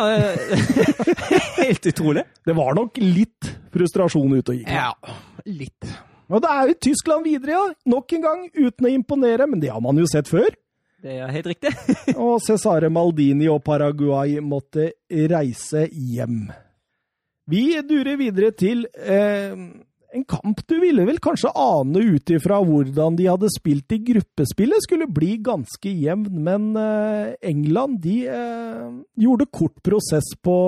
*laughs* Helt utrolig. Det var nok litt frustrasjon ute og gikk. Ja, litt. Og det er jo Tyskland videre, ja. Nok en gang, uten å imponere, men det har man jo sett før. Det er helt riktig. *laughs* Og Cesare Maldini og Paraguay måtte reise hjem. Vi durer videre til eh, en kamp du ville vel kanskje ane ut ifra hvordan de hadde spilt i gruppespillet, skulle bli ganske jevn, men eh, England de eh, gjorde kort prosess på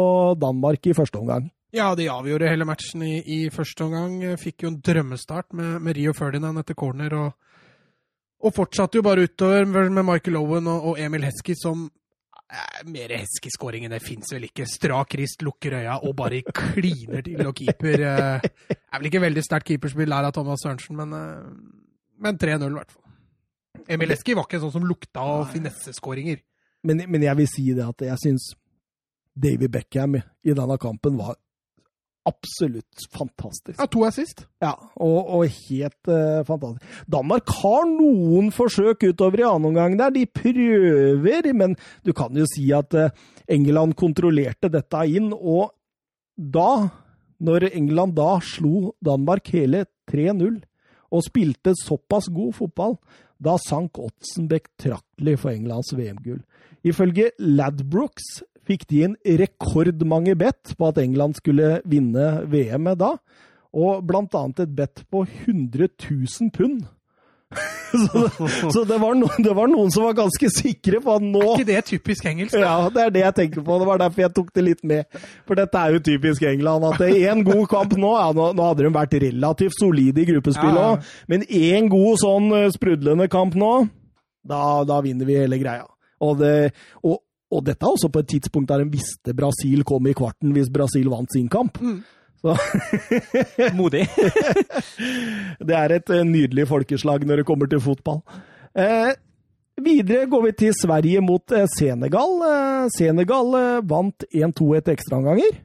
Danmark i første omgang. Ja, de avgjorde hele matchen i, i første omgang. Fikk jo en drømmestart med, med Rio Ferdinand etter corner, og, og fortsatte jo bare utover med Michael Owen og, Emil Heskey som eh, Mer Heskey-skåring enn det fins vel ikke. Strak rist, lukker øya og bare kliner til. Og keeper eh, Er vel ikke veldig sterkt keeperspill der av Thomas Sørensen, men, eh, men 3-0 i hvert fall. Emil Heskey var ikke sånn som lukta av finesseskåringer. Men, men jeg vil si det at jeg syns David Beckham i denne kampen var absolutt fantastisk. Ja, to er sist. Ja, og, og helt uh, fantastisk. Danmark har noen forsøk utover i annen omgang der. De prøver, men du kan jo si at uh, England kontrollerte dette inn. Og da, når England da slo Danmark hele 3-0 og spilte såpass god fotball, da sank oddsen betraktelig for Englands VM-gull. Ifølge Ladbrokes fikk de inn rekordmange bet på at England skulle vinne VM da, og blant annet et bet på 100 000 pund. *laughs* så så det, var no, det var noen som var ganske sikre på at nå Er ikke det typisk engelsk? da? ja, det er det jeg tenker på. Det var derfor jeg tok det litt med. For dette er jo typisk England. At én god kamp nå ja, nå, nå hadde de vært relativt solide i gruppespillet Ja, ja. men én god sånn eh, sprudlende kamp nå, da, da vinner vi hele greia. Og, det, og, og dette er også på et tidspunkt der en visste Brasil kom i kvarten hvis Brasil vant sin kamp. Så *laughs* Modig. *laughs* det er et eh, nydelig folkeslag når det kommer til fotball. Eh, videre går vi til Sverige mot eh, Senegal. Eh, Senegal eh, vant 1-2 etter ekstraomganger.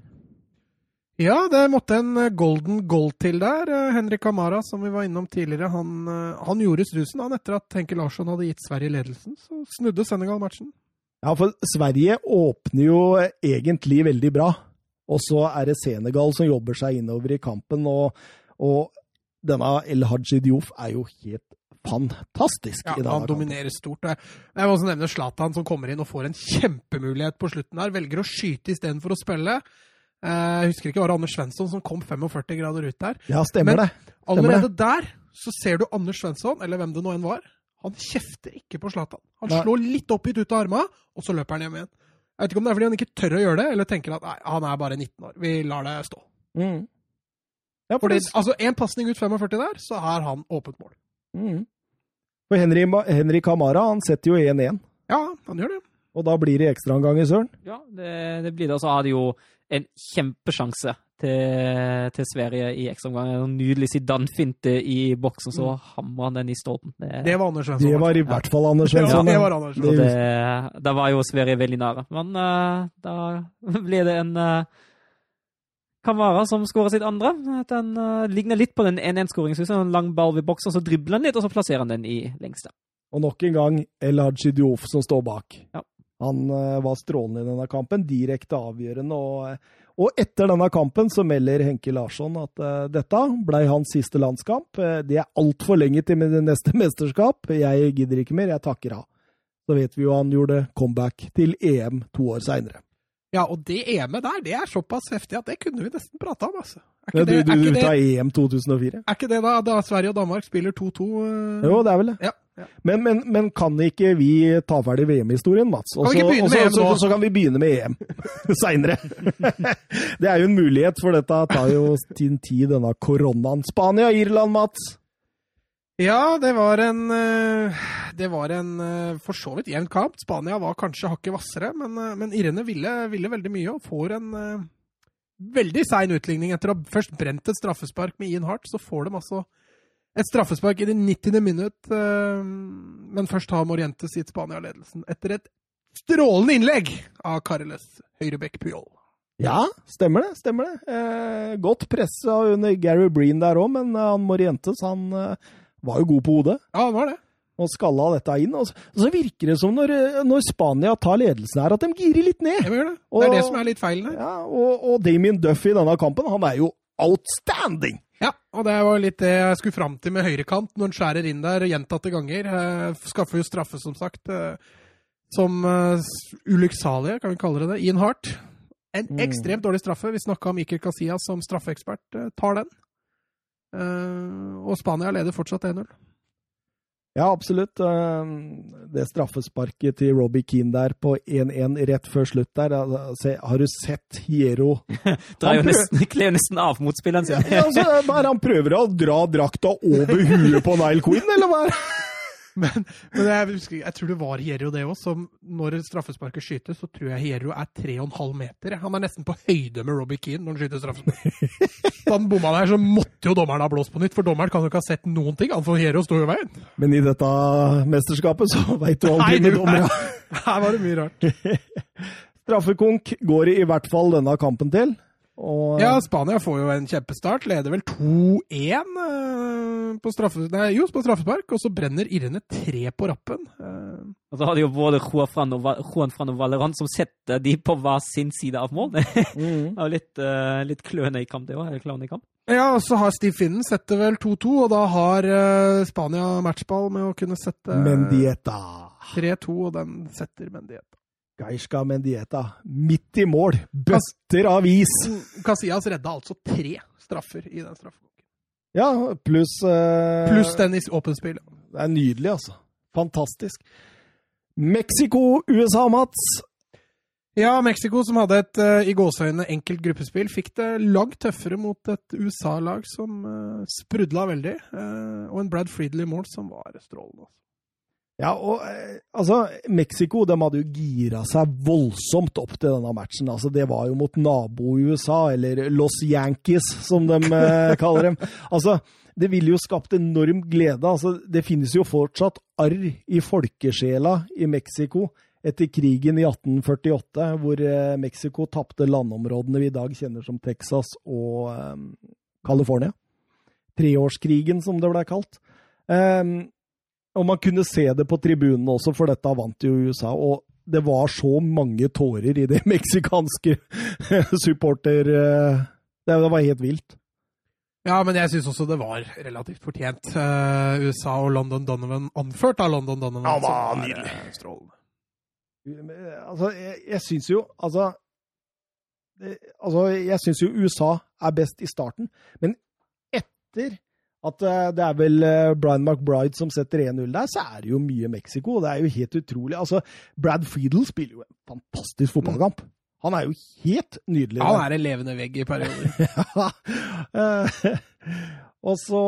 Ja, det måtte en eh, golden goal til der. Henrik Amara, som vi var innom tidligere, han, han gjorde strusen han etter at Henke Larsson hadde gitt Sverige ledelsen. Så snudde Senegal matchen. Ja, for Sverige åpner jo egentlig veldig bra. Og så er det Senegal som jobber seg innover i kampen. Og, og denne El Haji Diouf er jo helt fantastisk Ja, i denne han kampen. dominerer stort. Jeg må også nevne Zlatan, som kommer inn og får en kjempemulighet på slutten der. Velger å skyte istedenfor å spille. Eh, Jeg husker ikke, var det Anders Svensson som kom 45 grader ut der? Ja, stemmer Men- det. Allerede der så ser du Anders Svensson, eller hvem det nå enn var. Han kjefter ikke på Zlatan. Han Nei. slår litt oppgitt ut av arma, og så løper han hjem igjen. Jeg vet ikke om det er fordi han ikke tør å gjøre det, eller tenker at nei, han er bare 19 år. Vi lar det stå. Mm. Ja, Fordi, altså, En pasning ut 45 der, så er han åpent mål. mm. For Henry, Henry Kamara han setter jo 1-1. Ja, han gjør det. Og da blir det ekstraomgang i Søren. Ja, det, det blir det. Og så har de jo en kjempesjanse til, til Sverige i ekstraomgangen. En nydelig Zidane-finte i boksen, så hamrer han den i stolpen. Det, Det var Anders Svensson. Det var i hvert fall Anders ja, Svensson. det var Anders Det- det, da var jo Sverige veldig nære. Men uh, da blir det en uh, Kamara som skårer sitt andre. Den uh, ligner litt på den 1-1-skåringen. En lang ball ved boksen, så dribler han litt, og så plasserer han den i lengste. Og nok en gang El Hadji Diouf som står bak. Ja. Han eh, var strålende i denne kampen, direkte avgjørende. Og, og etter denne kampen så melder Henke Larsson at uh, dette ble hans siste landskamp. Eh, det er altfor lenge til neste *laughs* mesterskap. Jeg gidder ikke mer, jeg takker av. Så vet vi jo han gjorde comeback til EM to år seinere. Ja, og det EM-et der, det er såpass heftig at det kunne vi nesten prata om, altså. Er Du, ikke det, du, er ikke det, EM 2004? er ikke det da, da Sverige og Danmark spiller 2-2? Uh... Jo, det er vel det. Ja. Ja. Men, men, men kan ikke vi ta ferdig VM-historien, Mats? Og så- kan vi begynne med EM *laughs* seinere. *laughs* det er jo en mulighet, for dette tar jo sin tid, denne koronaen. Spania, Irland, Mats. Ja, det var en eh, Det var en eh, for så vidt jevn kamp. Spania var kanskje hakket hvassere, men, eh, men irene ville, ville veldig mye og får en veldig sein utligning. Etter å ha først brent et straffespark med Ian Hart, så får de altså et straffespark i det 90. minutt. eh, Men først har Morientes gitt Spania ledelsen etter et strålende innlegg av Carles Høyrebekk Puyol. Ja, stemmer det. stemmer det. Eh, godt pressa under Gary Breen der òg, men eh, han Morientes han eh, var jo god på hodet. Ja, han var det. Og skalla dette inn. Og så, og så virker det som når, når Spania tar ledelsen her, at de girer litt ned. Det, det. Det er Og- det som er litt feilen her. Ja, og, og Damien Duff i denne kampen, han er jo outstanding! Ja, og det var litt det jeg skulle fram til med høyrekant, når han skjærer inn der gjentatte ganger. Eh, skaffer jo straffe, som sagt, eh, som eh, ulykksalige, kan vi kalle det det. Ian Hart. En Mm. ekstremt dårlig straffe. Vi snakka om Iker Casillas som straffeekspert. tar den. Og Spania leder fortsatt 1-0. Ja, absolutt. Eh, Det straffesparket til Robbie Keane der på 1-1 rett før slutt der, har du sett Hiero *laughs* Drar jo nesten, kler nesten av motspilleren sin. ja, altså, han prøver å dra drakta over huet på Nile Queen, eller hva? Men, men jeg, husker, jeg tror det var Hierro det òg, som når straffesparket skytes, så tror jeg Hierro er 3,5 meter. Han er nesten på høyde med Robbie Keane når han skyter straffespark. *laughs* Da han bomma der, så måtte jo dommeren ha blåst på nytt, for dommeren kan jo ikke ha sett noen ting. Han for Hierro sto jo i veien. Men i dette mesterskapet så veit du aldri med dommere. *laughs* Her var det mye rart. *laughs* Straffekonk går i hvert fall denne kampen til. Og, Ja, Spania får jo en kjempestart. Leder vel 2-1 eh, på, straffe, nei, jo, på straffespark, og så brenner irene tre på rappen. Eh, Og så har de jo både Juan Fran og, Juan Fran og Valerant som setter de på hver sin side av mål. *laughs* Det Mhm. er jo litt, uh, litt kløne i kamp, det òg. Klovn i kamp. Ja, og så har Steve Finnen setter vel 2-2, og da har eh, Spania matchball med å kunne sette Mendieta. 3-2, og den setter Mendieta. Gaishka Mendieta. Midt i mål. Bøtter av is. Casillas redda altså tre straffer i den straffekonken. Ja, pluss uh, Pluss den i åpent spill. Det er nydelig, altså. Fantastisk. Mexico-USA, Mats. Ja, Mexico, som hadde et eh, i gåseøynene enkelt gruppespill, fikk det langt tøffere mot et USA-lag som uh, sprudla veldig. eh, og en Brad Friedley-mål som var strålende. Ja, og eh, altså, Mexico de hadde jo gira seg voldsomt opp til denne matchen. Altså, det var jo mot nabo-USA, eller Los Yankees, som de eh, *laughs* kaller dem. Altså, det ville jo skapt enorm glede. Altså, det finnes jo fortsatt arr i folkesjela i Mexico etter krigen i 1848, hvor eh, Mexico tapte landområdene vi i dag kjenner som Texas og eh, California. Treårskrigen, som det ble kalt. Um, og man kunne se det på tribunen også, for dette vant jo USA. Og det var så mange tårer i det *laughs* meksikanske *laughs* supporter... eh, Det det var helt vilt. Ja, men jeg syns også det var relativt fortjent. Eh, USA og London Donovan, anført av London Donovan. Ja, var nydelig. eh, strålende. Altså, jeg, jeg syns jo Altså, det, altså Jeg syns jo USA er best i starten, men etter at eh, det er vel eh, Brian McBride som setter 1-0 der, så er det jo mye Mexico. Det er jo helt utrolig. Altså, Brad Friedel spiller jo en fantastisk fotballkamp. Han er jo helt nydelig. Han er en levende vegg i perioder. *laughs* Ja. Og så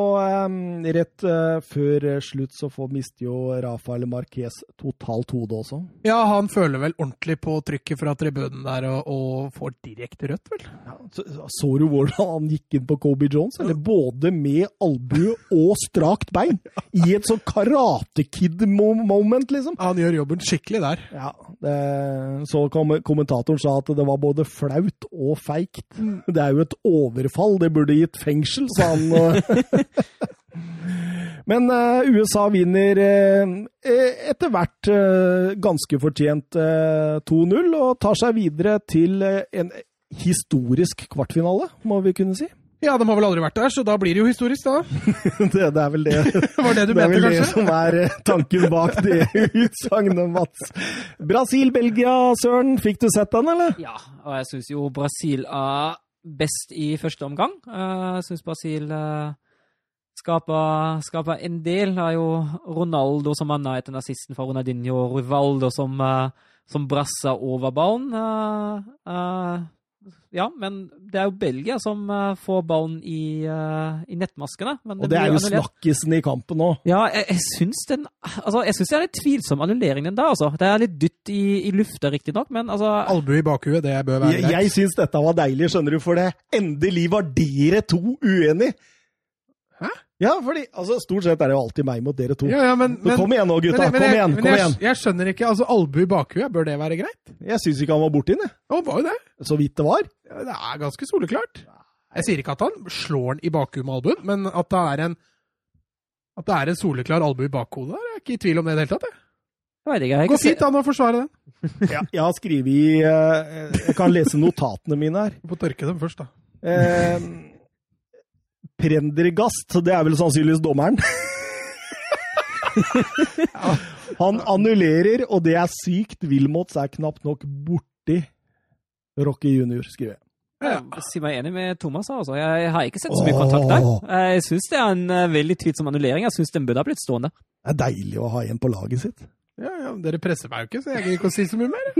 rett eh, før slutt så får mister jo Rafael Marquez totalt hodet også. Ja, han føler vel ordentlig på trykket fra tribunen der og, og får direkte rødt, vel. Ja, så, så du hvordan han gikk inn på Kobe Jones? Eller både med albue og strakt bein? *laughs* I et sånn Karate Kid-moment, liksom. Ja, Han gjør jobben skikkelig der. Ja, det, så kom, kommentatoren sa at det var både flaut og feigt. Det er jo et overfall, det burde gitt fengsel, sa han. *laughs* *laughs* Men eh, USA vinner eh, etter hvert eh, ganske fortjent eh, 2-0, og tar seg videre til eh, en historisk kvartfinale, må vi kunne si. Ja, de har vel aldri vært der, så da blir det jo historisk, da. *laughs* det, det er vel det. *laughs* Var det du Det er mente, vel det som er tanken bak det utsagnet, Mats. Brasil-Belgia, Søren. Fikk du sett den, eller? Ja, og jeg syns jo Brasil er best i første omgang. Eh, Jeg syns Brasil eh, skaper, en del. Det er jo Ronaldo som manna etter nazisten fra Ronaldinho, og Rivaldo som, eh, som brasser over ballen. Ja, men det er jo Belgia som eh, får ballen i, eh, i nettmaskene. Men Og det er jo snakkisen i kampen nå. Ja, jeg, jeg syns den Altså, jeg syns det er litt tvilsom annullering, den der, altså. Det er litt dytt i, i lufta, riktignok, men altså Albue i bakhuet, det bør være Jeg, greit. jeg syns dette var deilig, skjønner du, for det. Endelig var dere to uenige! Ja, fordi altså, Stort sett er det jo alltid meg mot dere to. Ja, ja, men, Så men, kom igjen nå, gutta. men- men kom igjen. men kom jeg, igjen. Jeg skjønner ikke. altså Albue i bakhuet, bør det være greit? Jeg syns ikke han var borti den, jeg. Ja, han var jo det. Så vidt det var. Ja, Det er ganske soleklart. Jeg sier ikke at han slår den i bakhuet med albuen, men at det er en at det er en soleklar albue i bakhodet der, jeg er ikke i tvil om det i det hele tatt. Jeg. Ikke. Ikke fint se- an å forsvare den. *laughs* Ja, jeg har skrevet i eh, Jeg kan lese notatene mine her. Du får tørke dem først, da. Eh, Prendergast, det er vel sannsynligvis dommeren. Han annullerer, og det er sykt. Wilmots er knapt nok borti Rocky junior, skriver jeg. Ja. Jeg sier meg enig med Thomas. Altså. Jeg har ikke sett så mye kontakt der. Jeg syns det er en eh, veldig tvilsom annullering. Jeg syns den burde ha blitt stående. Det er deilig å ha en på laget sitt. Ja, ja, Dere presser meg jo ikke, så jeg gidder ikke å si så mye mer. *laughs*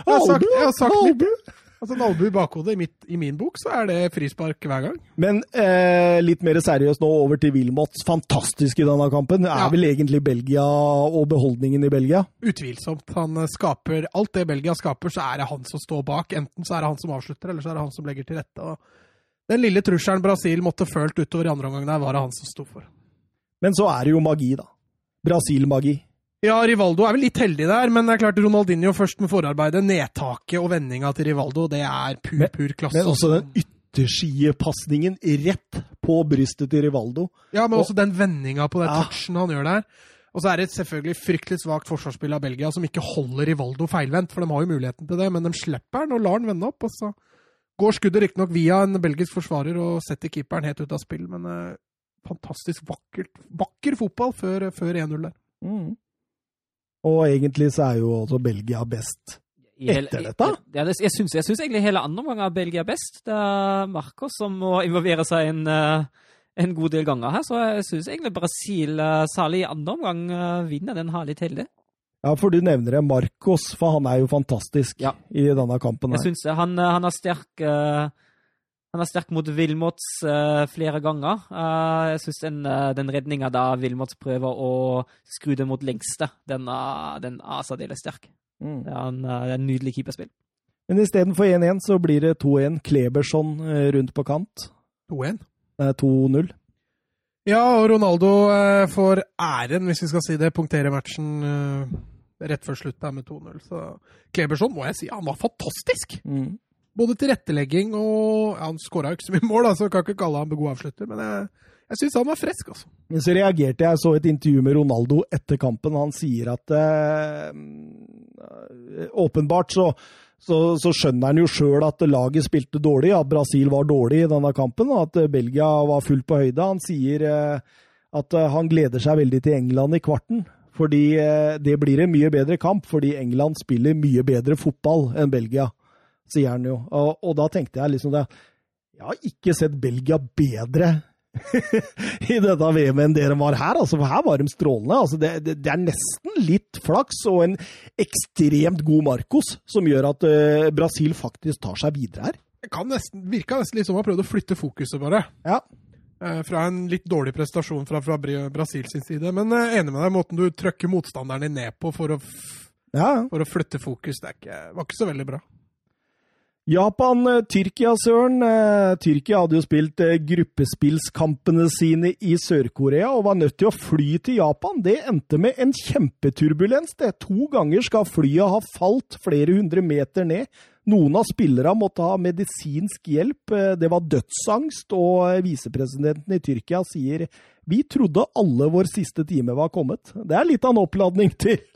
Jeg har sagt, jeg har sagt mitt. Altså, En albue i bakhodet i, mitt, i min bok, så er det frispark hver gang. Men eh, litt mer seriøst nå, over til Wilmots. Fantastisk i denne kampen. Er Ja. vel egentlig Belgia og beholdningen i Belgia. Utvilsomt. Han eh, skaper Alt det Belgia skaper, så er det han som står bak. Enten så er det han som avslutter, eller så er det han som legger til rette. Og den lille trusselen Brasil måtte følt utover i andre omgang der, var det han som sto for. Men så er det jo magi, da. Brasil-magi. Ja, Rivaldo er vel litt heldig der, men det er klart Ronaldinho først med forarbeidet. Nedtaket og vendinga til Rivaldo, det er pur, pur klasse. Men også den yttersidepasningen rett på brystet til Rivaldo. Ja, men Og- også den vendinga på den Ja. touchen han gjør der. Og så er det selvfølgelig fryktelig svakt forsvarsspill av Belgia, som ikke holder Rivaldo feilvendt, for de har jo muligheten til det, men de slipper han og lar han vende opp. Og så går skuddet riktignok via en belgisk forsvarer og setter keeperen helt ut av spill, men eh, fantastisk vakkert, vakker fotball før, før 1-0 der. Mm. Og egentlig så er jo også Belgia best. Etter dette? Ja, jeg syns jeg syns egentlig hele andre omgang er Belgia best. Det er Marcos som må involvere seg en, eh, en god del ganger her, så jeg syns egentlig Brasil, eh, særlig i andre omgang, eh, vinner den her litt heldig. Ja, for du nevner det, Marcos, for han er jo fantastisk Ja. i denne kampen Jeg her. syns det. Han, han er sterk eh, Han er sterk mot Wilmots uh, flere ganger. Uh, jeg syns den, uh, den redninga da Wilmots prøver å skru det mot lengste, den den er særdeles sterk. Mm. Det er en, uh, det er en nydelig keeperspill. Men istedenfor 1-1 så blir det 2-1. Kleberson eh, rundt på kant. 2-1. Eh, 2-0. Ja, og Ronaldo eh, får æren, hvis vi skal si det, punktere matchen eh, rett før slutt der med 2-0. Så Kleberson må jeg si, han var fantastisk! Mm. Både tilrettelegging og ja, Han skåra ikke så mye mål, så jeg kan ikke kalle ham en god avslutter, men jeg, jeg syns han var frisk, altså. Men så reagerte jeg, så et intervju med Ronaldo etter kampen. Han sier at eh, åpenbart så, så, så skjønner han jo sjøl at laget spilte dårlig, at Brasil var dårlig i denne kampen, og at Belgia var fullt på høyde. Han sier eh, at han gleder seg veldig til England i kvarten. Fordi eh, det blir en mye bedre kamp, fordi England spiller mye bedre fotball enn Belgia, sier han jo. Og, og da tenkte jeg liksom det Jeg har ikke sett Belgia bedre *laughs* i dette VM enn dere de var her. Altså, for her var de strålende. Altså, det, det, det er nesten litt flaks og en ekstremt god Marcos som gjør at uh, Brasil faktisk tar seg videre her. Det kan nesten, virka nesten litt som han prøvde å flytte fokuset, bare. Ja. Eh, Fra en litt dårlig prestasjon fra, fra Bra- Brasil sin side. Men eh, enig med deg i måten du trøkker motstanderen din ned på for å, Ja, for å flytte fokus. Det ikke, var ikke så veldig bra. Japan-Tyrkia, Søren. Eh, Tyrkia hadde jo spilt eh, gruppespillskampene sine i Sør-Korea og var nødt til å fly til Japan. Det endte med en kjempeturbulens. Det. To ganger skal flyet ha falt flere hundre meter ned. Noen av spillerne måtte ha medisinsk hjelp. Eh, Det var dødsangst, og eh, visepresidenten i Tyrkia sier vi trodde alle vår siste time var kommet. Det er litt av en oppladning til *laughs*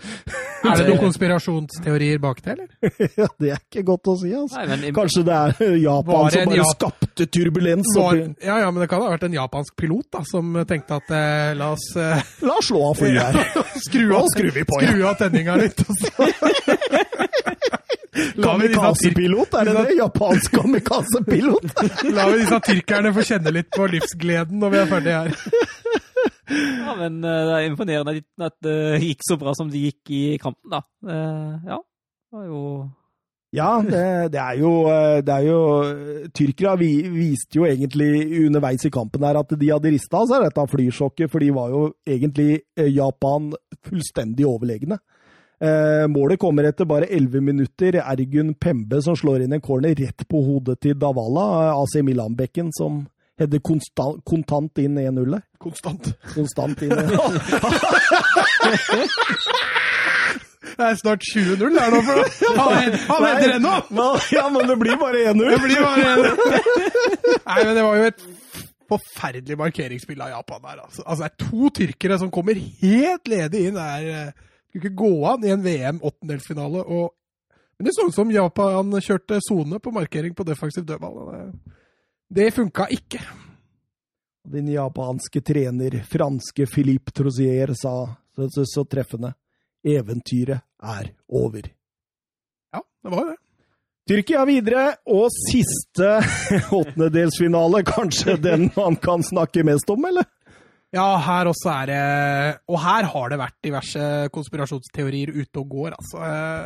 Er det noen konspirasjonsteorier bak det, eller? *laughs* Ja, Det er ikke godt å si, altså. Nei, men Kanskje det er Japan det som bare Jap- skapte turbulens. Var, ja, ja, men det kan ha vært en japansk pilot da, som tenkte at eh, la oss eh, La oss slå av flyet her. *laughs* skru av, skru, vi på, ja. skru av tenninga litt. Kamikaze-pilot, er det det? Japansk kamikaze-pilot? la vi disse tyrkerne få kjenne litt på livsgleden når vi er ferdige her. Ja, men eh, det er imponerende at det gikk så bra som det gikk i kampen, da. Eh, ja, det var jo Ja, det, det er jo eh, Det er jo Tyrkere vi, viste jo egentlig underveis i kampen her at de hadde rista av seg dette flysjokket, for de var jo egentlig eh, Japan fullstendig overlegne. Eh, målet kommer etter bare 11 minutter. Ergun Pembe som slår inn en corner rett på hodet til Davala. eh, AC Milan-bekken som header konstant, kontant inn 1-0 der. Konstant. Konstant inn. 1-0. *laughs* Det er snart 20-0 her nå, for han, heter ennå! Ja, men det blir bare 1-0. Det blir bare 1-0. Nei, men det var jo et forferdelig markeringsspill av Japan der. Altså. altså, det er to tyrkere som kommer helt ledig inn. Er, eh, skulle ikke gå an i en VM-åttendelsfinale. Og... Men det så ut som Japan kjørte sone på markering på defensiv dødball. Det, det funka ikke. Din japanske trener, franske Philippe Trosier, sa så, så, så treffende Eventyret er over. Ja, det var det. Tyrkia videre, og siste *laughs* åttendedelsfinale. Kanskje den man kan snakke mest om, eller? Ja, her også er det Og her har det vært diverse konspirasjonsteorier ute og går, altså.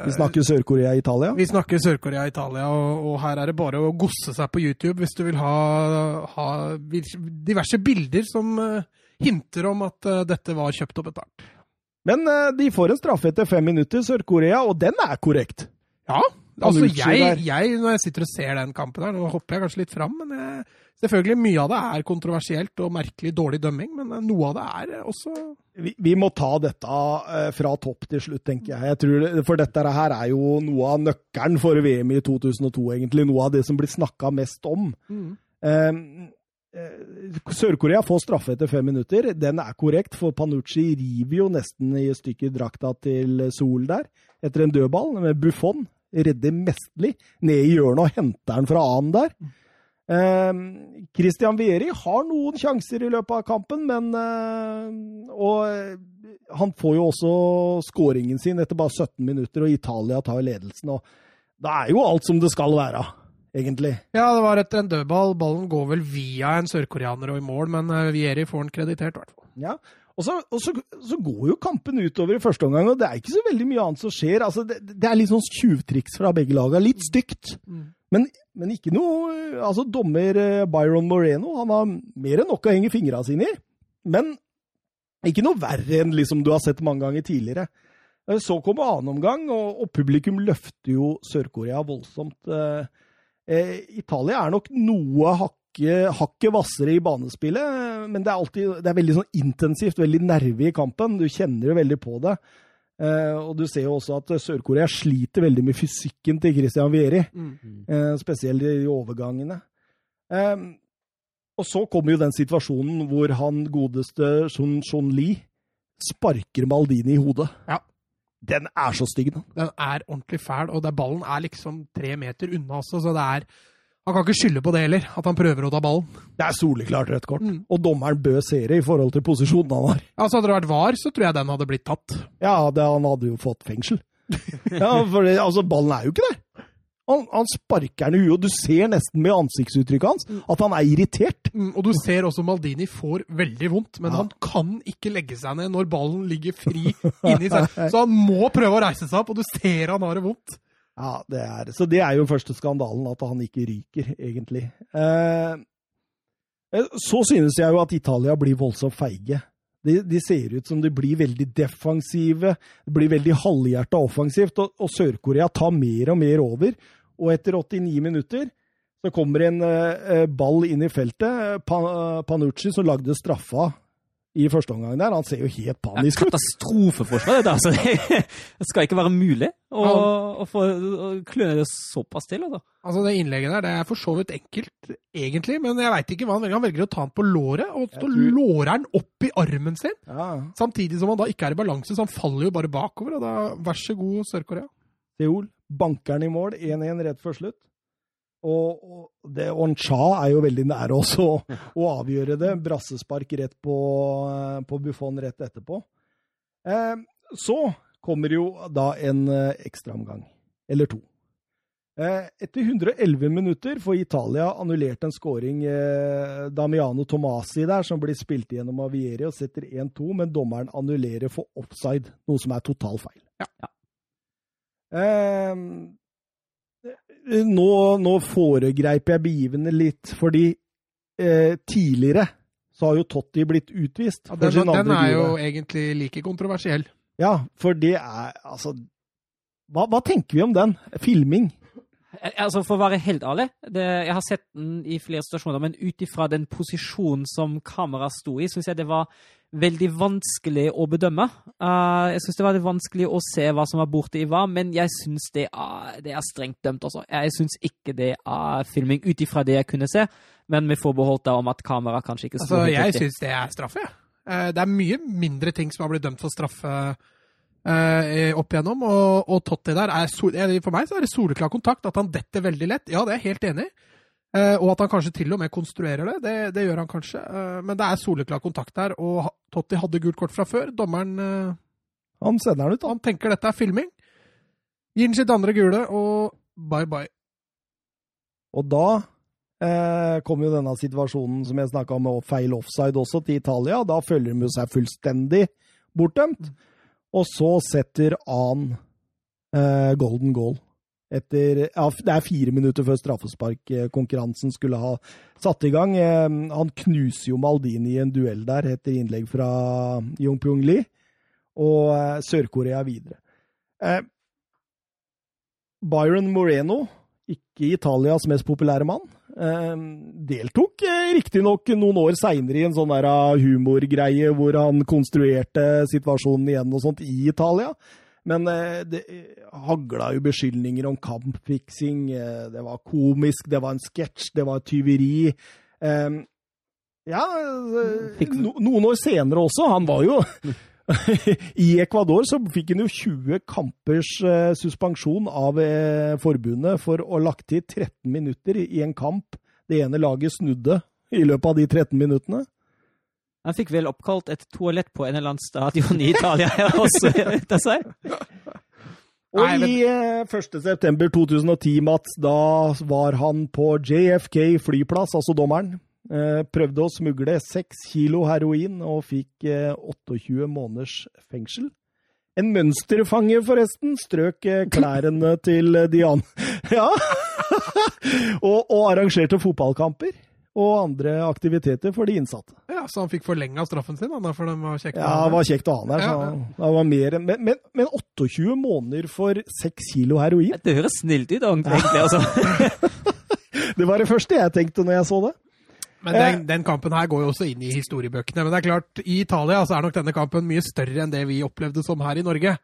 Vi snakker Sør-Korea-Italia. Vi snakker Sør-Korea og Italia, og, og her er det bare å gosse seg på YouTube hvis du vil ha, ha diverse bilder som eh, hinter om at eh, dette var kjøpt og betalt. Men eh, de får en straffe etter fem minutter, Sør-Korea, og den er korrekt. Ja, altså jeg, jeg, når jeg sitter og ser den kampen her, nå hopper jeg kanskje litt fram, men jeg, selvfølgelig mye av det er kontroversielt og merkelig dårlig dømming, men eh, noe av det er eh, også Vi, vi må ta dette eh, fra topp til slutt, tenker jeg. jeg tror, for dette her er jo noe av nøkkelen for VM i 2002, egentlig. Noe av det som blir snakka mest om. Mm. eh, Sør-Korea får straffe etter fem minutter. Den er korrekt, for Panucci river jo nesten i stykker drakta til Sol der, etter en dødball. Med Buffon redder mesterlig ned i hjørnet og henter den fra annen der. Eh, Christian Vieri har noen sjanser i løpet av kampen, men eh, Og eh, han får jo også skåringen sin etter bare 17 minutter, og Italia tar ledelsen. og Da er jo alt som det skal være, egentlig. Ja, det var etter en dødball. Ballen går vel via en sørkoreaner og i mål, men eh, Vieri får den kreditert, i hvert fall. Ja, og så, og så, så går jo kampen utover i første omgang, og det er ikke så veldig mye annet som skjer. Altså, det, det er litt sånn tjuvtriks fra begge lagene. Litt stygt. Men, men ikke noe Altså, dommer eh, Byron Moreno han har mer enn nok å henge fingra sine i. Men ikke noe verre enn liksom du har sett mange ganger tidligere. Eh, Så kommer annen omgang, og, og publikum løfter jo Sør-Korea voldsomt. Eh, eh, Italia er nok noe hakket hakke hvassere i banespillet, men det er, alltid, det er veldig sånn intensivt, veldig nerve i kampen. Du kjenner jo veldig på det. Eh, og du ser jo også at Sør-Korea sliter veldig med fysikken til Christian Vieri. Eh, spesielt i overgangene. Eh, og så kommer jo den situasjonen hvor han godeste Shun Shun Li sparker Maldini i hodet. Ja. Den er så stygg, den. Den er ordentlig fæl, og ballen er liksom tre meter unna også, så det er Han kan ikke skylde på det heller, at han prøver å ta ballen. Det er soleklart rødt kort. Mm. Og dommeren bød serie i forhold til posisjonen han har. Altså, hadde det vært VAR, så tror jeg den hadde blitt tatt. Ja, det, han hadde jo fått fengsel. *laughs* ja, for det, altså, ballen er jo ikke der. Han, han sparker den i huet, og du ser nesten med ansiktsuttrykket hans at han er irritert. Mm, og du ser også Maldini får veldig vondt, men Ja. han kan ikke legge seg ned når ballen ligger fri *laughs* inni seg. Så han må prøve å reise seg opp, og du ser han har det vondt. Ja, det er, Så det er jo første skandalen, at han ikke ryker, egentlig. Eh, Eh, Så synes jeg jo at Italia blir voldsomt feige. De, de ser ut som de blir veldig defensive, det blir veldig halvhjerta offensivt, og, og Sør-Korea tar mer og mer over. Og etter 89 minutter så kommer en eh, ball inn i feltet. Pa, Panucci, som lagde straffa i første omgang der, han ser jo helt Ja, panisk ut. Katastrofeforsvar, dette. Altså. *laughs* Det skal ikke være mulig å, å få å kløne det såpass til. Altså. Altså, Det innlegget der det er for så vidt enkelt, egentlig, men jeg veit ikke hva han velger. Han velger å ta den på låret, og så tror- lårer han opp i armen sin. Ja. Samtidig som han da ikke er i balanse, så han faller jo bare bakover. og da, Vær så god, Sør-Korea. Seoul banker han i mål, 1-1 rett før slutt. Og, og det Oncha er jo veldig nære også å, avgjøre det. Brassespark rett på, eh, på Buffon rett etterpå. Eh, så kommer jo da en eh, ekstraomgang, eller to. Eh, etter 111 minutter får Italia annullert en scoring eh, Damiano Tomasi der, som blir spilt gjennom av Vieri og setter 1-2, men dommeren annullerer for offside, noe som er total feil. Ja. Eh, nå, nå foregreip jeg begivenhet litt, fordi eh, tidligere så har jo Totti blitt utvist. Ja, den, den er jo egentlig like kontroversiell. Ja, for det er altså hva, hva tenker vi om den? Filming? Eh, Altså, For å være helt ærlig, det, jeg har sett den i flere situasjoner, men ut ifra den posisjonen som kameraet sto i, syns jeg det var veldig vanskelig å bedømme. Uh, jeg syns det var vanskelig å se hva som var borte i hva, men jeg syns det, det er strengt dømt også. Jeg syns ikke det er filming ut ifra det jeg kunne se, men med forbeholdt da om at kameraet kanskje ikke sto Altså, Jeg syns det er straffe. jeg. Eh, Det er mye mindre ting som har blitt dømt for straffe eh, opp igjennom, og, og Totti der er sol, eh, For meg så er det soleklar kontakt. At han detter veldig lett, ja, det er jeg helt enig i. Eh, Og at han kanskje til og med konstruerer det, det, det gjør han kanskje. Eh, Men det er soleklar kontakt der, og Totti hadde gult kort fra før. Dommeren eh, Han sender den ut, da. han tenker dette er filming. Gir den sitt andre gule, og bye bye. Og da eh, kom jo denne situasjonen som jeg snakka om, med feil offside også, til Italia. Da føler de seg fullstendig bortdømt. Og så setter An eh, golden goal. Etter, ja, det er fire minutter før straffesparkkonkurransen skulle ha satt i gang. Eh, han knuser jo Maldini i en duell der etter innlegg fra Jung Pyong Lee. Og eh, Sør-Korea videre. Eh, Byron Moreno, ikke Italias mest populære mann, deltok eh, riktignok noen år seinere i en sånn ah, humorgreie hvor han konstruerte situasjonen igjen og sånt i Italia. Men eh, det eh, hagla jo beskyldninger om kampfiksing. Det var komisk, det var en sketsj, det var tyveri. Eh, ja, no, noen år senere også. Han var jo *laughs* *laughs* I Ecuador så fikk han jo 20 kampers eh, suspensjon av eh, forbundet for å ha lagt til 13 minutter i, en kamp. Det ene laget snudde i løpet av de 13 minuttene. Han fikk vel oppkalt et toalett på en eller annen stadion i Italia også seg. Og Nei, men- i eh, 1. september 2010, Mats, da var han på JFK flyplass, altså dommeren. Eh, prøvde å smugle 6 kilo heroin og fikk eh, 28 måneders fengsel. En mønsterfange, forresten, strøk eh, klærne til Dian. *laughs* Ja! *laughs* og, og arrangerte fotballkamper og andre aktiviteter for de innsatte. Ja, Så han fikk forlenga straffen sin, da, for den var kjekk. Ja, det var kjekt å ha han der. Ja, Så ja. det var mer enn, men, men, men 28 måneder for 6 kilo heroin, Det høres snilt ut, egentlig. altså. *laughs* det var det første jeg tenkte når jeg så det. Men den, den kampen her går jo også inn i historiebøkene. Men det er klart, i Italia så er nok denne kampen mye større enn det vi opplevde som her i Norge.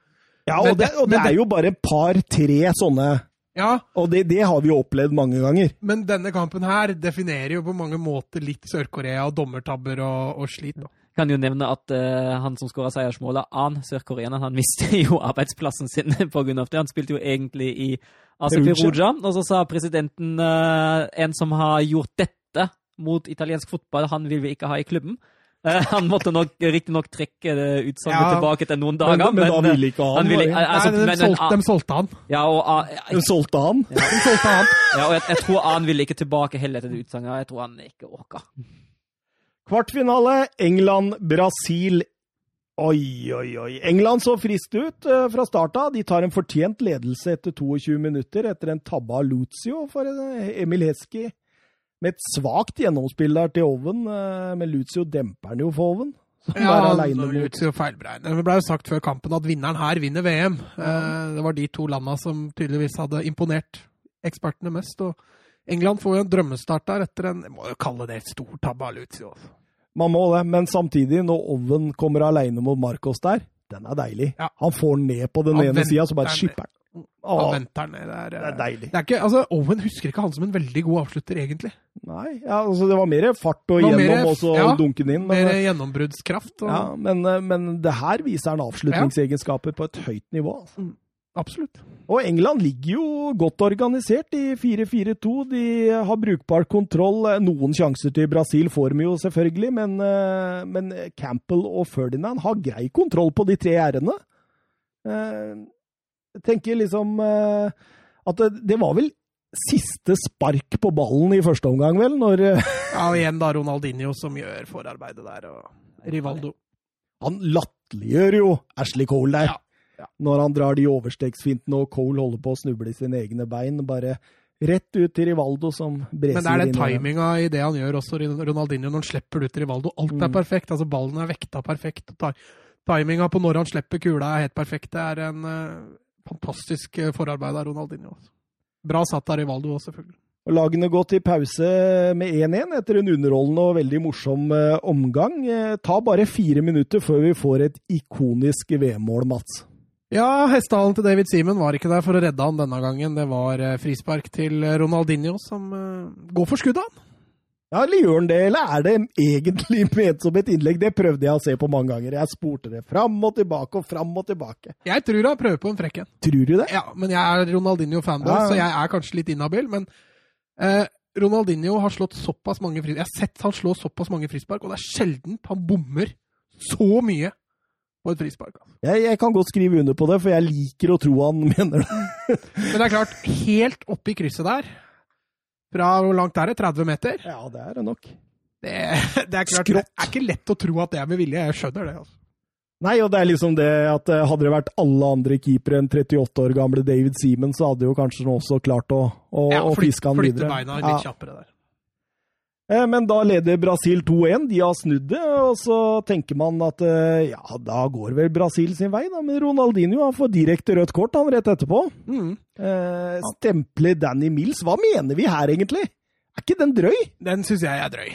Ja, og det, det- og det er jo bare et par-tre sånne, Ja, og det, det har vi jo opplevd mange ganger. men denne kampen her definerer jo på mange måter litt Sør-Korea og dommertabber og, og slit. Da. kan jo nevne at uh, han som skåra seiersmålet, An, sørkoreaner, han mistet *laughs* jo arbeidsplassen sin *laughs* pga. det. Han spilte jo egentlig i AC Perugia. Perugia, og så sa presidenten uh, en som har gjort dette mot italiensk fotball, han vil vi ikke ha i klubben. *laughs* Han måtte nok riktignok trekke utsagnet Ja, tilbake etter noen Men, dager. men da ville ikke han. han ville, altså, Nei, de, men, solgte, de solgte han. ja, og, ah, De solgte han. De solgte han. ja, og jeg, jeg tror han ville ikke tilbake heller etter det utsagnet. Jeg tror han ikke orka. Kvartfinale England-Brasil. Oi, oi, oi. England så frist ut eh, fra start av. De tar en fortjent ledelse etter 22 minutter etter en tabbe av Lucio for eh, Emil Heski. Med et svakt gjennomspill der til Oven, eh, men Lucio demper den jo for Oven. Ja, Lucio feilberegner. Det ble jo sagt før kampen at vinneren her vinner VM. Eh, Det var de to landa som tydeligvis hadde imponert ekspertene mest. og England får jo en drømmestart der etter en Jeg må jo kalle det et stort tabbe av Lucio. altså. Man må det, men samtidig, når Oven kommer alene mot Marcos der, den er deilig. Ja. Han får den ned på den ja, ene sida, så bare skipper han. Han venter ned. Det er, det eh, er deilig. det er ikke, altså, Owen husker ikke han som en veldig god avslutter, egentlig. Nei, ja, altså det var mer fart og gjennom mer- og så ja, dunke den inn. Mer Men, gjennombruddskraft. Og, ja, men, eh, men det her viser han avslutningsegenskaper på et høyt nivå. Altså. Absolutt. Og England ligger jo godt organisert i 4-4-2. De har brukbar kontroll. Noen sjanser til Brasil får de jo selvfølgelig, men, eh, men Campbell og Ferdinand har grei kontroll på de tre r-ene. Jeg tenker liksom eh, at det, det var vel siste spark på ballen i første omgang, vel, når eh, Ja, og igjen da Ronaldinho som gjør forarbeidet der, og Rivaldo. Han latterliggjør jo Ashley Cole der. Ja, ja. Når han drar de overstegsfintene og Cole holder på å snuble i sine egne bein. Bare rett ut til Rivaldo som breser Men det er den timinga i det han gjør også, Ronaldinho, når han slipper ut Rivaldo. Alt er Mm. perfekt. altså Ballen er vekta perfekt. Timinga på når han slipper kula, er helt perfekt. Det er en eh, fantastisk eh, forarbeid av Ronaldinho. Altså. Bra satt av Rivaldo òg, selvfølgelig. Og Lagene går til pause med 1-1 etter en underholdende og veldig morsom eh, omgang. Eh, ta bare fire minutter før vi får et ikonisk VM-mål, Mats. Ja, hestehalen til David Seaman var ikke der for å redde han denne gangen. Det var frispark til Ronaldinho som går for skuddet, han. Ja, eller gjør han det, eller er det egentlig *laughs* ment som et innlegg? Det prøvde jeg å se på mange ganger. Jeg spurte det fram og tilbake og fram og tilbake. Jeg tror han prøver på en frekk en. Tror du det? Ja, men jeg er Ronaldinho-fanboy, Ja, ja. så jeg er kanskje litt inhabil. Men eh, Ronaldinho har slått såpass mange frispark Jeg har sett han slå såpass mange frispark, og det er sjelden han bommer så mye på et frispark. altså. Jeg, jeg kan godt skrive under på det, for jeg liker å tro han *laughs* mener det. Men det er klart, helt oppi krysset der, fra hvor langt er det? 30 meter? Ja, det er det nok. Det, det er klart, Skrått. det er ikke lett å tro at det er med vilje. Jeg skjønner det. altså. Nei, og det er liksom det at eh, hadde det vært alle andre keepere enn 38 år gamle David Seaman, så hadde jo kanskje han også klart å, å, Ja, å flyt- fiske han Flytte videre. beina Ja. litt kjappere der. Eh, Men da leder Brasil 2-1. De har snudd det, og så tenker man at eh, ja, da går vel Brasil sin vei, da. Men Ronaldinho han får direkte rødt kort han rett etterpå. Mm. Eh, stempler Danny Mills. Hva mener vi her, egentlig? Er ikke den drøy? Den syns jeg er drøy.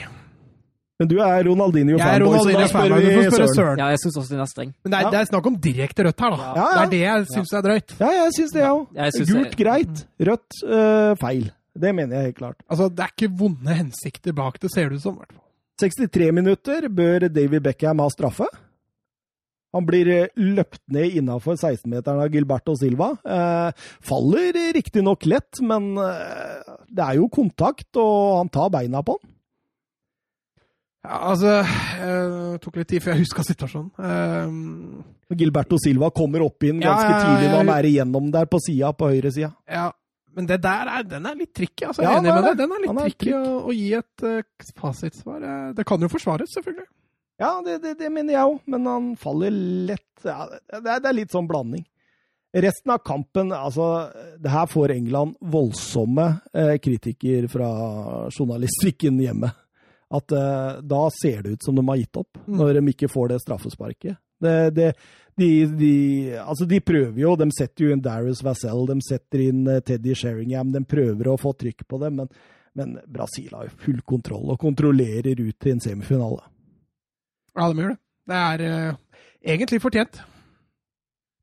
Men du er Ronaldinho-fanboy, så da spør fanboy. Du får vi spørre Søren. Søren. Ja, jeg syns også den er streng. Men det er, Ja. det er snakk om direkte rødt her, da. Ja. Ja. Det er det jeg syns er drøyt. Ja, jeg syns det, jeg òg. Gult, greit. Rødt, øh, feil. Det mener jeg helt klart. Altså, Det er ikke vonde hensikter bak det, ser det ut som. hvert fall. 63 minutter bør David Beckham ha straffe. Han blir eh, løpt ned innafor 16-meteren av Gilberto Silva. Eh, faller riktignok lett, men eh, det er jo kontakt, og han tar beina på han. Ja, altså eh, tok litt tid før jeg huska situasjonen. Eh, Gilberto Silva kommer opp inn ganske ja, ja, tidlig når han er igjennom der på sida, på høyre høyresida. ja, men det der er, den er litt tricky. altså. Ja, enig med deg. Den er litt er tricky å, å gi et uh, fasitsvar. Eh, Det kan jo forsvares, selvfølgelig. Ja, det, det, det mener jeg òg, men han faller lett ja, det, er, det er litt sånn blanding. Resten av kampen altså, Det her får England voldsomme eh, kritikker fra journalistikken hjemme. At eh, da ser det ut som de har gitt opp, Mm. når de ikke får det straffesparket. Det, det, de, de, altså de prøver jo, de setter jo inn Darius Vassell, de setter inn eh, Teddy Sheringham, de prøver å få trykk på dem, men, men Brasil har jo full kontroll og kontrollerer ut til en semifinale. Ja, de gjør det. Det er uh, egentlig fortjent.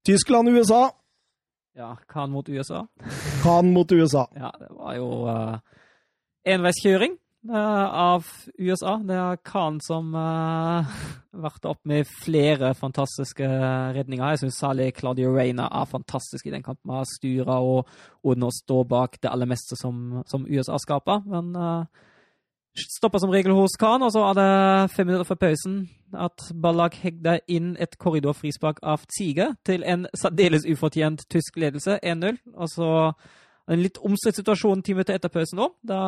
Tyskland-USA. Ja, Khan mot USA. Khan mot USA. Ja, det var jo uh, enveiskjøring av USA. Det er Khan som *laughs* uh, vært opp med flere fantastiske redninger. Jeg syns særlig Claudio Reina er fantastisk i den kampen. Han styrer og, og nå står bak det aller meste som, som USA skaper. Men uh, stopper som regel hos Khan, og så er det fem minutter før pausen at Ballack hegder inn et korridorfrispark av Tiger til en særdeles ufortjent tysk ledelse, 1-0. Og så en litt omstridt situasjon ti minutter etter pausen òg. Da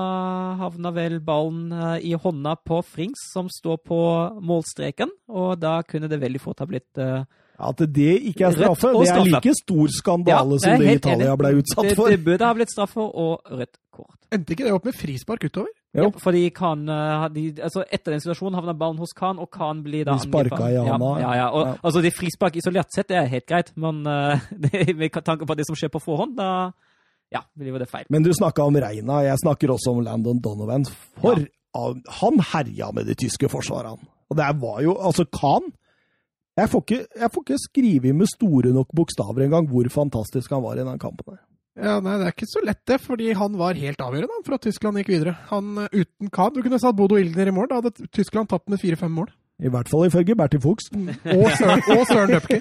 havna vel ballen eh, i hånda på Frings, som står på målstreken. Og da kunne det veldig fort ha blitt uh, At det ikke er straffe, det er like stor skandale ja, som det Italia ble utsatt det, for. Det burde ha blitt straffe og rødt kort. Endte ikke det opp med frispark utover? Jo. Ja, for de kan eh, de, altså Etter den situasjonen havner ballen hos Khan, og Khan blir da De sparka angrepet. i handa, Ja, ja, ja. Og, ja. Altså, de frispark isolert sett det er helt greit, men uh, *laughs* det, med tanke på det som skjer på forhånd, da ja, blir jo det feil. Men du snakka om Reina, jeg snakker også om Landon Donovan. For ja. han herja med de tyske forsvarene. Og det var jo Altså, Khan Jeg får ikke, jeg får ikke skrive med store nok bokstaver engang hvor fantastisk han var i den kampen. Ja, nei, Det er ikke så lett, det, fordi han var helt avgjørende for at Tyskland gikk videre. Han eh, Uten Kahn Du kunne satt Bodo Ilgner i mål. Da hadde Tyskland tapt med fire-fem mål. I hvert fall ifølge Bertil Fuchs. Og Søren, og Søren Døpker.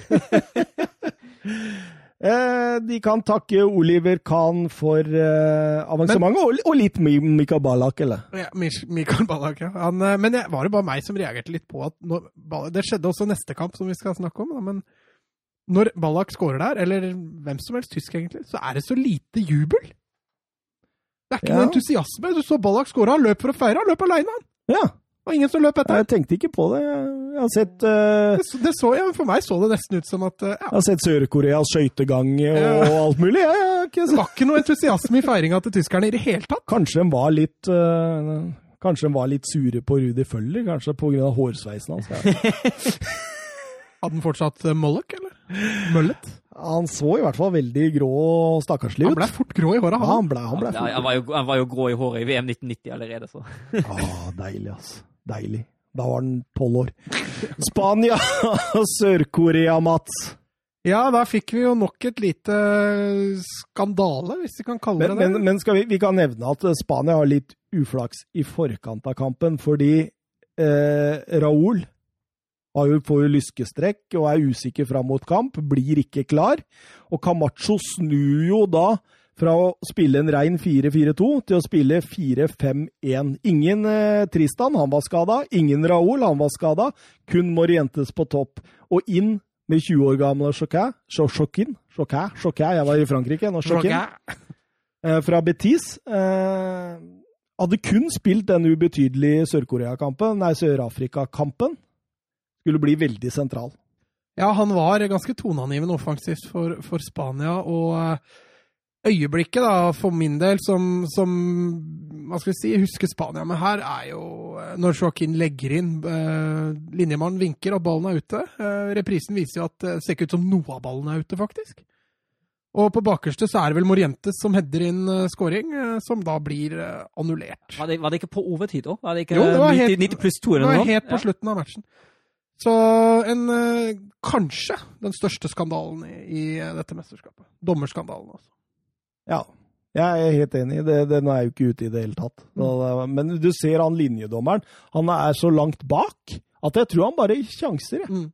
*laughs* Eh, de kan takke Oliver Kahn for eh, avansementet, og, og litt Mikael Mika Balak, eller? Ja, Mikael Ballack, ja. Han, eh, men det var det bare meg som reagerte litt på at når, Det skjedde også neste kamp, som vi skal snakke om. Da, men når Ballack skårer der, eller hvem som helst tysk egentlig, så er det så lite jubel. Det er ikke Ja. noe entusiasme. Du så Ballack skåre, han løp for å feire. Han løp aleine, han. Ja, Og ingen som løp etter. jeg tenkte ikke på det. Jeg har sett, uh, Det, så- det så, ja, for meg så det nesten ut som at uh, ja, jeg har sett Sør-Koreas skøytegang og alt mulig. Jeg, jeg, jeg, det var ikke noe entusiasme i feiringa til tyskerne i det hele tatt. Kanskje de var litt uh, Kanskje de var litt sure på Rudi Føller, kanskje pga. hårsveisen hans. *laughs* Hadde han fortsatt eh, Mollock, eller? Møllet? Han så i hvert fall veldig grå og stakkarslig ut. Han ble fort grå i håret, Ja, han. han ble, han ble Ja, han, var jo, han var jo grå i håret i VM 1990 allerede, så ah, Deilig, ass. Deilig. Da var han tolv år. Spania *laughs* og Sør-Korea, Mats. Ja, da fikk vi jo nok et lite skandale, hvis vi kan kalle Men, det det. men, men vi, vi kan nevne at Spania har litt uflaks i forkant av kampen, fordi eh, Raúl får jo lyskestrekk og er usikker fram mot kamp, blir ikke klar. Og Camacho snur jo da fra å spille en rein 4-4-2 til å spille 4-5-1. Ingen eh, Tristan, han var skada. Ingen Raoul, han var skada. Kun Morientes på topp. Og inn med 20 år gamle Choquin. Choquin? Choquin? Choquin? Jeg var i Frankrike. Nå Choquin eh, fra Betis. Eh, hadde kun spilt den ubetydelige Sør-Korea-kampen, nei, Sør-Afrika-kampen. Skulle bli veldig sentral. Ja, han var ganske toneangivende offensivt for, for Spania, og eh, øyeblikket, da, for min del, som, som Hva skal vi si, husker Spania med her, er jo eh, når Joaquin legger inn eh, Linjemannen vinker og ballen er ute. Eh, reprisen viser jo at det ser ikke ut som noe av ballen er ute, faktisk. Og på bakerste så er det vel Morientes som header inn uh, scoring, uh, som da blir uh, annullert. var det, var det ikke på overtid òg? Var det ikke Jo, det var 90, helt- 90 pluss 2 Det var helt på Ja. slutten av matchen. Så en kanskje den største skandalen i, i dette mesterskapet. Dommerskandalen, altså. Ja, jeg er helt enig. Det, den er jo ikke ute i det hele tatt. Men du ser han linjedommeren. Han er så langt bak at jeg tror han bare sjanser. jeg. Mm.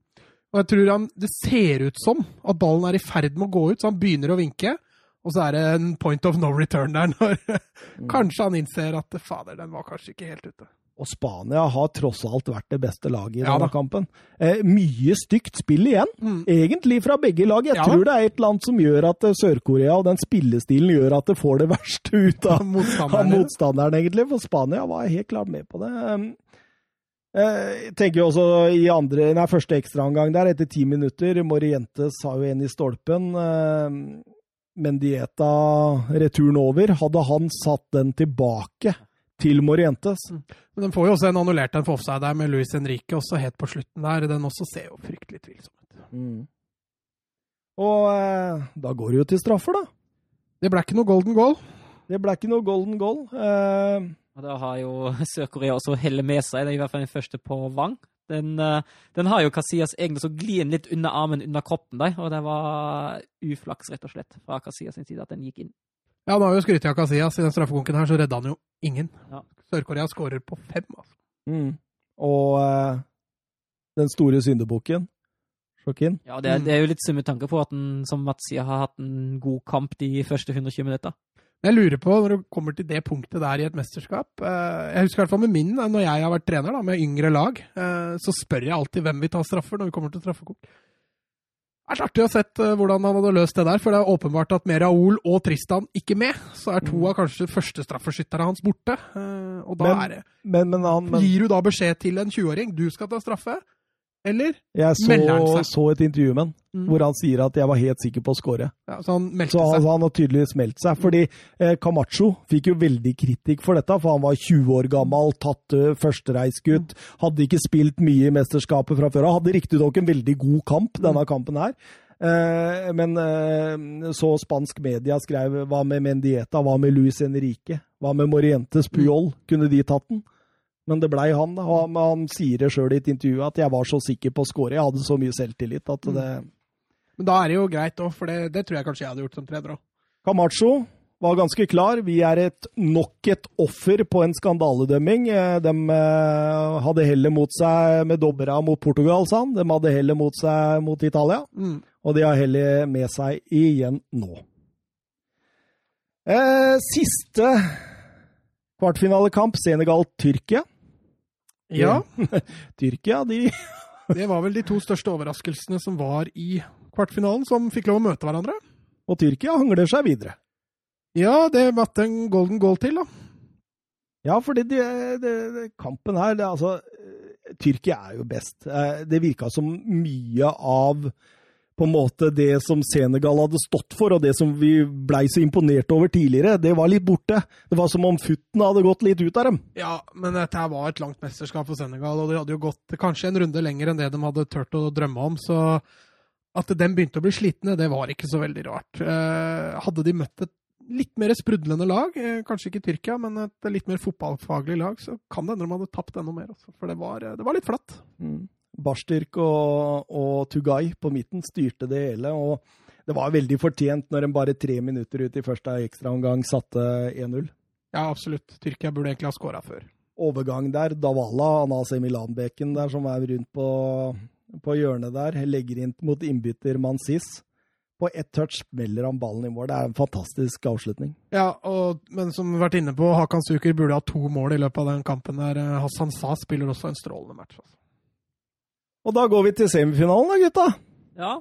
Og jeg tror han, Det ser ut som at ballen er i ferd med å gå ut, så han begynner å vinke. Og så er det en point of no return der, når *laughs* kanskje han innser at fader, den var kanskje ikke helt ute. Og Spania har tross alt vært det beste laget i Ja denne da. kampen. Eh, mye stygt spill igjen, Mm. egentlig fra begge lag. Jeg Ja da. tror det er et eller annet som gjør at eh, Sør-Korea og den spillestilen gjør at det får det *laughs* verste ut av av Motstanderen. egentlig. For Spania var helt klart med på det. Um, eh, Jeg tenker jo også i andre, nei, første ekstraomgang der, etter ti minutter Morientes har jo en i stolpen. eh, Mendieta returen over. Hadde han satt den tilbake til Morientes Men den får jo også en annullert en for offside der med Luis Henrique også helt på slutten der. Den også ser jo fryktelig tvilsom ut. Og eh, da går det jo til straffer, da. Det ble ikke noe golden goal. Det ble ikke noe golden goal. Eh, Og da har jo *laughs* Sør-Korea også hellet med seg. Det er i hvert fall den første på Wang. Den, eh, den har jo Casillas egne så glir litt under armen, under kroppen der. Og det var uflaks, rett og slett, fra Casillas side at den gikk inn. Ja, nå har jo skrytt av Casillas i den straffekonken her, så redda han jo ingen. Ja. Sør-Korea skårer på fem, altså. mm. Og eh, den store syndebukken, Sjokin. Ja, det, er- Mm. det er jo litt synd med tanke på at den, som Mats sier, har hatt en god kamp de første 120 minutter. Jeg lurer på, når du kommer til det punktet der i et mesterskap eh, Jeg husker i hvert fall med min, eh, når jeg har vært trener da, med yngre lag, eh, så spør jeg alltid hvem vi tar straffer når vi kommer til straffekonk. Er artig å sett eh, hvordan han hadde løst det der, for det er åpenbart at med Raoul og Tristan ikke med, så er to Mm. av kanskje førstestraffeskytterne hans borte. eh, Og da Men- er det Men, men han men, Gir du da beskjed til en 20-åring du skal ta straffe, eller? Jeg så, så et intervju med han Mm. hvor han sier at jeg var helt sikker på å score. Ja, så han meldte Så han, seg. han har tydeligvis meldt seg. Fordi eh, Camacho fikk jo veldig kritikk for dette, for han var 20 år gammel, tatt uh, førstereisgutt, hadde ikke spilt mye i mesterskapet fra før av. Hadde riktignok en veldig god kamp, denne kampen her. Eh, men eh, så spansk media skrev hva med Mendieta, hva med Luis Enrique, hva med Morientes Puyol? Kunne de tatt den? Men det blei han. Han, han sier det sjøl i et intervju at jeg var så sikker på å score. Jeg hadde så mye selvtillit at det Men da er det jo greit òg, for det, det tror jeg kanskje jeg hadde gjort som trener òg. Camacho var ganske klar. Vi er et, nok et offer på en skandaledømming. Eh, De eh, hadde hellet mot seg med dobbera mot Portugal, sa han. De hadde hellet mot seg mot Italia, Mm. og de har hellet med seg igjen nå. Eh, siste kvartfinalekamp, Senegal-Tyrkia. Ja, *laughs* Tyrkia, de *laughs* det var vel de to største overraskelsene som var i kvartfinalen, som fikk lov å møte hverandre. Og Tyrkia hangler seg videre. Ja, det måtte en golden goal til, da. Ja, fordi det, det, det, kampen her det, altså, eh, Tyrkia er jo best. Eh, Det virka som mye av på en måte det som Senegal hadde stått for, og det som vi blei så imponert over tidligere, det var litt borte. Det var som om futtene hadde gått litt ut av dem. Ja, men dette var et langt mesterskap for Senegal, og de hadde jo gått kanskje en runde lenger enn det de hadde turt å drømme om. Så at de begynte å bli slitne, det var ikke så veldig rart. Eh, hadde de møtt et litt mer sprudlende lag, eh, kanskje ikke Tyrkia, men et litt mer fotballfaglig lag, så kan det hende de hadde tapt enda mer. Også, for det var, det var litt flatt. Bastyrk og, og Tugay på midten styrte det hele. og Det var veldig fortjent når en bare tre minutter ut i første ekstraomgang satte 1-0. Ja, absolutt. Tyrkia burde egentlig ha skåra før. overgang der. Davala, Anas Milanbeken der som er rundt på, på hjørnet der, legger inn mot innbytter Mansis. På ett touch smeller han ballen i mål. Det er en fantastisk avslutning. Ja, og, men som vi har vært inne på, Hakan Suker burde ha to mål i løpet av den kampen. der. Hassan Sa spiller også en strålende match. Altså. Og da går vi til semifinalen, da, gutta. Ja.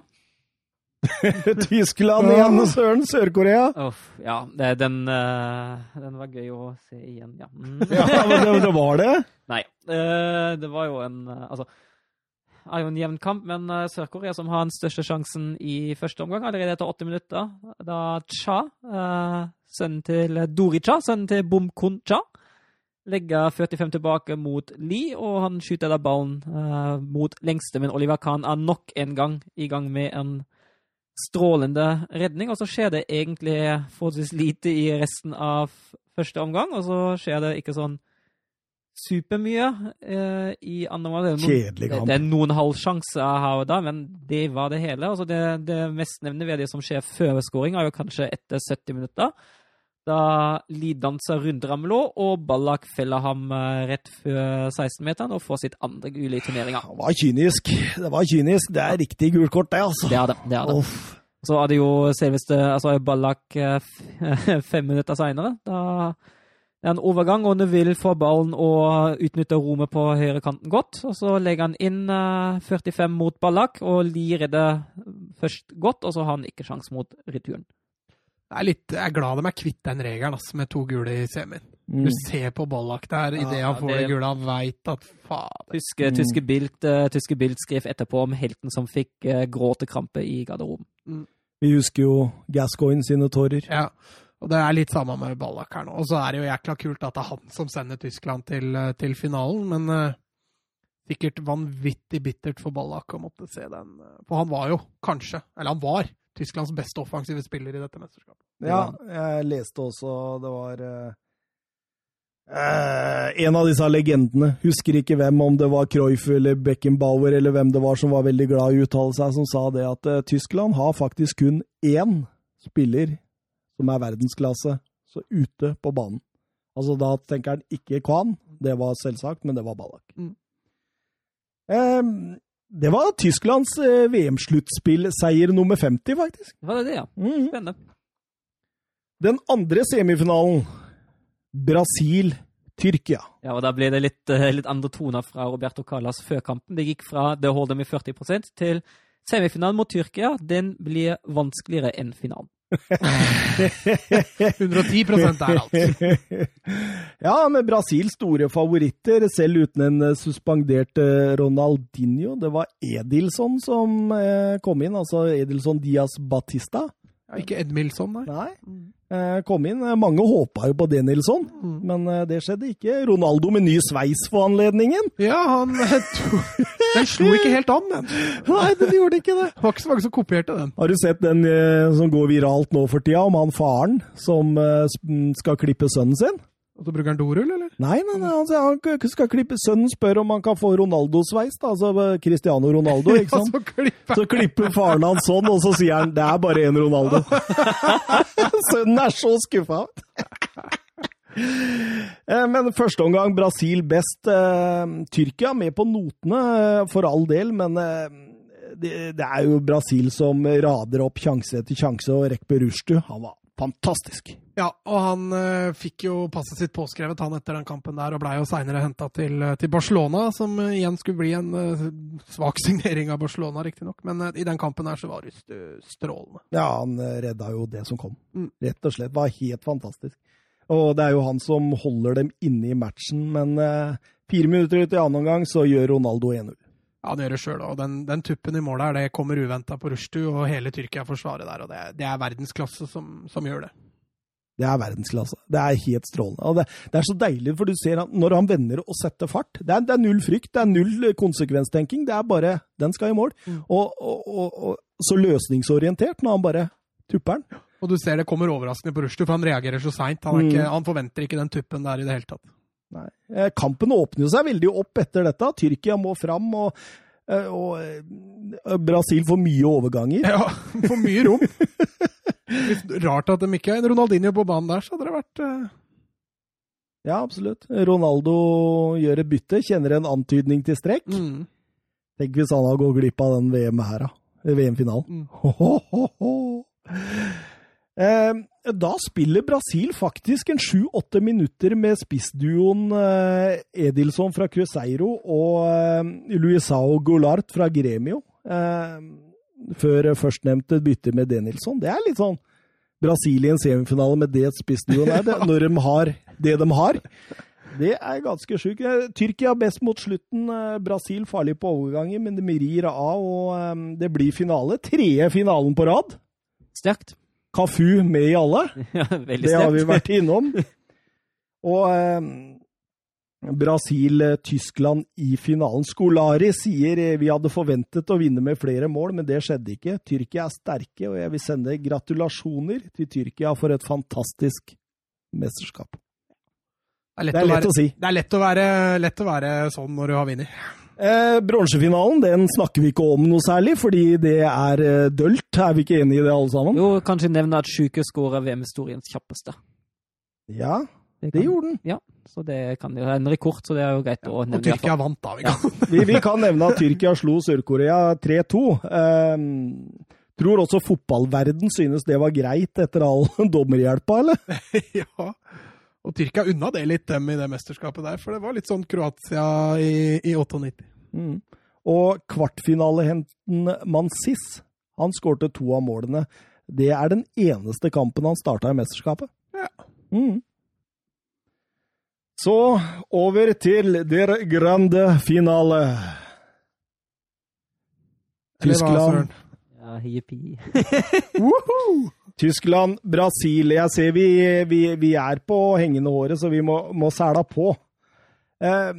*laughs* Tyskland igjen, Søren. Sør-Korea. Uff, ja, det, den, eh, den var gøy å se igjen, ja. Mm. *laughs* Ja, men det, det var det. Nei, eh, det var jo en eh, Altså, det er jo en jevn kamp, men Sør-Korea som har den største sjansen i første omgang, allerede etter åtte minutter. Da Cha, eh, sønnen til Dori Cha, sønnen til Bom Kun Cha, legger 45 tilbake mot Lee, og han skyter da ballen uh, mot lengste. Men Oliver Kahn er nok en gang i gang med en strålende redning, og så skjer det egentlig forholdsvis lite i resten av første omgang, og så skjer det ikke sånn supermye uh, i andre omgang. Kjedelig det, kamp. det er noen halvsjanser her og da, men det var det hele. Altså det, det mest nevneverdige som skjer før scoring, er jo kanskje etter 70 minutter. Da Lee danser rundt Ramelå, og Ballak feller ham eh, rett før 16-meteren og får sitt andre gule i turneringa. Det var kynisk. Det var kynisk. Det er riktig gult kort, det, altså. Det er det. det, er det. Så er det jo selveste altså Ballack eh, *laughs* fem minutter seinere. Da det er en overgang, og Neville får ballen og utnytter rommet på høyrekanten godt. Og så legger han inn eh, 45 mot Ballak, og Lie redder først godt, og så har han ikke sjans mot returen. Det er litt, jeg er glad de er kvitt den regelen altså, med to gule i semien. Mm. Du ser på Ballack der idet Ja, han får det- det gule, han veit at faen Tyske, Mm. tyske, Bild, eh, tyske Bild skrev etterpå om helten som fikk uh, gråtekrampe i garderoben. Vi husker jo Gascoigne sine tårer. Ja. Og det er litt samme med Ballack her nå. Og så er det jo jækla kult at det er han som sender Tyskland til, eh, til finalen, men uh, sikkert vanvittig bittert for Ballack å måtte se den. eh, For han var jo kanskje, eller han var, Tysklands beste offensive spiller i dette mesterskapet. Ja, jeg leste også det var eh, eh, En av disse legendene, husker ikke hvem, om det var Cruyff eller Beckenbauer eller hvem det var som var veldig glad i å uttale seg, som sa det at eh, Tyskland har faktisk kun én spiller som er verdensklasse, så ute på banen. Altså Da tenker han ikke Kwan, det var selvsagt, men det var Ballak. Mm. Eh, det var Tysklands eh, VM-sluttspillseier nummer 50, faktisk. Var det det, ja? Mhm. Spennende. Den andre semifinalen, Brasil-Tyrkia. Ja, og da ble det litt, eh, litt andre toner fra Roberto Callas før kampen. Det gikk fra det holder med 40% til semifinalen mot Tyrkia. Den blir vanskeligere enn finalen. 110% der, alt *laughs* ja, med Brasils store favoritter, selv uten en eh, suspendert eh, Ronaldinho. Det var Edilson som eh, kom inn, altså Edilson Diaz Batista. Ja, ikke Edmilson, nei. Nei. Eh, kom inn. Mange håpa jo på det, Nilsson, Mm. men eh, det skjedde ikke. Ronaldo med ny sveis for anledningen. Ja, han *laughs* Den slo ikke helt an, den. Nei, det gjorde ikke det. Det var ikke så mange som kopierte den. Har du sett den eh, som går viralt nå for tida, om han faren som eh, skal klippe sønnen sin? Og så bruker han dorull, eller? Nei, nei, nei, han, han skal klippe Sønnen spør om han kan få Ronaldo-sveis, altså eh, Cristiano Ronaldo, *laughs* ikke Ja, sant? så klipper Så klipper faren hans sånn, og så sier han det er bare én Ronaldo. *laughs* Sønnen er så skuffa. *laughs* Eh, Men første omgang Brasil best. Eh, Tyrkia med på notene, for all del, men det, det er jo Brasil som rader opp sjanse etter sjanse, og Rekbe Rushtu, han var fantastisk. Ja, og han uh, fikk jo passet sitt påskrevet han etter den kampen der, og blei jo seinere henta til, eh, til Barcelona, som eh, igjen skulle bli en uh, svak *laughs* signering av Barcelona, riktignok. Men i den kampen her så var det strålende. Ja, han redda jo det som kom. Mm. Rett og slett. Var helt fantastisk. Og det er jo han som holder dem inne i matchen, men fire minutter ut i annen omgang så gjør Ronaldo 1-0. Ja, det gjør det sjøl, og den, den tuppen i målet her, det kommer uventa på Rushtu, og hele Tyrkia forsvarer der, og det, det er verdensklasse som, som gjør det. Det er verdensklasse. Det er helt strålende. Og det, det er så deilig, for du ser at når han vender og setter fart Det er, det er null frykt, det er null eh, konsekvenstenking. Det er bare Den skal i mål. Mm. Og, og, og, og så løsningsorientert når han bare tupper den. Og du ser det kommer overraskende på Rushtu, for han reagerer så seint. Han, Mm. han forventer ikke den tuppen der i det hele tatt. Nei. Eh, Kampen åpner jo seg veldig opp etter dette. Tyrkia må fram, og, eh, og eh, Brasil får mye overganger. Ja, *laughs* for mye rom. Litt rart at de ikke er en Ronaldinho på banen der, så hadde det vært Ja, absolutt. Ronaldo gjør et bytte, kjenner en antydning til strekk. mm. Tenk hvis han har gått glipp av den VM-finalen. VM-finalen. Mm. Ho, ho, ho, da spiller Brasil faktisk en sju-åtte minutter med spissduoen eh, Edilson fra Cruzeiro og eh, Luisao Goulart fra Gremio. Eh, før førstnevnte bytte med Denilson. Det er litt sånn Brasil i en semifinale med det spissduoen er, det, når de har det de har. Det er ganske sjukt. Eh, Tyrkia best mot slutten. Brasil farlig på overganger, men de rir av, og eh, det blir finale. Tredje finalen på rad. Sterkt. Kafu med i alle. *laughs* Ja, veldig Det har vi vært innom. *laughs* Og eh, Brasil-Tyskland i finalen. Skolari sier eh, vi hadde forventet å vinne med flere mål, men det skjedde ikke. Tyrkia er sterke, og jeg vil sende gratulasjoner til Tyrkia for et fantastisk mesterskap. Det er lett, Det er å, være, å si. det er lett å, være, lett å være sånn når du har vunnet. Eh, Bronsefinalen den snakker vi ikke om noe særlig, fordi det er eh, dølt. Er vi ikke enige i det, alle sammen? Jo, kanskje nevne at Sjuke skåra VM-historiens kjappeste. Ja, Det, det gjorde den. Ja, så det kan jo en rekord, så det er jo greit å nevne. Og. Tyrkia vant, da. Vi kan. Vi, vi kan nevne at Tyrkia slo Sør-Korea 3-2. Eh, tror også fotballverden synes det var greit etter all *laughs* dommerhjelpa, eller? *laughs* ja. Og Tyrkia unna det litt, dem i det mesterskapet der. For det var litt sånn Kroatia i, i 98. Mm. Og kvartfinalehenten Mansis, han skårte to av målene. Det er den eneste kampen han starta i mesterskapet. Ja. Mm. Så over til der grande finale. Tyskland? Ja, jippi. *laughs* Tyskland, Brasil. Jeg ser vi, vi, vi er på hengende håret, så vi må, må sæla på. Eh,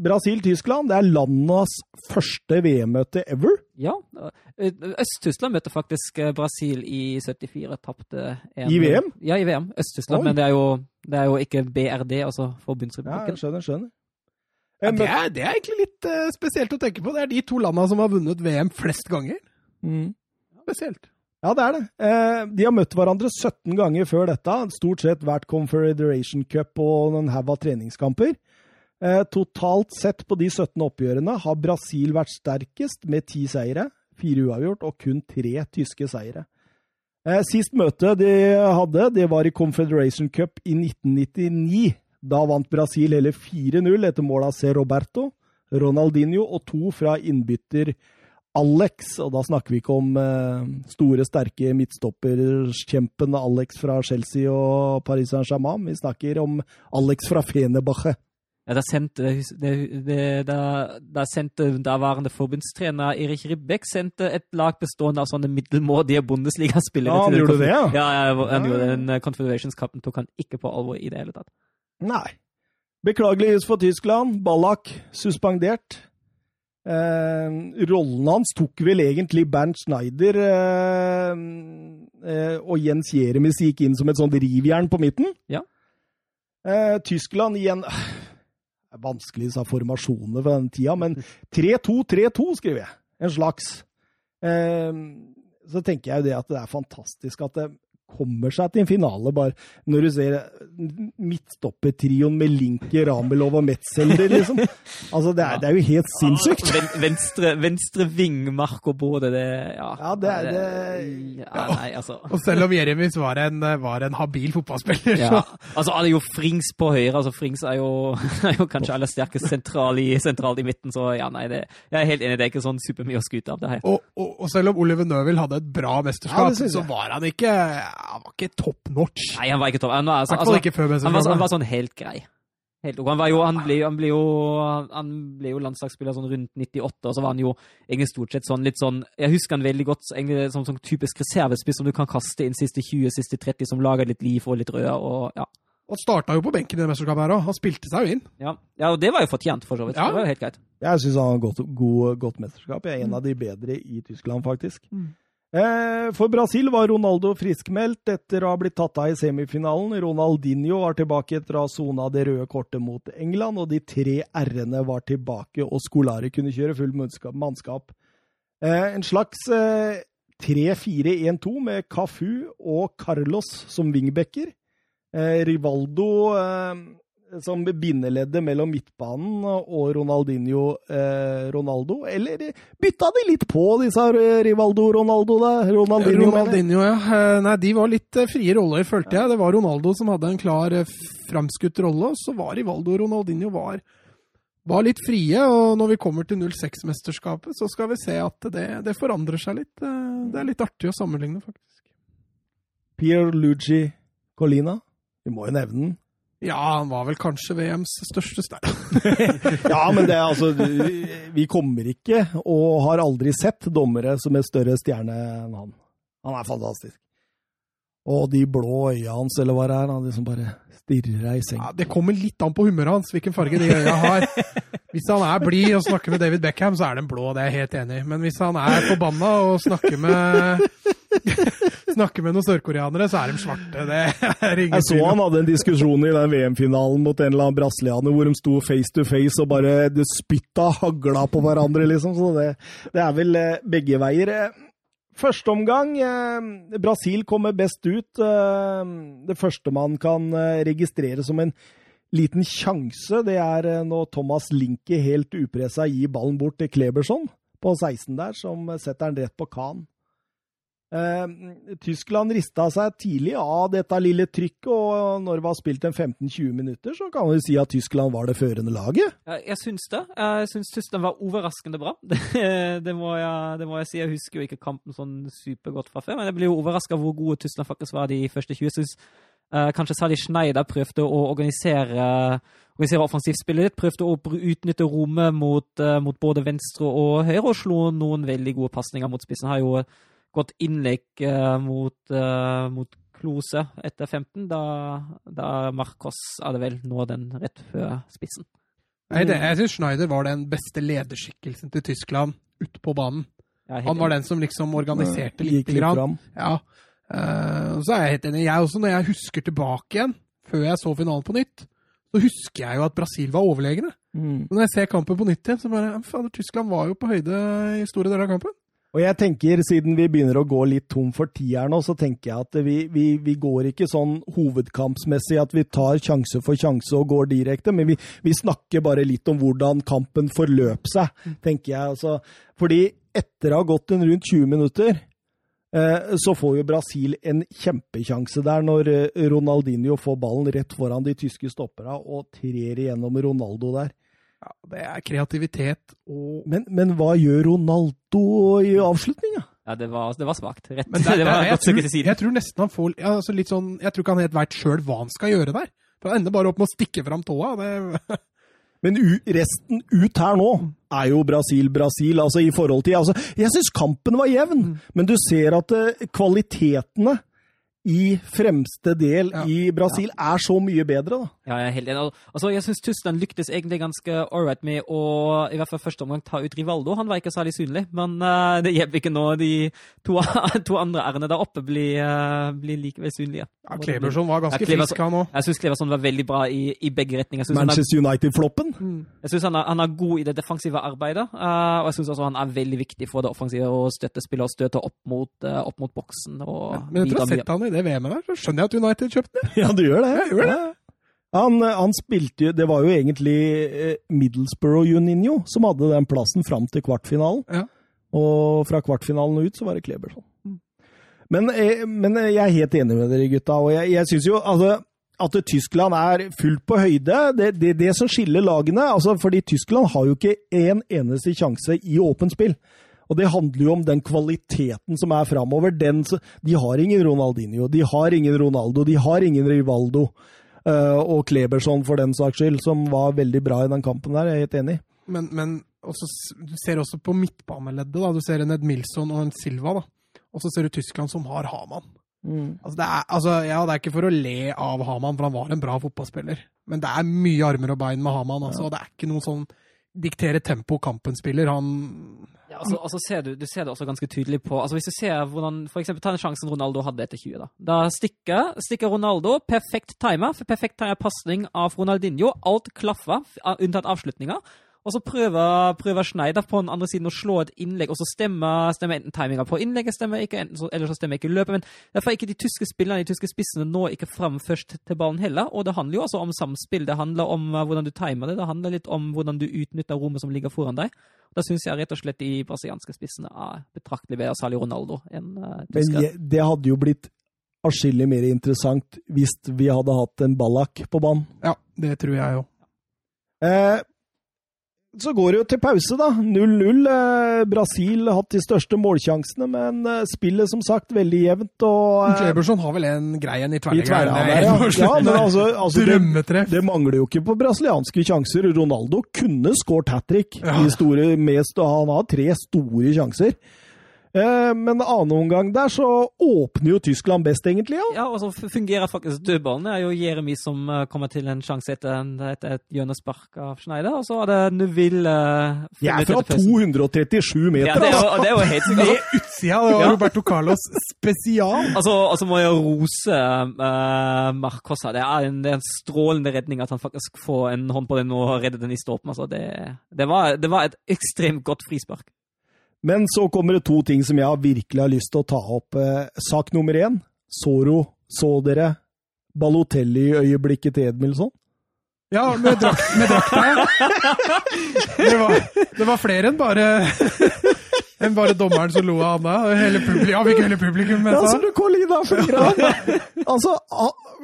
Brasil-Tyskland det er landas første VM-møte ever. Ja. eh, Øst-Tyskland møtte faktisk eh, Brasil i 74. Tapte en- I VM? Ja, i VM. Øst-Tyskland. Men det er, jo, det er jo ikke BRD, altså Forbundsrepublikken. Ja, skjønner, skjønner. Ja, Eh, det, er, det er egentlig litt uh, spesielt å tenke på. Det er de to landene som har vunnet VM flest ganger. Mm. Spesielt. Ja, det er det. Eh, de har møtt hverandre 17 ganger før dette. Stort sett hvert Confederation Cup og en haug av treningskamper. Eh, totalt sett på de 17 oppgjørene har Brasil vært sterkest med ti seire, fire uavgjort og kun tre tyske seire. Eh, sist møte de hadde, det var i Confederation Cup i 1999. Da vant Brasil hele 4-0 etter mål av C. Roberto, Ronaldinho og to fra innbytter Alex, og da snakker vi ikke om eh, store, sterke midtstopperkjempen Alex fra Chelsea og Paris Saint-Germain. Vi snakker om Alex fra Fenebache. Ja, da sendte, det, det, da, da sendte daværende forbundstrener Erik Ribbeck sendte et lag bestående av sånne middelmådige Bundesliga-spillere. Ja, han gjorde det, ja? Ja, ja, han Ja. gjorde den. Confederations-kampen tok han ikke på alvor i det hele tatt. Nei. Beklageligvis for Tyskland. Ballack suspendert. Eh, rollen hans tok vel egentlig Bernt Schneider eh, eh, og Jens Jeremis gikk inn som et sånt rivjern på midten. Ja. Eh, Tyskland igjen Det er vanskelig å ha formasjonene fra den tida, men 3-2-3-2 skriver jeg. En slags. Eh, så tenker jeg jo det at det er fantastisk at det kommer seg til en finale, bare når du ser midtstoppertrioen med Linke, Ramelov og Metzelder, liksom. Altså, det er, det er jo helt sinnssykt. Ja, venstre, venstre ving, Marco Bode, det Ja, Ja, det er det ja, Nei, altså. Og selv om Jeremis var en, var en habil fotballspiller, Ja. så Altså, han er jo Frings på høyre. altså Frings er jo, *laughs* er jo kanskje aller sterkest sentral i, sentralt i midten, så ja, nei, det, jeg er helt enig. Det er ikke sånn supermye å skryte av. det her. og, og, og selv om Oliver Nøvel hadde et bra mesterskap, så var han ikke Han var ikke top notch. Nei, han var ikke topp. Han var, altså, altså, ikke før han var, han var sånn helt grei. Helt ok. Han, var jo, han, ble, han, ble jo, han ble jo landslagsspiller sånn rundt 98, og så var han jo egentlig stort sett sånn litt sånn Jeg husker han veldig godt egentlig som sånn typisk reservespiss som du kan kaste inn siste 20, siste 30, som lager litt liv og litt rød. og ja. Han starta jo på benken i det mesterskapet her òg. Han spilte seg jo inn. Ja. ja, og det var jo fortjent, for så vidt. Ja. Det var jo helt greit. Jeg syns han har godt, god, godt mesterskap. Jeg er en av de bedre i Tyskland, faktisk. Mm. Eh, for Brasil var Ronaldo friskmeldt etter å ha blitt tatt av i semifinalen. Ronaldinho var tilbake etter å ha sona det røde kortet mot England, og de tre r-ene var tilbake, og Skolari kunne kjøre full mannskap-. Eh, en slags eh, 3-4-1-2 med Cafu og Carlos som wingbacker. Eh, Rivaldo eh, som bindeleddet mellom midtbanen og Ronaldinho eh, Ronaldo. Eller bytta de litt på, disse eh, Rivaldo Ronaldo, da? Ronaldinho. Ronaldinho, ja. Eh, Nei, de var litt eh, frie roller, følte jeg. Det var Ronaldo som hadde en klar framskutt rolle, og så var Rivaldo Ronaldinho var, var litt frie. Og når vi kommer til 06-mesterskapet, så skal vi se at det, det forandrer seg litt. Det er litt artig å sammenligne, faktisk. Pierluigi Colina. Vi må jo nevne den. Ja, han var vel kanskje VMs største stjerne. *laughs* Ja, men det er altså Vi kommer ikke, og har aldri sett, dommere som er større stjerne enn han. Han er fantastisk. Og de blå øya hans, eller hva det er, han liksom bare stirrer deg i seng. Ja, det kommer litt an på humøret hans, hvilken farge de øya har. Hvis han er blid og snakker med David Beckham, så er den blå, det er jeg helt enig i. Men hvis han er forbanna og snakker med *laughs* snakker med noen sørkoreanere, så er de svarte. Det er *laughs* ingen Jeg så han hadde en diskusjon i den VM-finalen mot en eller annen brasilianer hvor de sto face to face og bare spytta hagla på hverandre, liksom. Så det, det er vel eh, begge veier. Eh, Første omgang, eh, Brasil kommer best ut. Eh, det første man kan registrere som en liten sjanse, det er når Thomas Linke helt upressa gir ballen bort til Kleberson på 16 der, som setter den rett på Kahn. Eh, Tyskland rista seg tidlig av dette lille trykket, og når det var spilt en 15-20 minutter, så kan vi si at Tyskland var det førende laget. Jeg syns det. Jeg syns Tyskland var overraskende bra. *laughs* Det, det, må jeg, det må jeg si. Jeg husker jo ikke kampen sånn supergodt fra før, men jeg ble jo overraska hvor gode Tyskland faktisk var de første 20. Jeg synes eh, kanskje særlig Schneider prøvde å organisere, organisere offensivspillet litt. Prøvde å utnytte rommet mot, eh, mot både venstre og høyre, og slo noen veldig gode pasninger mot spissen. Har jo godt innlegg eh, mot, uh, mot Klose etter 15, da, da Marcos hadde vel nå den rett før spissen. Nei, det, jeg syns Schneider var den beste lederskikkelsen til Tyskland ute på banen. Han var den som liksom organiserte litt. litt Grann. Ja. Uh, så er jeg helt enig. Jeg også, når jeg husker tilbake igjen, før jeg så finalen på nytt, så husker jeg jo at Brasil var overlegne. Mm. Men når jeg ser kampen på nytt igjen, så bare Fader, Tyskland var jo på høyde i store deler av kampen. Og jeg tenker, siden vi begynner å gå litt tom for tier nå, så tenker jeg at vi, vi, vi går ikke sånn hovedkampsmessig at vi tar sjanse for sjanse og går direkte, men vi, vi snakker bare litt om hvordan kampen forløp seg, tenker jeg. Altså, fordi etter å ha gått en rundt 20 minutter, eh, så får jo Brasil en kjempekjanse der når eh, Ronaldinho får ballen rett foran de tyske stopperne og trer igjennom Ronaldo der. Ja, det er kreativitet og Men, men hva gjør Ronaldo i avslutninga? Ja, det var, det var svakt. Rett. Men det, *laughs* det var jeg, tror, jeg tror nesten han får altså litt sånn, Jeg tror ikke han helt veit sjøl hva han skal gjøre der. For Han ender bare opp med å stikke fram tåa. Det, *laughs* Men u, resten ut her nå er jo Brasil-Brasil, altså i forhold til altså, Jeg syns kampen var jevn, men du ser at eh, kvalitetene i fremste del Ja. i Brasil er så mye bedre, da. Ja, jeg er helt enig. Altså, jeg syns Tyskland lyktes egentlig ganske ålreit med å i hvert fall første omgang ta ut Rivaldo. Han var ikke særlig synlig, men uh, det hjelper ikke nå. De to, *laughs* to andre r-ene der oppe blir, uh, blir likevel synlige. ja, Kleberson var ganske Ja, Kleberson- frisk, han òg. Jeg syns Kleberson var veldig bra i, i begge retninger. Er Manchester United-floppen. Jeg synes han, han er god i det defensive arbeidet, uh, og jeg syns også han er veldig viktig for det offensive å støtte spillet og støte opp mot, eh, opp mot boksen. Og Men etter å ha sett han i det VM-et der, så skjønner jeg at United kjøpte den. Ja, du gjør det. Jeg gjør det. Han, han spilte jo Det var jo egentlig eh, Middlesbrough Juninho som hadde den plassen fram til kvartfinalen. Ja. Og fra kvartfinalen og ut så var det Kleberson. Men, eh, men jeg er helt enig med dere, gutta. Og jeg, jeg syns jo altså, at Tyskland er fullt på høyde. Det, det, det som skiller lagene altså fordi Tyskland har jo ikke en eneste sjanse i åpent spill. Og det handler jo om den kvaliteten som er framover. Den, de har ingen Ronaldinho, de har ingen Ronaldo, de har ingen Rivaldo. Eh, og Kleberson, for den saks skyld, som var veldig bra i den kampen der. Jeg er helt enig. Men, men også, du ser også på midtbaneleddet. da, Du ser en Ed Milson og en Silva. da. Og så ser du Tyskland som har Haman. Altså, det er, altså, ja, det er ikke for å le av Haman, for han var en bra fotballspiller. Men det er mye armer og bein med Haman. Altså, og Det er ikke noen sånn diktere tempo kampen-spiller. Han Ja, altså, altså ser du, du ser det også ganske tydelig på altså Hvis du ser hvordan for eksempel, Ta den sjansen Ronaldo hadde etter 20. Da Da stikker, stikker Ronaldo. Perfekt timer. Perfekt timer pasning av Ronaldinho. Alt klaffer, unntatt avslutninga. Og så prøver, prøver Schneider på den andre siden å slå et innlegg, og så stemmer, stemmer enten timinga på innlegget, stemmer ikke, enten så, eller så stemmer ikke løpet. Men derfor er ikke de tyske spillerne, de tyske spissene, nå ikke fram først til ballen heller. Og det handler jo også om samspill. Det handler om uh, hvordan du timer det. Det handler litt om hvordan du utnytter rommet som ligger foran deg. Da syns jeg rett og slett de brasilianske spissene er betraktelig bedre, særlig Ronaldo, enn uh, Men tyskere. je- det hadde jo blitt atskillig mer interessant hvis vi hadde hatt en ballak på banen. Ja, det tror jeg jo. Eh, så går det jo til pause, da. 0-0. Eh, Brasil har hatt de største målsjansene, men eh, spillet som sagt veldig jevnt. og... eh, Kleberson har vel en greie i I tverrleggeren. ja. ja men altså, altså det, det mangler jo ikke på brasilianske sjanser. Ronaldo kunne skåret hat trick. Ja. i store- mest, Han har tre store sjanser. Eh, men annen omgang der så åpner jo Tyskland best, egentlig. ja. Ja, og så fungerer faktisk dødballen. Det er jo Jeremy som uh, kommer til en sjanse etter, en- etter et hjørnespark av Schneider, og så er det Neville uh, De er fra 237 meter, Ja, det er jo, altså! det er jo helt sikkert. Med utsida, av Ja. Roberto Carlos spesial. Altså, altså må jeg rose uh, Marcosa. Det er, en, det er en strålende redning at han faktisk får en hånd på den og redder den i stolpen. Altså, det, det, var, det var et ekstremt godt frispark. Men så kommer det to ting som jeg virkelig har lyst til å ta opp. Eh, sak nummer én. Soro, så dere Balotelli-øyeblikket til Edmilson? Ja, med, drakt, med drakta. Det var, det var flere enn bare enn bare dommeren som lo av Anna. Hele publikum, ja, ikke hele publikum men Ja, så seg. du Colina. Altså,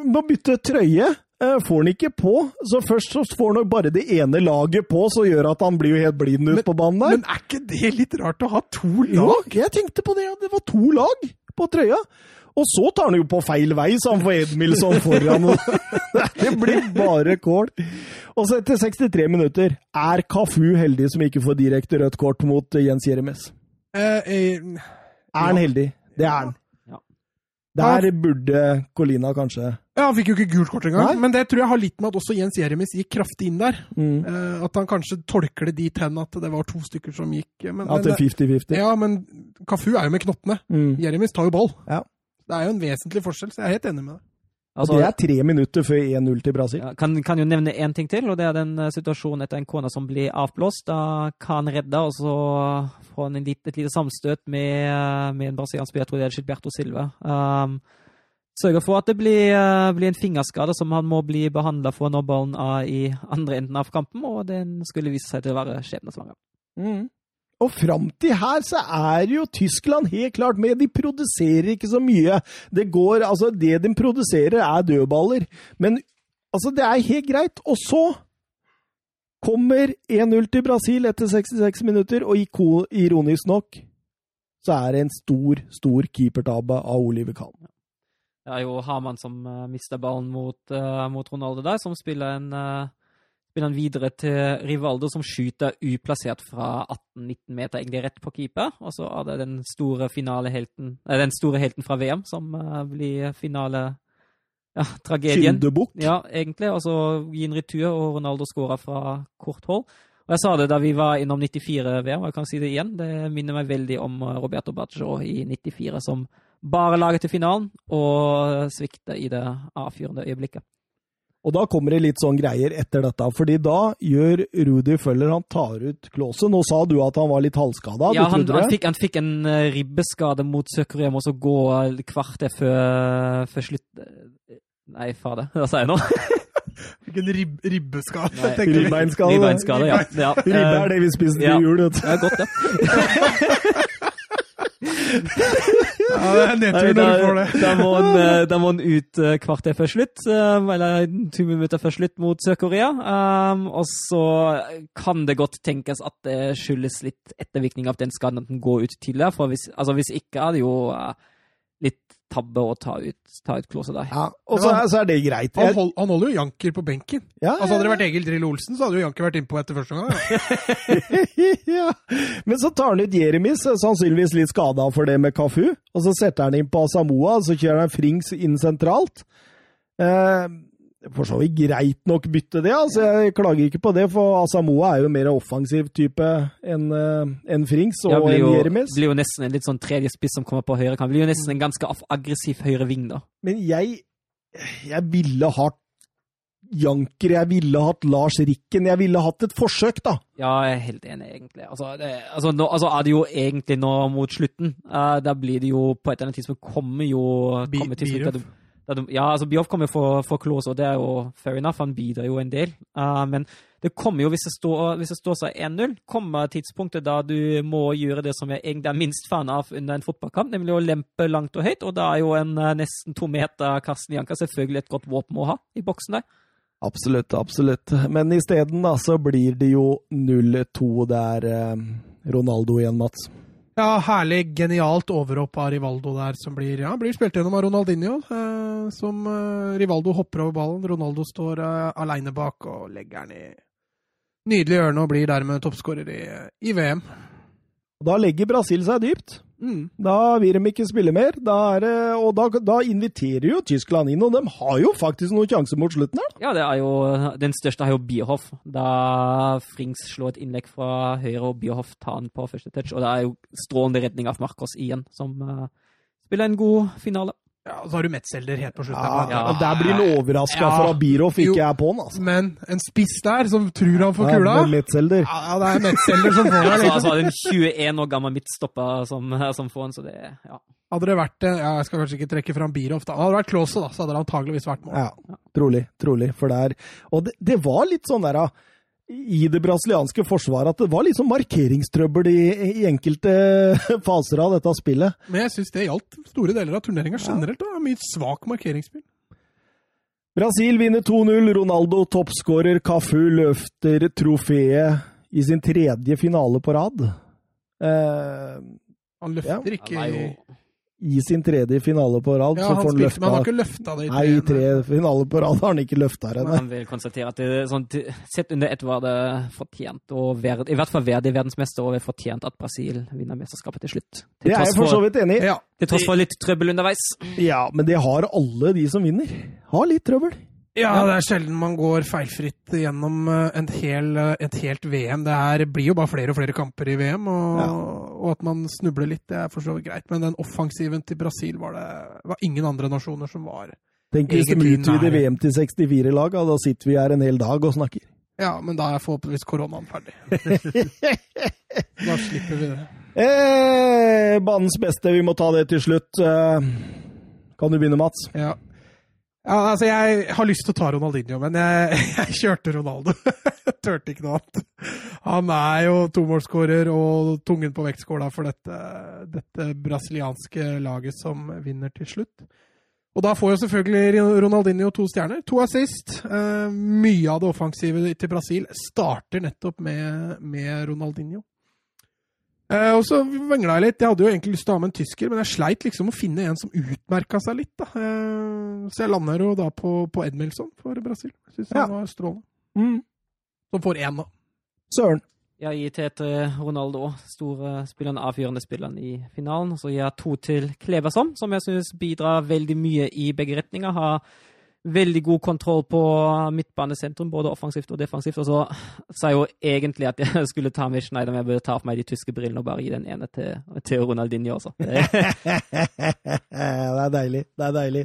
må bytte trøye. Eh, Får han ikke på, så først så får han nok bare det ene laget på, så gjør at han blir jo helt blind ut Men- på banen der. Men er ikke det litt rart å ha to lag? Jo, jeg tenkte på det, ja. Det var to lag på trøya. Og så tar han jo på feil vei, så han får Edmilson foran. *laughs* Det blir bare kål. Og så etter 63 minutter er Kafu heldig som ikke får direkte rødt kort mot Jens Jeremes. Eh, eh, Er han heldig? Det er han. Der burde Colina kanskje ja, Han fikk jo ikke gult kort engang, Nei. men det tror jeg har litt med at også Jens Jeremis gikk kraftig inn der. mm, Eh, at han kanskje tolker det dit hen at det var to stykker som gikk men, At det er 50-50. Ja, men Kafu er jo med knottene. Mm. Jeremis tar jo ball. Ja. Det er jo en vesentlig forskjell, så jeg er helt enig med deg. Og Altså, det er tre minutter før 1-0 til Brasil. Ja, kan, kan jo nevne én ting til, og det er den eh, situasjonen etter en kone som blir avblåst. Da kan redde, og så får han en lit, et lite samstøt med, eh, med en brasiliansk spiller, jeg tror det er Gilberto Silva. Um, sørger for at det blir, eh, blir en fingerskade som han må bli behandla for når ballen er i andre enden av kampen, og den skulle vise seg til å være skjebnesvanger. Mm. Og fram til her så er jo Tyskland helt klart med. De produserer ikke så mye. Det går, altså Det de produserer, er dødballer. Men altså, det er helt greit. Og så Kommer 1-0 til Brasil etter 66 minutter, og ironisk nok så er det en stor, stor keepertabbe av Oliver Kahn. Det er jo Hamann som uh, mister ballen mot, eh, mot Ronaldo der, som spiller en, eh, spiller han videre til Rivaldo, som skyter uplassert fra 18-19 meter, egentlig rett på keeper. Og så er det den store finalehelten, eh, den store helten fra VM som eh, blir finale... Ja, tragedien. Syndebukk. Ja, egentlig. Og så gi en retur, og Ronaldo skårer fra kort hold. Og jeg sa det da vi var innom 94-VM, og jeg kan si det igjen. Det minner meg veldig om eh, Roberto Baggio i 94, som bare laget til finalen og svikter i det avfyrende øyeblikket. Og da kommer det litt sånn greier etter dette, fordi da gjør Rudi Føller Han tar ut Klause. Nå sa du at han var litt halvskada. Ja, du han, trodde han, det? fikk, han fikk en eh, ribbeskade mot Sør-Korea, må også gå eh, kvarter før, før slutt eh, Nei, fader, *laughs* hva sa jeg nå? *laughs* Fikk en rib ribbeskade. Nei, tenker vi. Ribbeinskade. Ribbeinskade, ja. *laughs* ja. Ribbe er det vi spiste ja. jul. vet du. Det er godt, det. Ja, det er nedtur når du får det. Da må han, eh, da må han ut eh, kvarter før slutt, eh, eller to minutter før slutt mot Sør-Korea. Um, og så kan det godt tenkes at det skyldes litt ettervirkning av den skaden at den går ut tidligere. For hvis, altså hvis ikke er det jo tabbe å ta ut, ta ut Klause der. Ja, og så så er det greit. Han, hold, han holder jo Janker på benken. ja, Altså Hadde det vært Egil Drillo Olsen, så hadde jo Janker vært innpå etter første gang. Ja. *laughs* ja. Men så tar han ut Jeremis, sannsynligvis litt skada for det med Kafu. Og så setter han inn på Asamoa, og så kjører han Frings inn sentralt. Eh, for så vidt greit nok bytte, det. altså Jeg klager ikke på det, for Asamoa er jo mer offensiv type enn en Frings og Ja, blir jo, Jeremis. blir jo nesten en litt sånn tredje spiss som kommer på høyre kant. Blir jo nesten en ganske aggressiv høyre ving, da. Men jeg, jeg ville hatt Janker, jeg ville hatt Lars Rikken, jeg ville hatt et forsøk, da. Ja, jeg er helt enig, egentlig. Altså, det, altså, nå, altså er det jo egentlig nå mot slutten. Uh, da blir det jo på et eller annet tidspunkt kommer jo kommer til slutt, Ja, altså Bioff kommer for, for Klose, og det er jo fair enough. Han bidrar jo en del. Uh, men det kommer jo, hvis det står, seg 1-0, kommer tidspunktet da du må gjøre det som jeg egentlig er minst fan av under en fotballkamp, nemlig å lempe langt og høyt. Og da er jo en eh, nesten to meter Karsten Janka selvfølgelig et godt våpen å ha i boksen der. Absolutt, absolutt. Men isteden så blir det jo 0-2 der eh, Ronaldo igjen, Mats. Ja, herlig, genialt overhopp av Rivaldo der, som blir, ja, blir spilt gjennom av Ronaldinho. Eh, som eh, Rivaldo hopper over ballen. Ronaldo står eh, aleine bak og legger den i nydelig ørne og blir dermed toppskårer i, i VM. Da legger Brasil seg dypt. Mm. Da vil de ikke spille mer. Da er og da, da inviterer jo Tyskland inn, og de har jo faktisk noen sjanser mot slutten her. Ja, det er jo, den største er jo Bierhoff. Da Frings slår et innlegg fra høyre, og Bierhoff tar den på første touch. Og det er jo strålende redning av Marcos igjen, som uh, spiller en god finale. Ja, og så har du Metzelder helt på slutten. Ja, Ja. Der blir han overraska Ja. for at Birov Jo. ikke er på han, altså. Men en spiss der som tror han får kula Ja, Metzelder. Ja, det er Metzelder som får den. *laughs* Altså, Liksom. altså er en 21 år gammel midtstopper som, som får den, så det ja. Hadde det vært eh, ja, Jeg skal kanskje ikke trekke fram Bierhoff, da. Hadde det vært Klause, da, så hadde det antageligvis vært mål. Ja, trolig. Trolig. For der Og det, det var litt sånn der, da, i det brasilianske forsvaret, at det var liksom markeringstrøbbel i, i enkelte *laughs* faser av dette spillet. Men jeg syns det gjaldt store deler av turneringa generelt. Da. Mye svak markeringsspill. Brasil vinner 2-0. Ronaldo toppskårer. Cafu løfter trofeet i sin tredje finale på rad. Eh, Han løfter Ja. ikke I sin tredje finale på rad, Ja, så får han løfta, men han har ikke løfta det i tre. Nei, i tre finaler på rad har han ikke løfta det. Men han vil konstatere at det, er sånn, sett under ett var det fortjent, og verd, i hvert fall verdig verdensmester, og det er fortjent at Brasil vinner mesterskapet til slutt. Til Det er jeg for så vidt enig i. Ja. til tross for litt trøbbel underveis. Ja, men det har alle de som vinner. Har litt trøbbel. Ja, det er sjelden man går feilfritt gjennom eh, hel, eh, et helt VM. Det er, blir jo bare flere og flere kamper i VM, og, Ja. og at man snubler litt, det er for så vidt greit. Men den offensiven til Brasil var det var ingen andre nasjoner som var Tenk hvis de utvider. VM til 64 lag, og da sitter vi her en hel dag og snakker. Ja, men da er forhåpentligvis koronaen ferdig. *laughs* da slipper vi det. Eh, banens beste, vi må ta det til slutt. Eh, kan du begynne, Mats? Ja. Ja, altså jeg har lyst til å ta Ronaldinho, men jeg, *laughs* jeg kjørte Ronaldo. Jeg *laughs* Turte ikke noe annet. Han er jo tomålsskårer og tungen på vektskåla for dette, dette brasilianske laget som vinner til slutt. Og da får jo selvfølgelig Ronaldinho to stjerner. To assist. Eh, mye av det offensive til Brasil starter nettopp med, med Ronaldinho. Eh, og så vingla jeg litt. Jeg hadde jo egentlig lyst til å ha med en tysker, men jeg sleit liksom å finne en som utmerka seg litt. da. Eh, så jeg lander jo da på, på Edmilson for Brasil. Syns Ja. han var strålende. Mm. Som får én, da. Søren. Jeg gir til til Ronaldo, store spilleren, avgjørende spilleren i finalen. Så gir jeg to til Kleverson, som jeg syns bidrar veldig mye i begge retninger. Har veldig god kontroll på midtbanesentrum, både offensivt og defensivt. Og så sa jeg jo egentlig at jeg *laughs* skulle ta med Schneider, men jeg burde ta av meg de tyske brillene og bare gi den ene til, til Ronaldinho også. *laughs* Det, det er deilig. Det er deilig.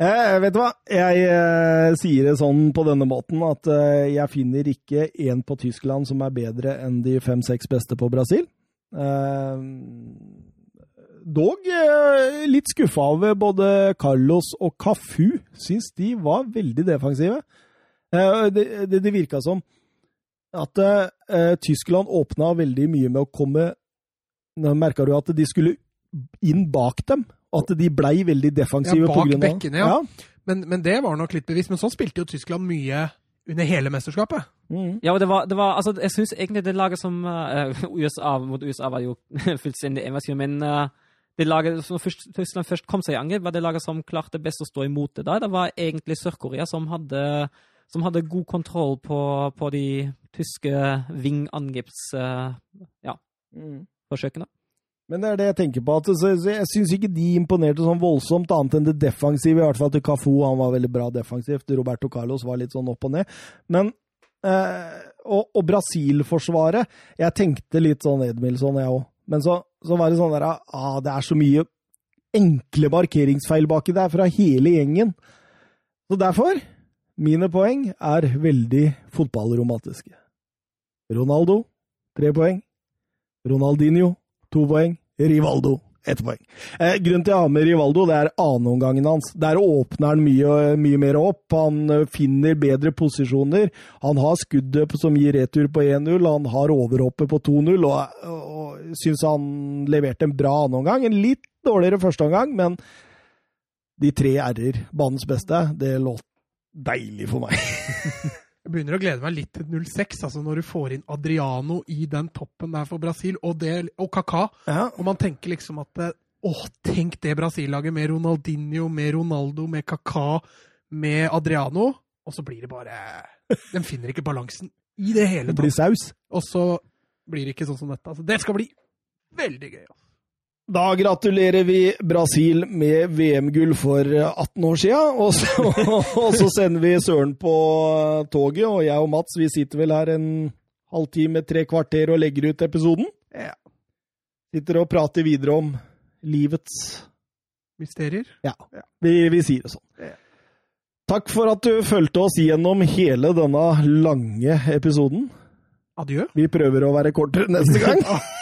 Eh, vet du hva? Jeg eh, sier det sånn på denne måten at eh, jeg finner ikke én på Tyskland som er bedre enn de fem-seks beste på Brasil. Eh, dog eh, litt skuffa over både Carlos og Cafu. Syns de var veldig defensive. Eh, det, det, det virka som at eh, Tyskland åpna veldig mye med å komme merka du at de skulle inn bak dem. At de blei veldig defensive. Ja, bak av- bekkene, ja. Men, men det var nok litt bevisst. Men sånn spilte jo Tyskland mye under hele mesterskapet. Mm. ja, og det var, det var altså, Jeg syns egentlig det laget som uh, *laughs* USA mot USA var jo *laughs* fullstendig invasjon, men eh, det laget som først, Tyskland først kom seg i angrep, var det laget som klarte best å stå imot det. da. Det var egentlig Sør-Korea som som hadde god kontroll på, på de tyske vingangrepsforsøkene. Ja, Mm. Men det er det jeg tenker på. at så, så Jeg syns ikke de imponerte sånn voldsomt, annet enn det defensive. I hvert fall til Cafu, han var veldig bra defensivt. Roberto Carlos var litt sånn opp og ned. Men eh, Og, og Brasil-forsvaret Jeg tenkte litt sånn Edmilson, jeg òg. Men så, så var det sånn der ah, Det er så mye enkle markeringsfeil baki der fra hele gjengen. Så derfor Mine poeng er veldig fotballromantiske. Ronaldo tre poeng. Ronaldinho to poeng. Rivaldo ett poeng. Eh, grunnen til å ha med Rivaldo, det er annenomgangen hans. Der åpner han mye, mye mer opp. Han eh, finner bedre posisjoner. Han har skuddet som gir retur på 1-0, han har overhoppet på 2-0, og, og, og syns han leverte en bra annenomgang. En litt dårligere førsteomgang, men de tre r-er, banens beste, det låt deilig for meg. *laughs* Jeg begynner å glede meg litt til 06, altså når du får inn Adriano i den toppen der for Brasil, og, det, og Kaká. Ja. Og man tenker liksom at eh, Å, tenk det Brasil-laget med Ronaldinho, med Ronaldo, med Kaká, med Adriano. Og så blir det bare *laughs* De finner ikke balansen i det hele Det blir saus. Og så blir det ikke sånn som dette. Altså, det skal bli veldig gøy. Altså. Da gratulerer vi Brasil med VM-gull for 18 år siden, og så, *laughs* og så sender vi Søren på toget, og jeg og Mats vi sitter vel her en halvtime, tre kvarter og legger ut episoden. Ja. Sitter og prater videre om livets Mysterier. Ja, vi, vi sier det sånn. Ja. Takk for at du fulgte oss gjennom hele denne lange episoden. Adjø. Vi prøver å være kortere neste gang. *laughs*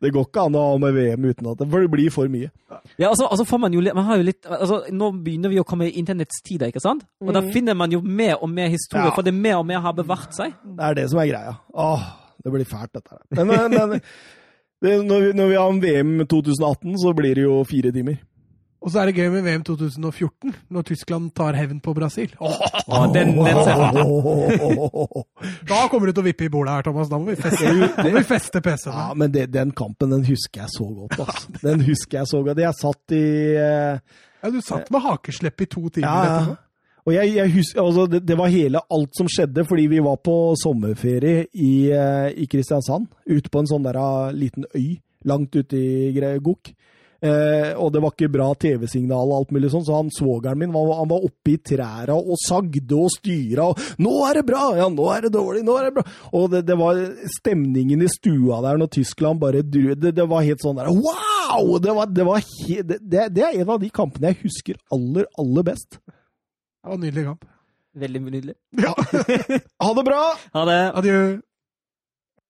Det går ikke an å ha med VM uten at det, for det blir for mye. Ja, altså, altså får man jo man har jo litt altså, Nå begynner vi å komme i internettets tider, ikke sant? Og da finner man jo mer og mer historie, Mm. Ja. for det mer og mer har bevart seg. Det er det som er greia. Åh, det blir fælt, dette her. Men, men, men det, når, vi, når vi har VM 2018, så blir det jo fire timer. Og så er det gøy med VM 2014, når Tyskland tar hevn på Brasil. Ja, den, den *laughs* da kommer du til å vippe i bordet her, Thomas. Da må vi feste, må vi feste PC-en. Ja, men det, den kampen, den husker jeg så godt, altså. Den husker jeg så godt. Jeg satt i eh, Ja, du satt med hakeslepp i to timer Ja, etterpå. Og jeg, jeg husker, altså det, det var hele alt som skjedde, fordi vi var på sommerferie i, eh, i Kristiansand. Ute på en sånn der uh, liten øy langt ute i Gok. Eh, og det var ikke bra TV-signal og alt mulig sånn, så han svogeren min han, var- han var oppe i træra og sagde og styra og 'Nå er det bra! Ja, nå er det dårlig! Nå er det bra!' Og det, det var stemningen i stua der når Tyskland bare Det, det var helt sånn der Wow! Det, var, det, var he, det, det det er en av de kampene jeg husker aller, aller best. Det var en nydelig kamp. Veldig nydelig. Ja. *laughs* Ha det bra! Ha det. Adjø.